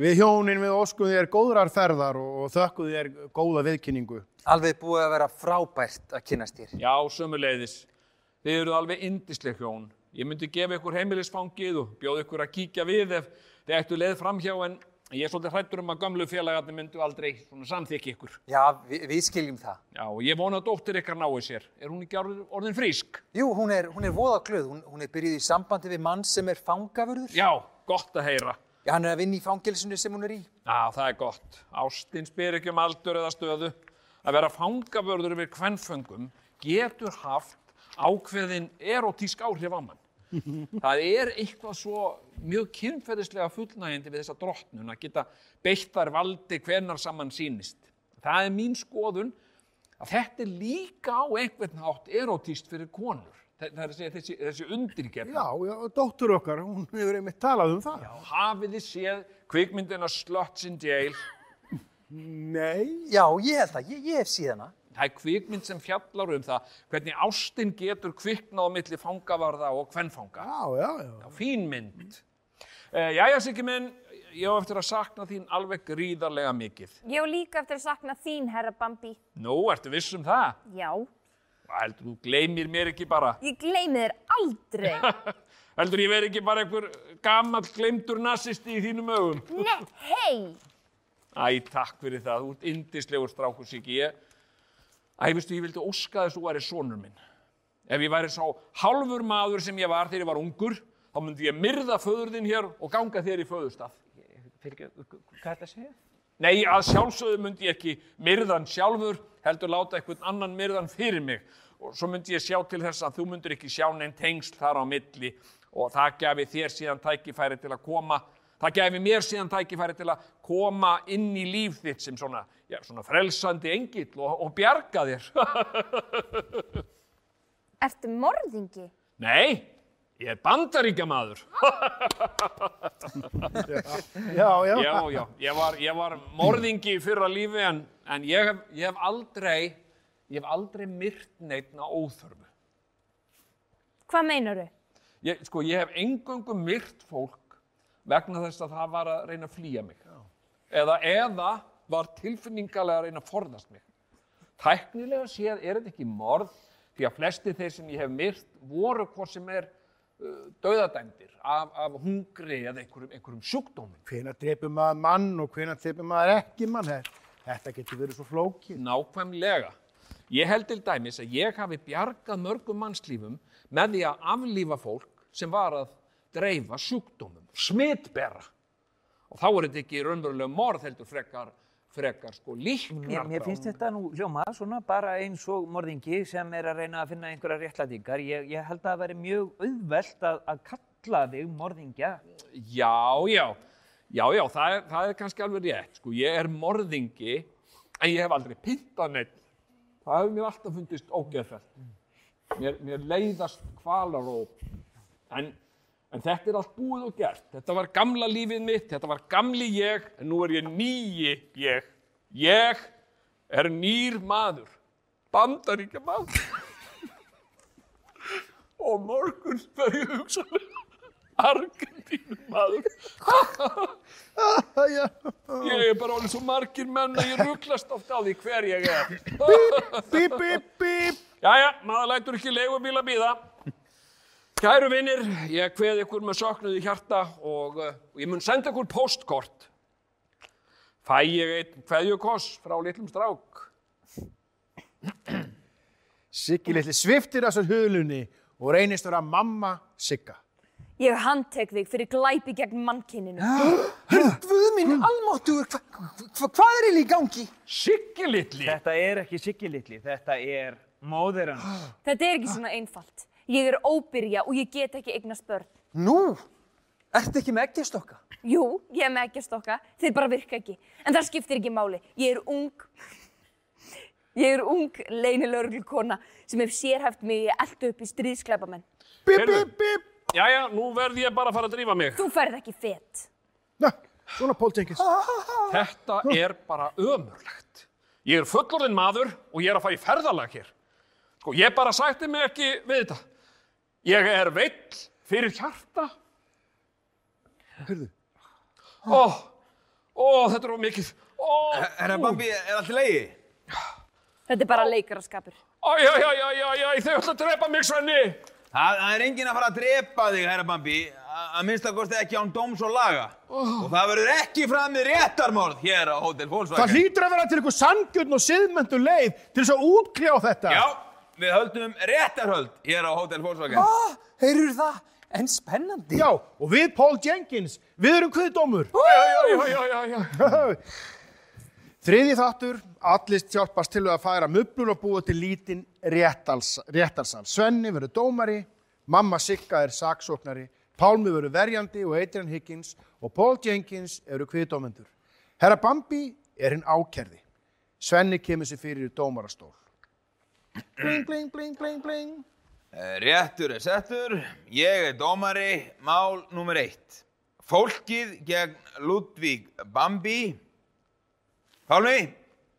við hjónin við óskum þér góðrar ferðar og, og þökkum þér góða viðkynningu. Alveg búið að vera frábært að kynast þér. Já, sömuleiðis. Þið eruð alveg indisleg hjón. Ég myndi gefa ykkur heimilisfangið og bjóða ykkur að kíkja við ef þið ættu leið framhjá en ég er svolítið hrættur um að gamlu félagarnir myndu aldrei samþykja ykkur. Já, við, við skiljum það. Já, og ég vona að dóttir ykkar nái sér. Er hún ekki orðin, frísk? Jú, hún er, hún er voða glöð. Hún, hún er byrjuð í sambandi við mann sem er fangavörður. Já, gott að heyra. Já, hann er að vinna í fangilsinu sem hún er í. Já, það er gott. Ástin spyr ekki um aldur eða stöðu. Að vera fangavörður yfir kvennföngum getur haft ákveðin erotísk áhrif á mann. Það er eitthvað svo mjög kynferðislega fullnægjandi við þessa drottnun að geta beitt þar valdi hvenar saman sýnist. Það er mín skoðun að þetta er líka á einhvern hátt erotíst fyrir konur. Það er að segja þessi, þessi undirgerð. Já, já, dóttur okkar, hún hefur einmitt talað um það. Hafið þið séð kvikmyndina Sluts in Jail? Nei. Já, ég held það. Ég, ég hef síðan hana. Það er kvikmynd sem fjallar um það hvernig ástin getur kviknað á milli fangavarða og kvennfanga. Já, já, já. Já, fín mynd. Uh, jæja, Siggi minn, ég á eftir að sakna þín alveg gríðarlega mikið. Ég á líka eftir að sakna þín, herra Bambi. Nú, ertu viss um það? Já, heldur þú gleymir mér ekki bara? ég gleymi þér aldrei. Heldur ég veri ekki bara einhver gamall gleymdur nazisti í þínum augum? Nei, hei! Æ, takk fyrir það, þú ert indislegur strákur, Siggi. Ég, æ, veistu, ég vildi óska þess að þú væri sonur minn. Ef ég væri sá hálfur maður sem ég var þegar ég var ungur, þá myndi ég myrða föður þinn hér og ganga þér í föðustaf. Fyrir ekki, hvað er þetta að segja? Nei, að sjálfsögðu myndi ég ekki myrðan sjálfur, heldur láta einhvern annan myrðan fyrir mig. Og svo myndi ég sjá til þess að þú myndir ekki sjá neinn tengsl þar á milli og það gefi þér síðan tækifæri til að koma, það gefi mér síðan tækifæri til að koma inn í líf þitt sem svona, já, svona frelsandi engill og, og bjarga þér. Ertu morðingi? Nei, ég er bandaríkjamaður. Já, já. Já, já, ég var, ég var morðingi í fyrra lífi en, en ég, hef, ég hef aldrei, ég hef aldrei myrt neitt á óþörfu. Hvað meinaru? Ég, sko, ég hef engöngu myrt fólk vegna þess að það var að reyna að flýja mig. Eða, eða var tilfinningalega að reyna að forðast mig. Tæknilega séð er þetta ekki morð því að flesti þeir sem ég hef myrt voru hvort sem er uh, dauðadæmdir af, af hungri eða einhverjum, einhverjum sjúkdómum. Hvenær dreipur maður mann og hvenær dreipur maður ekki mann? Þetta getur verið svo flókið. Nákvæmlega. Ég held til dæmis að ég hafi bjargað mörgum mannslífum með því að aflífa fólk sem var að dreifa sjúkdómum, smitbera. Og þá er þetta ekki raunverulega morð heldur frekar, frekar sko líknar. Mér, mér finnst þetta nú hljóma svona bara eins og morðingi sem er að reyna að finna einhverja réttlætingar. Ég, ég held að það veri mjög auðvelt að, að kalla þig morðingja. Já, já, já, já, það er, það er kannski alveg rétt. Sko, ég er morðingi en ég hef aldrei pintað neitt. Það hefur mér alltaf fundist ógeðfælt. Mér, mér leiðast kvalar En, en þetta er allt búið og gert. Þetta var gamla lífið mitt, þetta var gamli ég, en nú er ég nýji ég. Ég er nýr maður, bandaríkja maður. Og morgun fer ég hugsaðlega Argentínu maður. Ég er bara alveg svo margir menn að ég rugglast oft á því hver ég er. Bíp, bíp, bíp. Jæja, maður lætur ekki leigubíla býða. Kæru vinnir, ég kveð ykkur með söknuði hjarta og, uh, og ég mun senda ykkur postkort. Fæ ég einn kveðjukoss frá litlum strák. Siggi litli sviftir þessar huglunni og reynist vera mamma Sigga. Ég handtek þig fyrir glæpi gegn mannkyninu. Hörðu, guð minn, almáttugur, hva, hva, hvað er eiginlega í gangi? Siggi litli! Þetta er ekki Siggi litli, þetta er móðir hans. Þetta er ekki svona einfalt. Ég er óbyrja og ég get ekki eignast börn. Nú, ertu ekki með eggjastokka? Jú, ég er með ekki að stokka, þeir bara virka ekki. En það skiptir ekki máli. Ég er ung, ég er ung leynilörglukona sem hef sérhæft mig elda upp í stríðsklæpamenn. Bíp, Heyrðu. bíp, bíp. Jæja, nú verð ég bara að fara að drífa mig. Þú ferð ekki fett. Na, svona Pól Jenkins. Þetta er bara ömurlegt. Ég er fullorðin maður og ég er að í ferðalag hér. Sko, ég bara sætti mig ekki við þetta. Ég er veill fyrir hjarta. Hörðu. Ó, ó, þetta er of mikið. Ó, Herra Bambi, er allt í leiði? Þetta er bara leikaraskapur. ó, já, já, já, já, já, þau ætla að drepa mig, Svenni. Það, það er enginn að fara að drepa þig, herra Bambi, a- að minnsta kosti ekki án dóms og laga. Og það verður ekki framið réttarmorð hér á Hotel Volkswagen. Það hlýtur að vera til ykkur sangjörn og siðmendu leið til þess að útkljá þetta. Já, við höldum réttarhöld hér á Hotel Volkswagen. Ah, heyrur það? En spennandi. Já, og við Pól Jenkins, við erum kviðdómur. Já, já, já, já, já. Þriði þáttur, allist hjálpast til að færa möblur og búa til lítinn réttals, réttarsal. Svenni verður dómari, mamma Sigga er saksóknari, Pálmi verður verjandi og Adrian Higgins og Paul Jenkins eru kviðdómendur. Herra Bambi er hinn ákerði. Svenni kemur sér fyrir í dómarastól. Bling, bling, bling, bling, bling. Eh, Réttur er settur, ég er dómari, mál nummer eitt. Fólkið gegn Ludvík Bambi. Pálmi,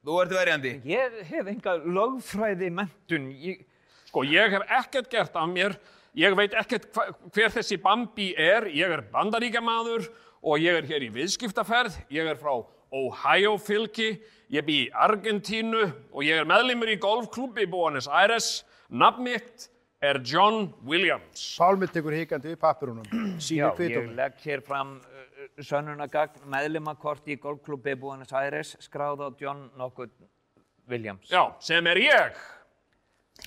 þú ert verjandi. Ég hef enga lögfræði mentun. Ég, Sko, ég hef ekkert gert af mér. Ég veit ekkert hver þessi Bambi er. Ég er bandaríkjamaður og ég er hér í viðskiptaferð. Ég er frá Ohio fylki. Ég bý í Argentínu og ég er meðlimur í golfklubbi í Buenos Aires. Nafn mitt er John Williams. Pálmi tekur hikandi við pappirunum. já, ég legg hér fram uh, sönnunagagn meðlimakort í golfklubbi Buenos Aires skráð á John nokkuð Williams. Já, sem er ég.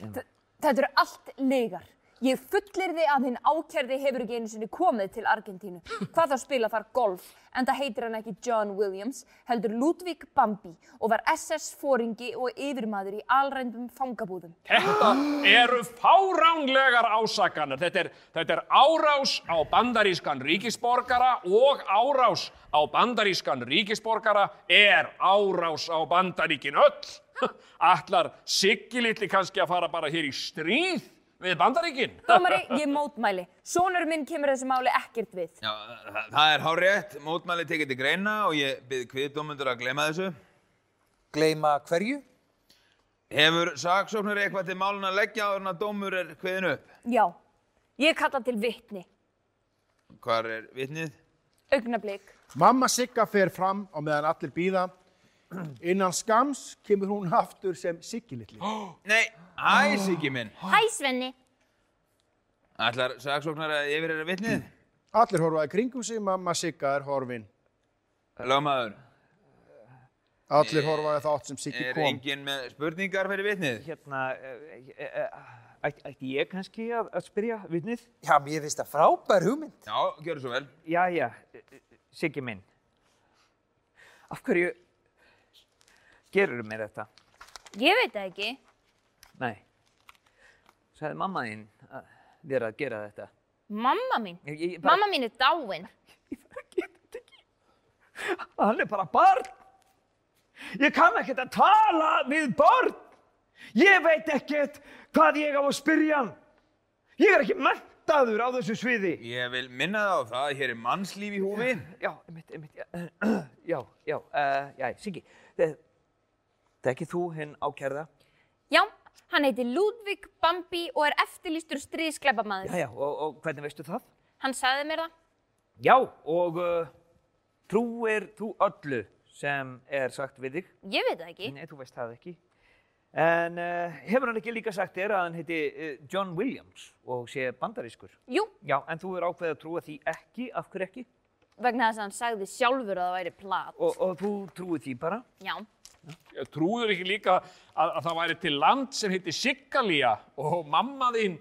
Þetta eru allt legar. Ég fullirði að hinn ákærði hefur ekki einu sinni komið til Argentínu. Hvað þá spila þar golf, en það heitir hann ekki John Williams, heldur Ludvík Bambi og var SS-fóringi og yfirmaður í alrændum fangabúðum. Þetta eru fáránlegar ásakanir. Þetta er, þetta er árás á bandarískan ríkisborgara og árás á bandarískan ríkisborgara er árás á bandaríkin öll. Ætlar Siggi litli kannski að fara bara hér í stríð við bandaríkin? Dómari, ég mótmæli. Sónur minn kemur þessu máli ekkert við. Já, það, það er hárétt, mótmæli tekið til greina og ég byrð kviðdómundur að gleyma þessu. Gleima hverju? Hefur saksóknur eitthvað til málun að leggja áður en að dómur er kviðin upp? Já, ég kalla til vitni. Hvar er vitnið? Augnablík. Mamma Sigga fer fram á meðan allir býða. Innan skams kemur hún aftur sem Siggi litli. Nei, hæ Siggi minn. Hæ, Svenni. Ætlar saksóknar að yfir er vitnið? Allir horfaði kringum sig, mamma Sigga er horfin. Lögmaður, Allir horfaði þátt sem Siggi er kom. enginn með spurningar fyrir vitnið? Hérna, uh, uh, ætti, ég kannski að, að spyrja vitnið? Já, mér finnst það frábær hugmynd. Já, gjör svo vel. Jæja, uh, Siggi minn. Af hverju gerur mér þetta? Ég veit það ekki. Nei. Sagði mamma þín að þér að gera þetta? Mamma mín. Ég, ég, bara, Mamma mín er dáin. Hann er bara barn. Ég kann ekkert að tala við barn. Ég veit ekkert hvað ég á að spyrja hann. Ég er ekki mentaður á þessu sviði. Ég vil minna það á það að hér er mannslíf í húfi. Já, einmitt, einmitt, já, já, já, uh, já, Siggi, þe- Þetta ekki þú, hinn ákærða? Já, hann heitir Ludvig Bambi og er eftirlýstur stríðskleipamaður. Jæja, og, og hvernig veistu það? Hann sagði mér það. Já, og uh, trúir þú öllu sem er sagt við þig? Ég veit það ekki. Nei, þú veist það ekki. En uh, hefur hann ekki líka sagt þér að hann heiti uh, John Williams og sé bandarískur? Jú, Já, en þú er ákveðið að trúa því ekki, af hverju ekki? vegna þess að hann sagði sjálfur að það væri plat. Og, og þú trúið því bara? Já, Trúður ekki líka að, að það væri til land sem heitir Siggalía og mamma þín,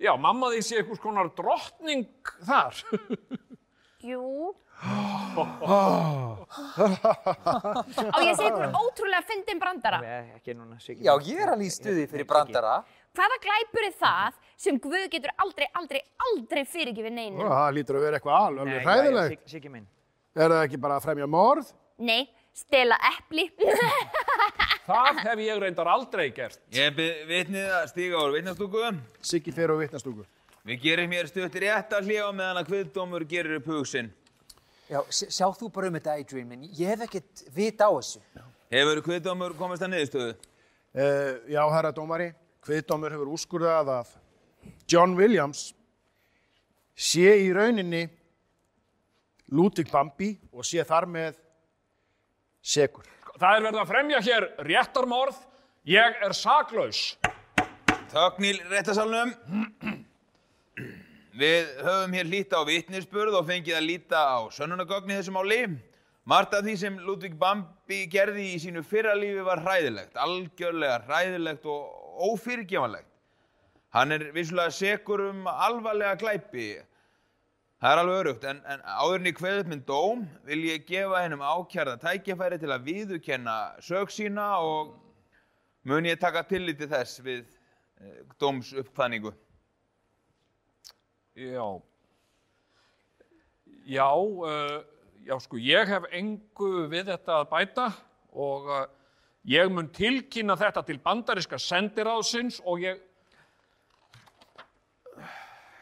já, mamma þín sé einhvers konar drottning þar. jú. Á ég segja ykkur ótrúlega fyndin brandara. Nei, ekki núna, Siggi. Já, ég er alveg í stuði fyrir brandara. Hvaða glæpur er það sem Guð getur aldrei, aldrei, aldrei fyrirgifið neinum? Það lítur að vera eitthvað Nei, alveg hræðilegt. Sig- Siggi minn. Er það ekki bara að fremja morð? Nei, stela epli. Það hef ég reyndar aldrei gert. Ég byrð vitnið að stíga úr vitnastúku. Siggi fer á vitnastúku. Við gerum hér stutt rétt að hljóða meðan að kviðdómur gerir upp hugsin. Já, sjá þú bara um þetta, Adrian, minn. Ég hef ekkert vit á þessu. Hefur kviðdómur komist að niðurstöðu? Uh, já, herra dómari, kviðdómur hefur úrskurðað að John Williams sé í rauninni Ludwig Bambi og sé þar með segur. Það er verið að fremja hér réttarmorð. Ég er saklaus. Þögn í réttasalunum. Við höfum hér líta á vitnisspurð og fengið að líta á sönnunagögn í þessu máli. Margt af því sem Ludvig Bambi gerði í sínu fyrra lífi var hræðilegt, algjörlega hræðilegt og ófyrirgefanlegt. Hann er vissulega sekur um alvarlega glæpi. Það er alveg örugt, en, en áðurinn í kveðut minn dóm vil ég gefa hennum ákjærða tækjafæri til að viðukenna sög sína og mun ég taka tilliti þess við eh, dómsuppkvæningu. Já. Já, uh, já, sko, ég hef engu við þetta að bæta og uh, ég mun tilkynna þetta til bandaríska sendiráðsins og ég...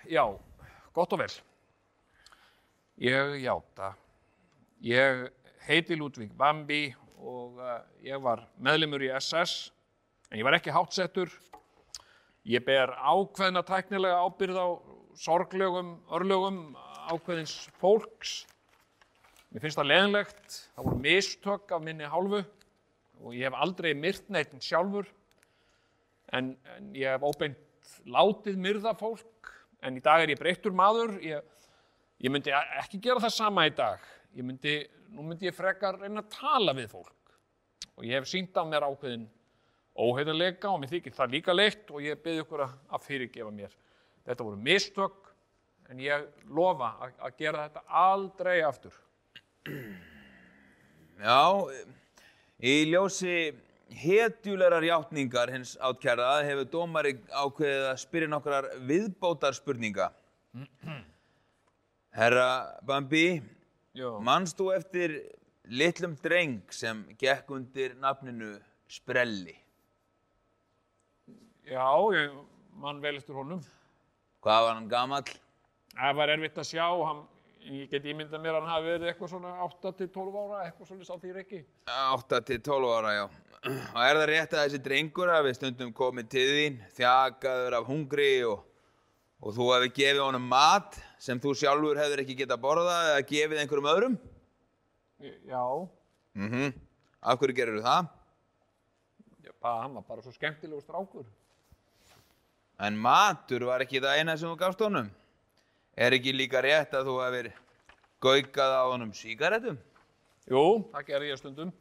Já, gott og vel. Ég játa. Ég heiti Ludvig Bambi og uh, ég var meðlimur í SS, en ég var ekki hátsettur. Ég ber ákveðna tæknilega ábyrð á sorglegum örlögum ákveðins fólks. Mér finnst það leðinlegt, það voru mistök af minni hálfu og ég hef aldrei myrt neitt sjálfur en, en ég hef óbeint látið myrða fólk en í dag er ég breyttur maður, ég, ég myndi ekki gera það sama í dag. Ég myndi, nú myndi ég frekar reyna að tala við fólk og ég hef sínt á mér ákveðin óheiðarleika og mér þykir það líka leitt og ég byrði ykkur að, fyrirgefa mér. Þetta voru mistök en ég lofa að, gera þetta aldrei aftur. Já, í ljósi hetjulegar játningar hins átkærða hefur dómari ákveðið að spyrja nokkrar viðbótar spurninga. Herra Bambi, Já. manst þú eftir litlum dreng sem gekk undir nafninu Sprelli? Já, ég mann vel eftir honum. Hvað var hann gamall? Það var erfitt að sjá, hann, ég get ímyndað mér að hann hafi verið eitthvað svona 8-12 ára, eitthvað svona sá því ekki. 8 til 12 ára, já. Og er það rétt að þessi drengur hafi stundum komið til þín, þjakaður af hungri og, og þú hefði gefið honum mat sem þú sjálfur hefur ekki getað borðað eða gefið einhverjum öðrum? Já, Mhm. Af hverju gerir það? já bara, hann var bara svo skemmtilegur strákur. En matur var ekki það eina sem þú gafst honum. Er ekki líka rétt að þú hefur gaukað á honum sígarettum? Jú, það gerði ég stundum.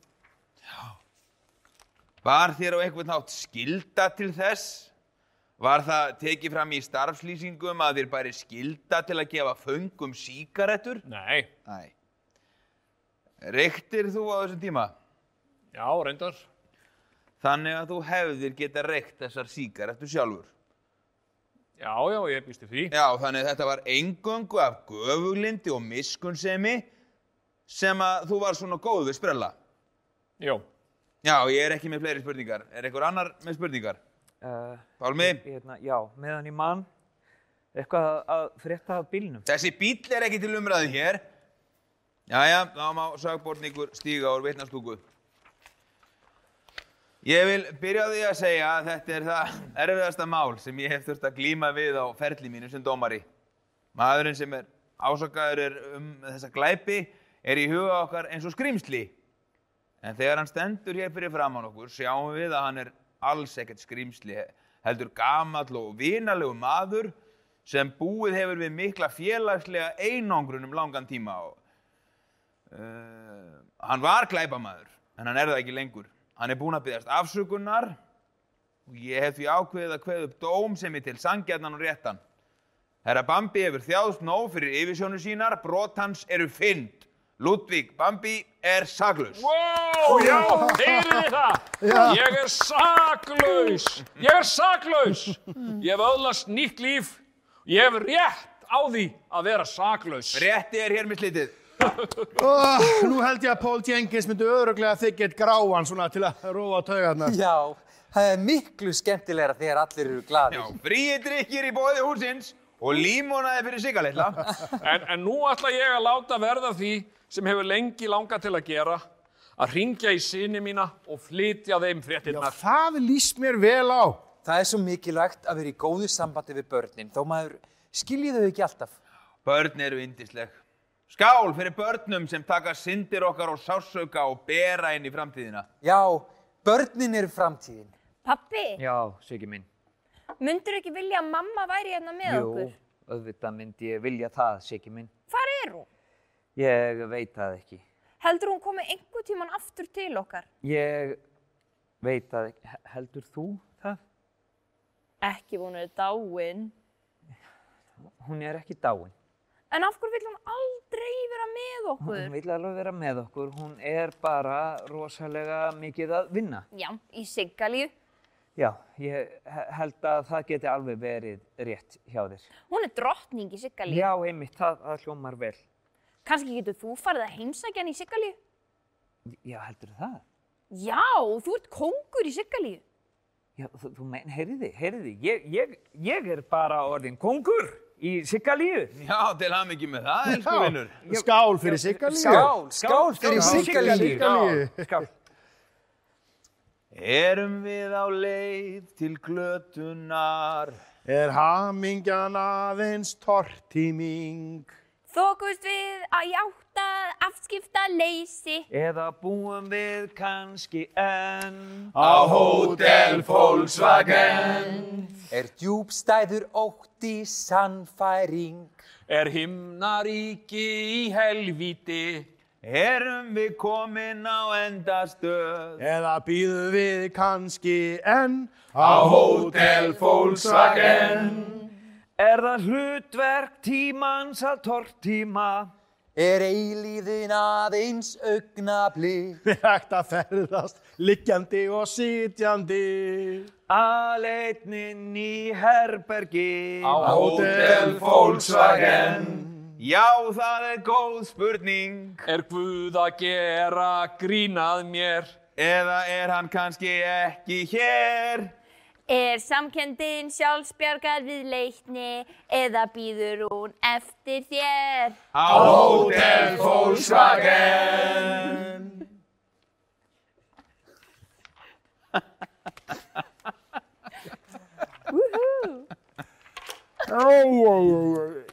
Var þér á einhvern nátt skilda til þess? Var það tekið fram í starfslýsingum að þér bæri skilda til að gefa föngum sígarettur? Nei, Næ. Reyktir þú á þessum tíma? já, reyndar. Þannig að þú hefðir geta reykt þessar sígarettur sjálfur. Já, já, ég býst því. Já, þannig að þetta var eingöngu af göfuglindi og miskunnsemi sem að þú var svona góð við sprella. Jó, Já, ég er ekki með fleiri spurningar. Er einhver annar með spurningar? Pálmi, hérna, já, meðan ég mann eitthvað að- frétta af bílnum. þessi bíll er ekki til umræðu hér. Jæja, þá má sagbortningur stíga úr vitnastúku. Ég vil byrja á því að segja að þetta er það erfiðasta mál sem ég hef þurft að glíma við á ferli mínu sem dómari. Maðurinn sem er ásakaður er um þessa glæpi er í huga okkar eins og skrýmsli. En þegar hann stendur hér fyrir framann okkur sjáum við að hann er alls ekkert skrýmsli, heldur gamall og vinalegu maður sem búið hefur við mikla félagslega einangrun um langan tíma. Og, uh, hann var glæpamaður, en hann er það ekki lengur. Hann er búinn að byggjast afsökunar og ég hef því ákveðið að kveða upp dóm sem er til sangjarnan og réttan. Herra Bambi hefur þjáðst nóg fyrir yfirsjónu sínar, brot hans eru fynd. Ludvík Bambi er saklaus. Wow, já, heyrið þið það? Ég er saklaus. Ég er saklaus. Ég hef öðlast nýtt líf. Ég hef rétt á því að vera saklaus. Rétti er hér með slitið. Oh, nú held ég að Paul Jenkins myndi öðruglega þykja eitt gráan svona til að róa taugarnar. Já, það er miklu skemmtilegra þegar allir eru gladir. Já, fríi drikkir í bóði húsins og límonaði fyrir sigaleitla. En, en nú ætla ég að láta verða því sem hefur lengi langað til að gera, að ringja í sinni mína og flytja þeim Já, fréttinnar. það líst mér vel á. Það er svo mikilvægt að vera í góðu sambandi við börnin, þó maður skilji þau ekki alltaf. Börn eru indisleg. Skál fyrir börnum sem taka syndir okkar og sásauka og bera inn í framtíðina. Já, börnin eru framtíðin. Pappi, Já, Siggi minn. myndur ekki vilja að mamma væri hérna með Jú, okkur? auðvitað myndi ég vilja það, Siggi minn. Hvar er hún? Ég veit það ekki. Heldur hún komi einhver tíman aftur til okkar? Ég veit það ekki. He- Heldur þú það? Ekki hún er dáin. Hún er ekki dáin. En af hverju vill hún aldrei vera með Hún okkur? vil alveg vera með okkur. Hún er bara rosalega mikið að vinna. Já, í Siggalíu. Já, ég he- held að það geti alveg verið rétt hjá þér. Hún er drottning í Siggalíu. Já, einmitt, það, það hljómar vel. Kannski getur þú farið að heimsækja hann í Siggalíu? Já, heldur það? Já, þú ert kóngur í Siggalíu. Já, þú, þú mein, heyriði, heyriði, ég, ég, ég er bara orðin kongur í Siggalíu. Já, til hann ekki með það, elsku vinnur. Skál fyrir Siggalíu. Skál, skál fyrir Siggalíu. Siggalíu. Skál. Erum við á leið til glötunar? Er hamingjan aðeins tortíming? Þókust við að játa afskipta leysi. Eða búum við kannski enn Á hótel Volkswagen. Er djúbstæður ótti sannfæring? Er himnaríki í helvíti? Erum við komin á endastöð? Eða býðum við kannski enn Á hótel Volkswagen. Er það hlutverk tímans að tortíma? Er eilíðin aðeins augnablik? hægt að ferðast liggjandi og sitjandi? Aleitnin í herbergi Á Hótel Volkswagen. Já, það er góð spurning. Er Guð að gera grínað mér? Eða er hann kannski ekki hér? Er samkendin sjálfsbjargað við leikni eða býður hún eftir þér? Á hótel Volkswagen. Ó.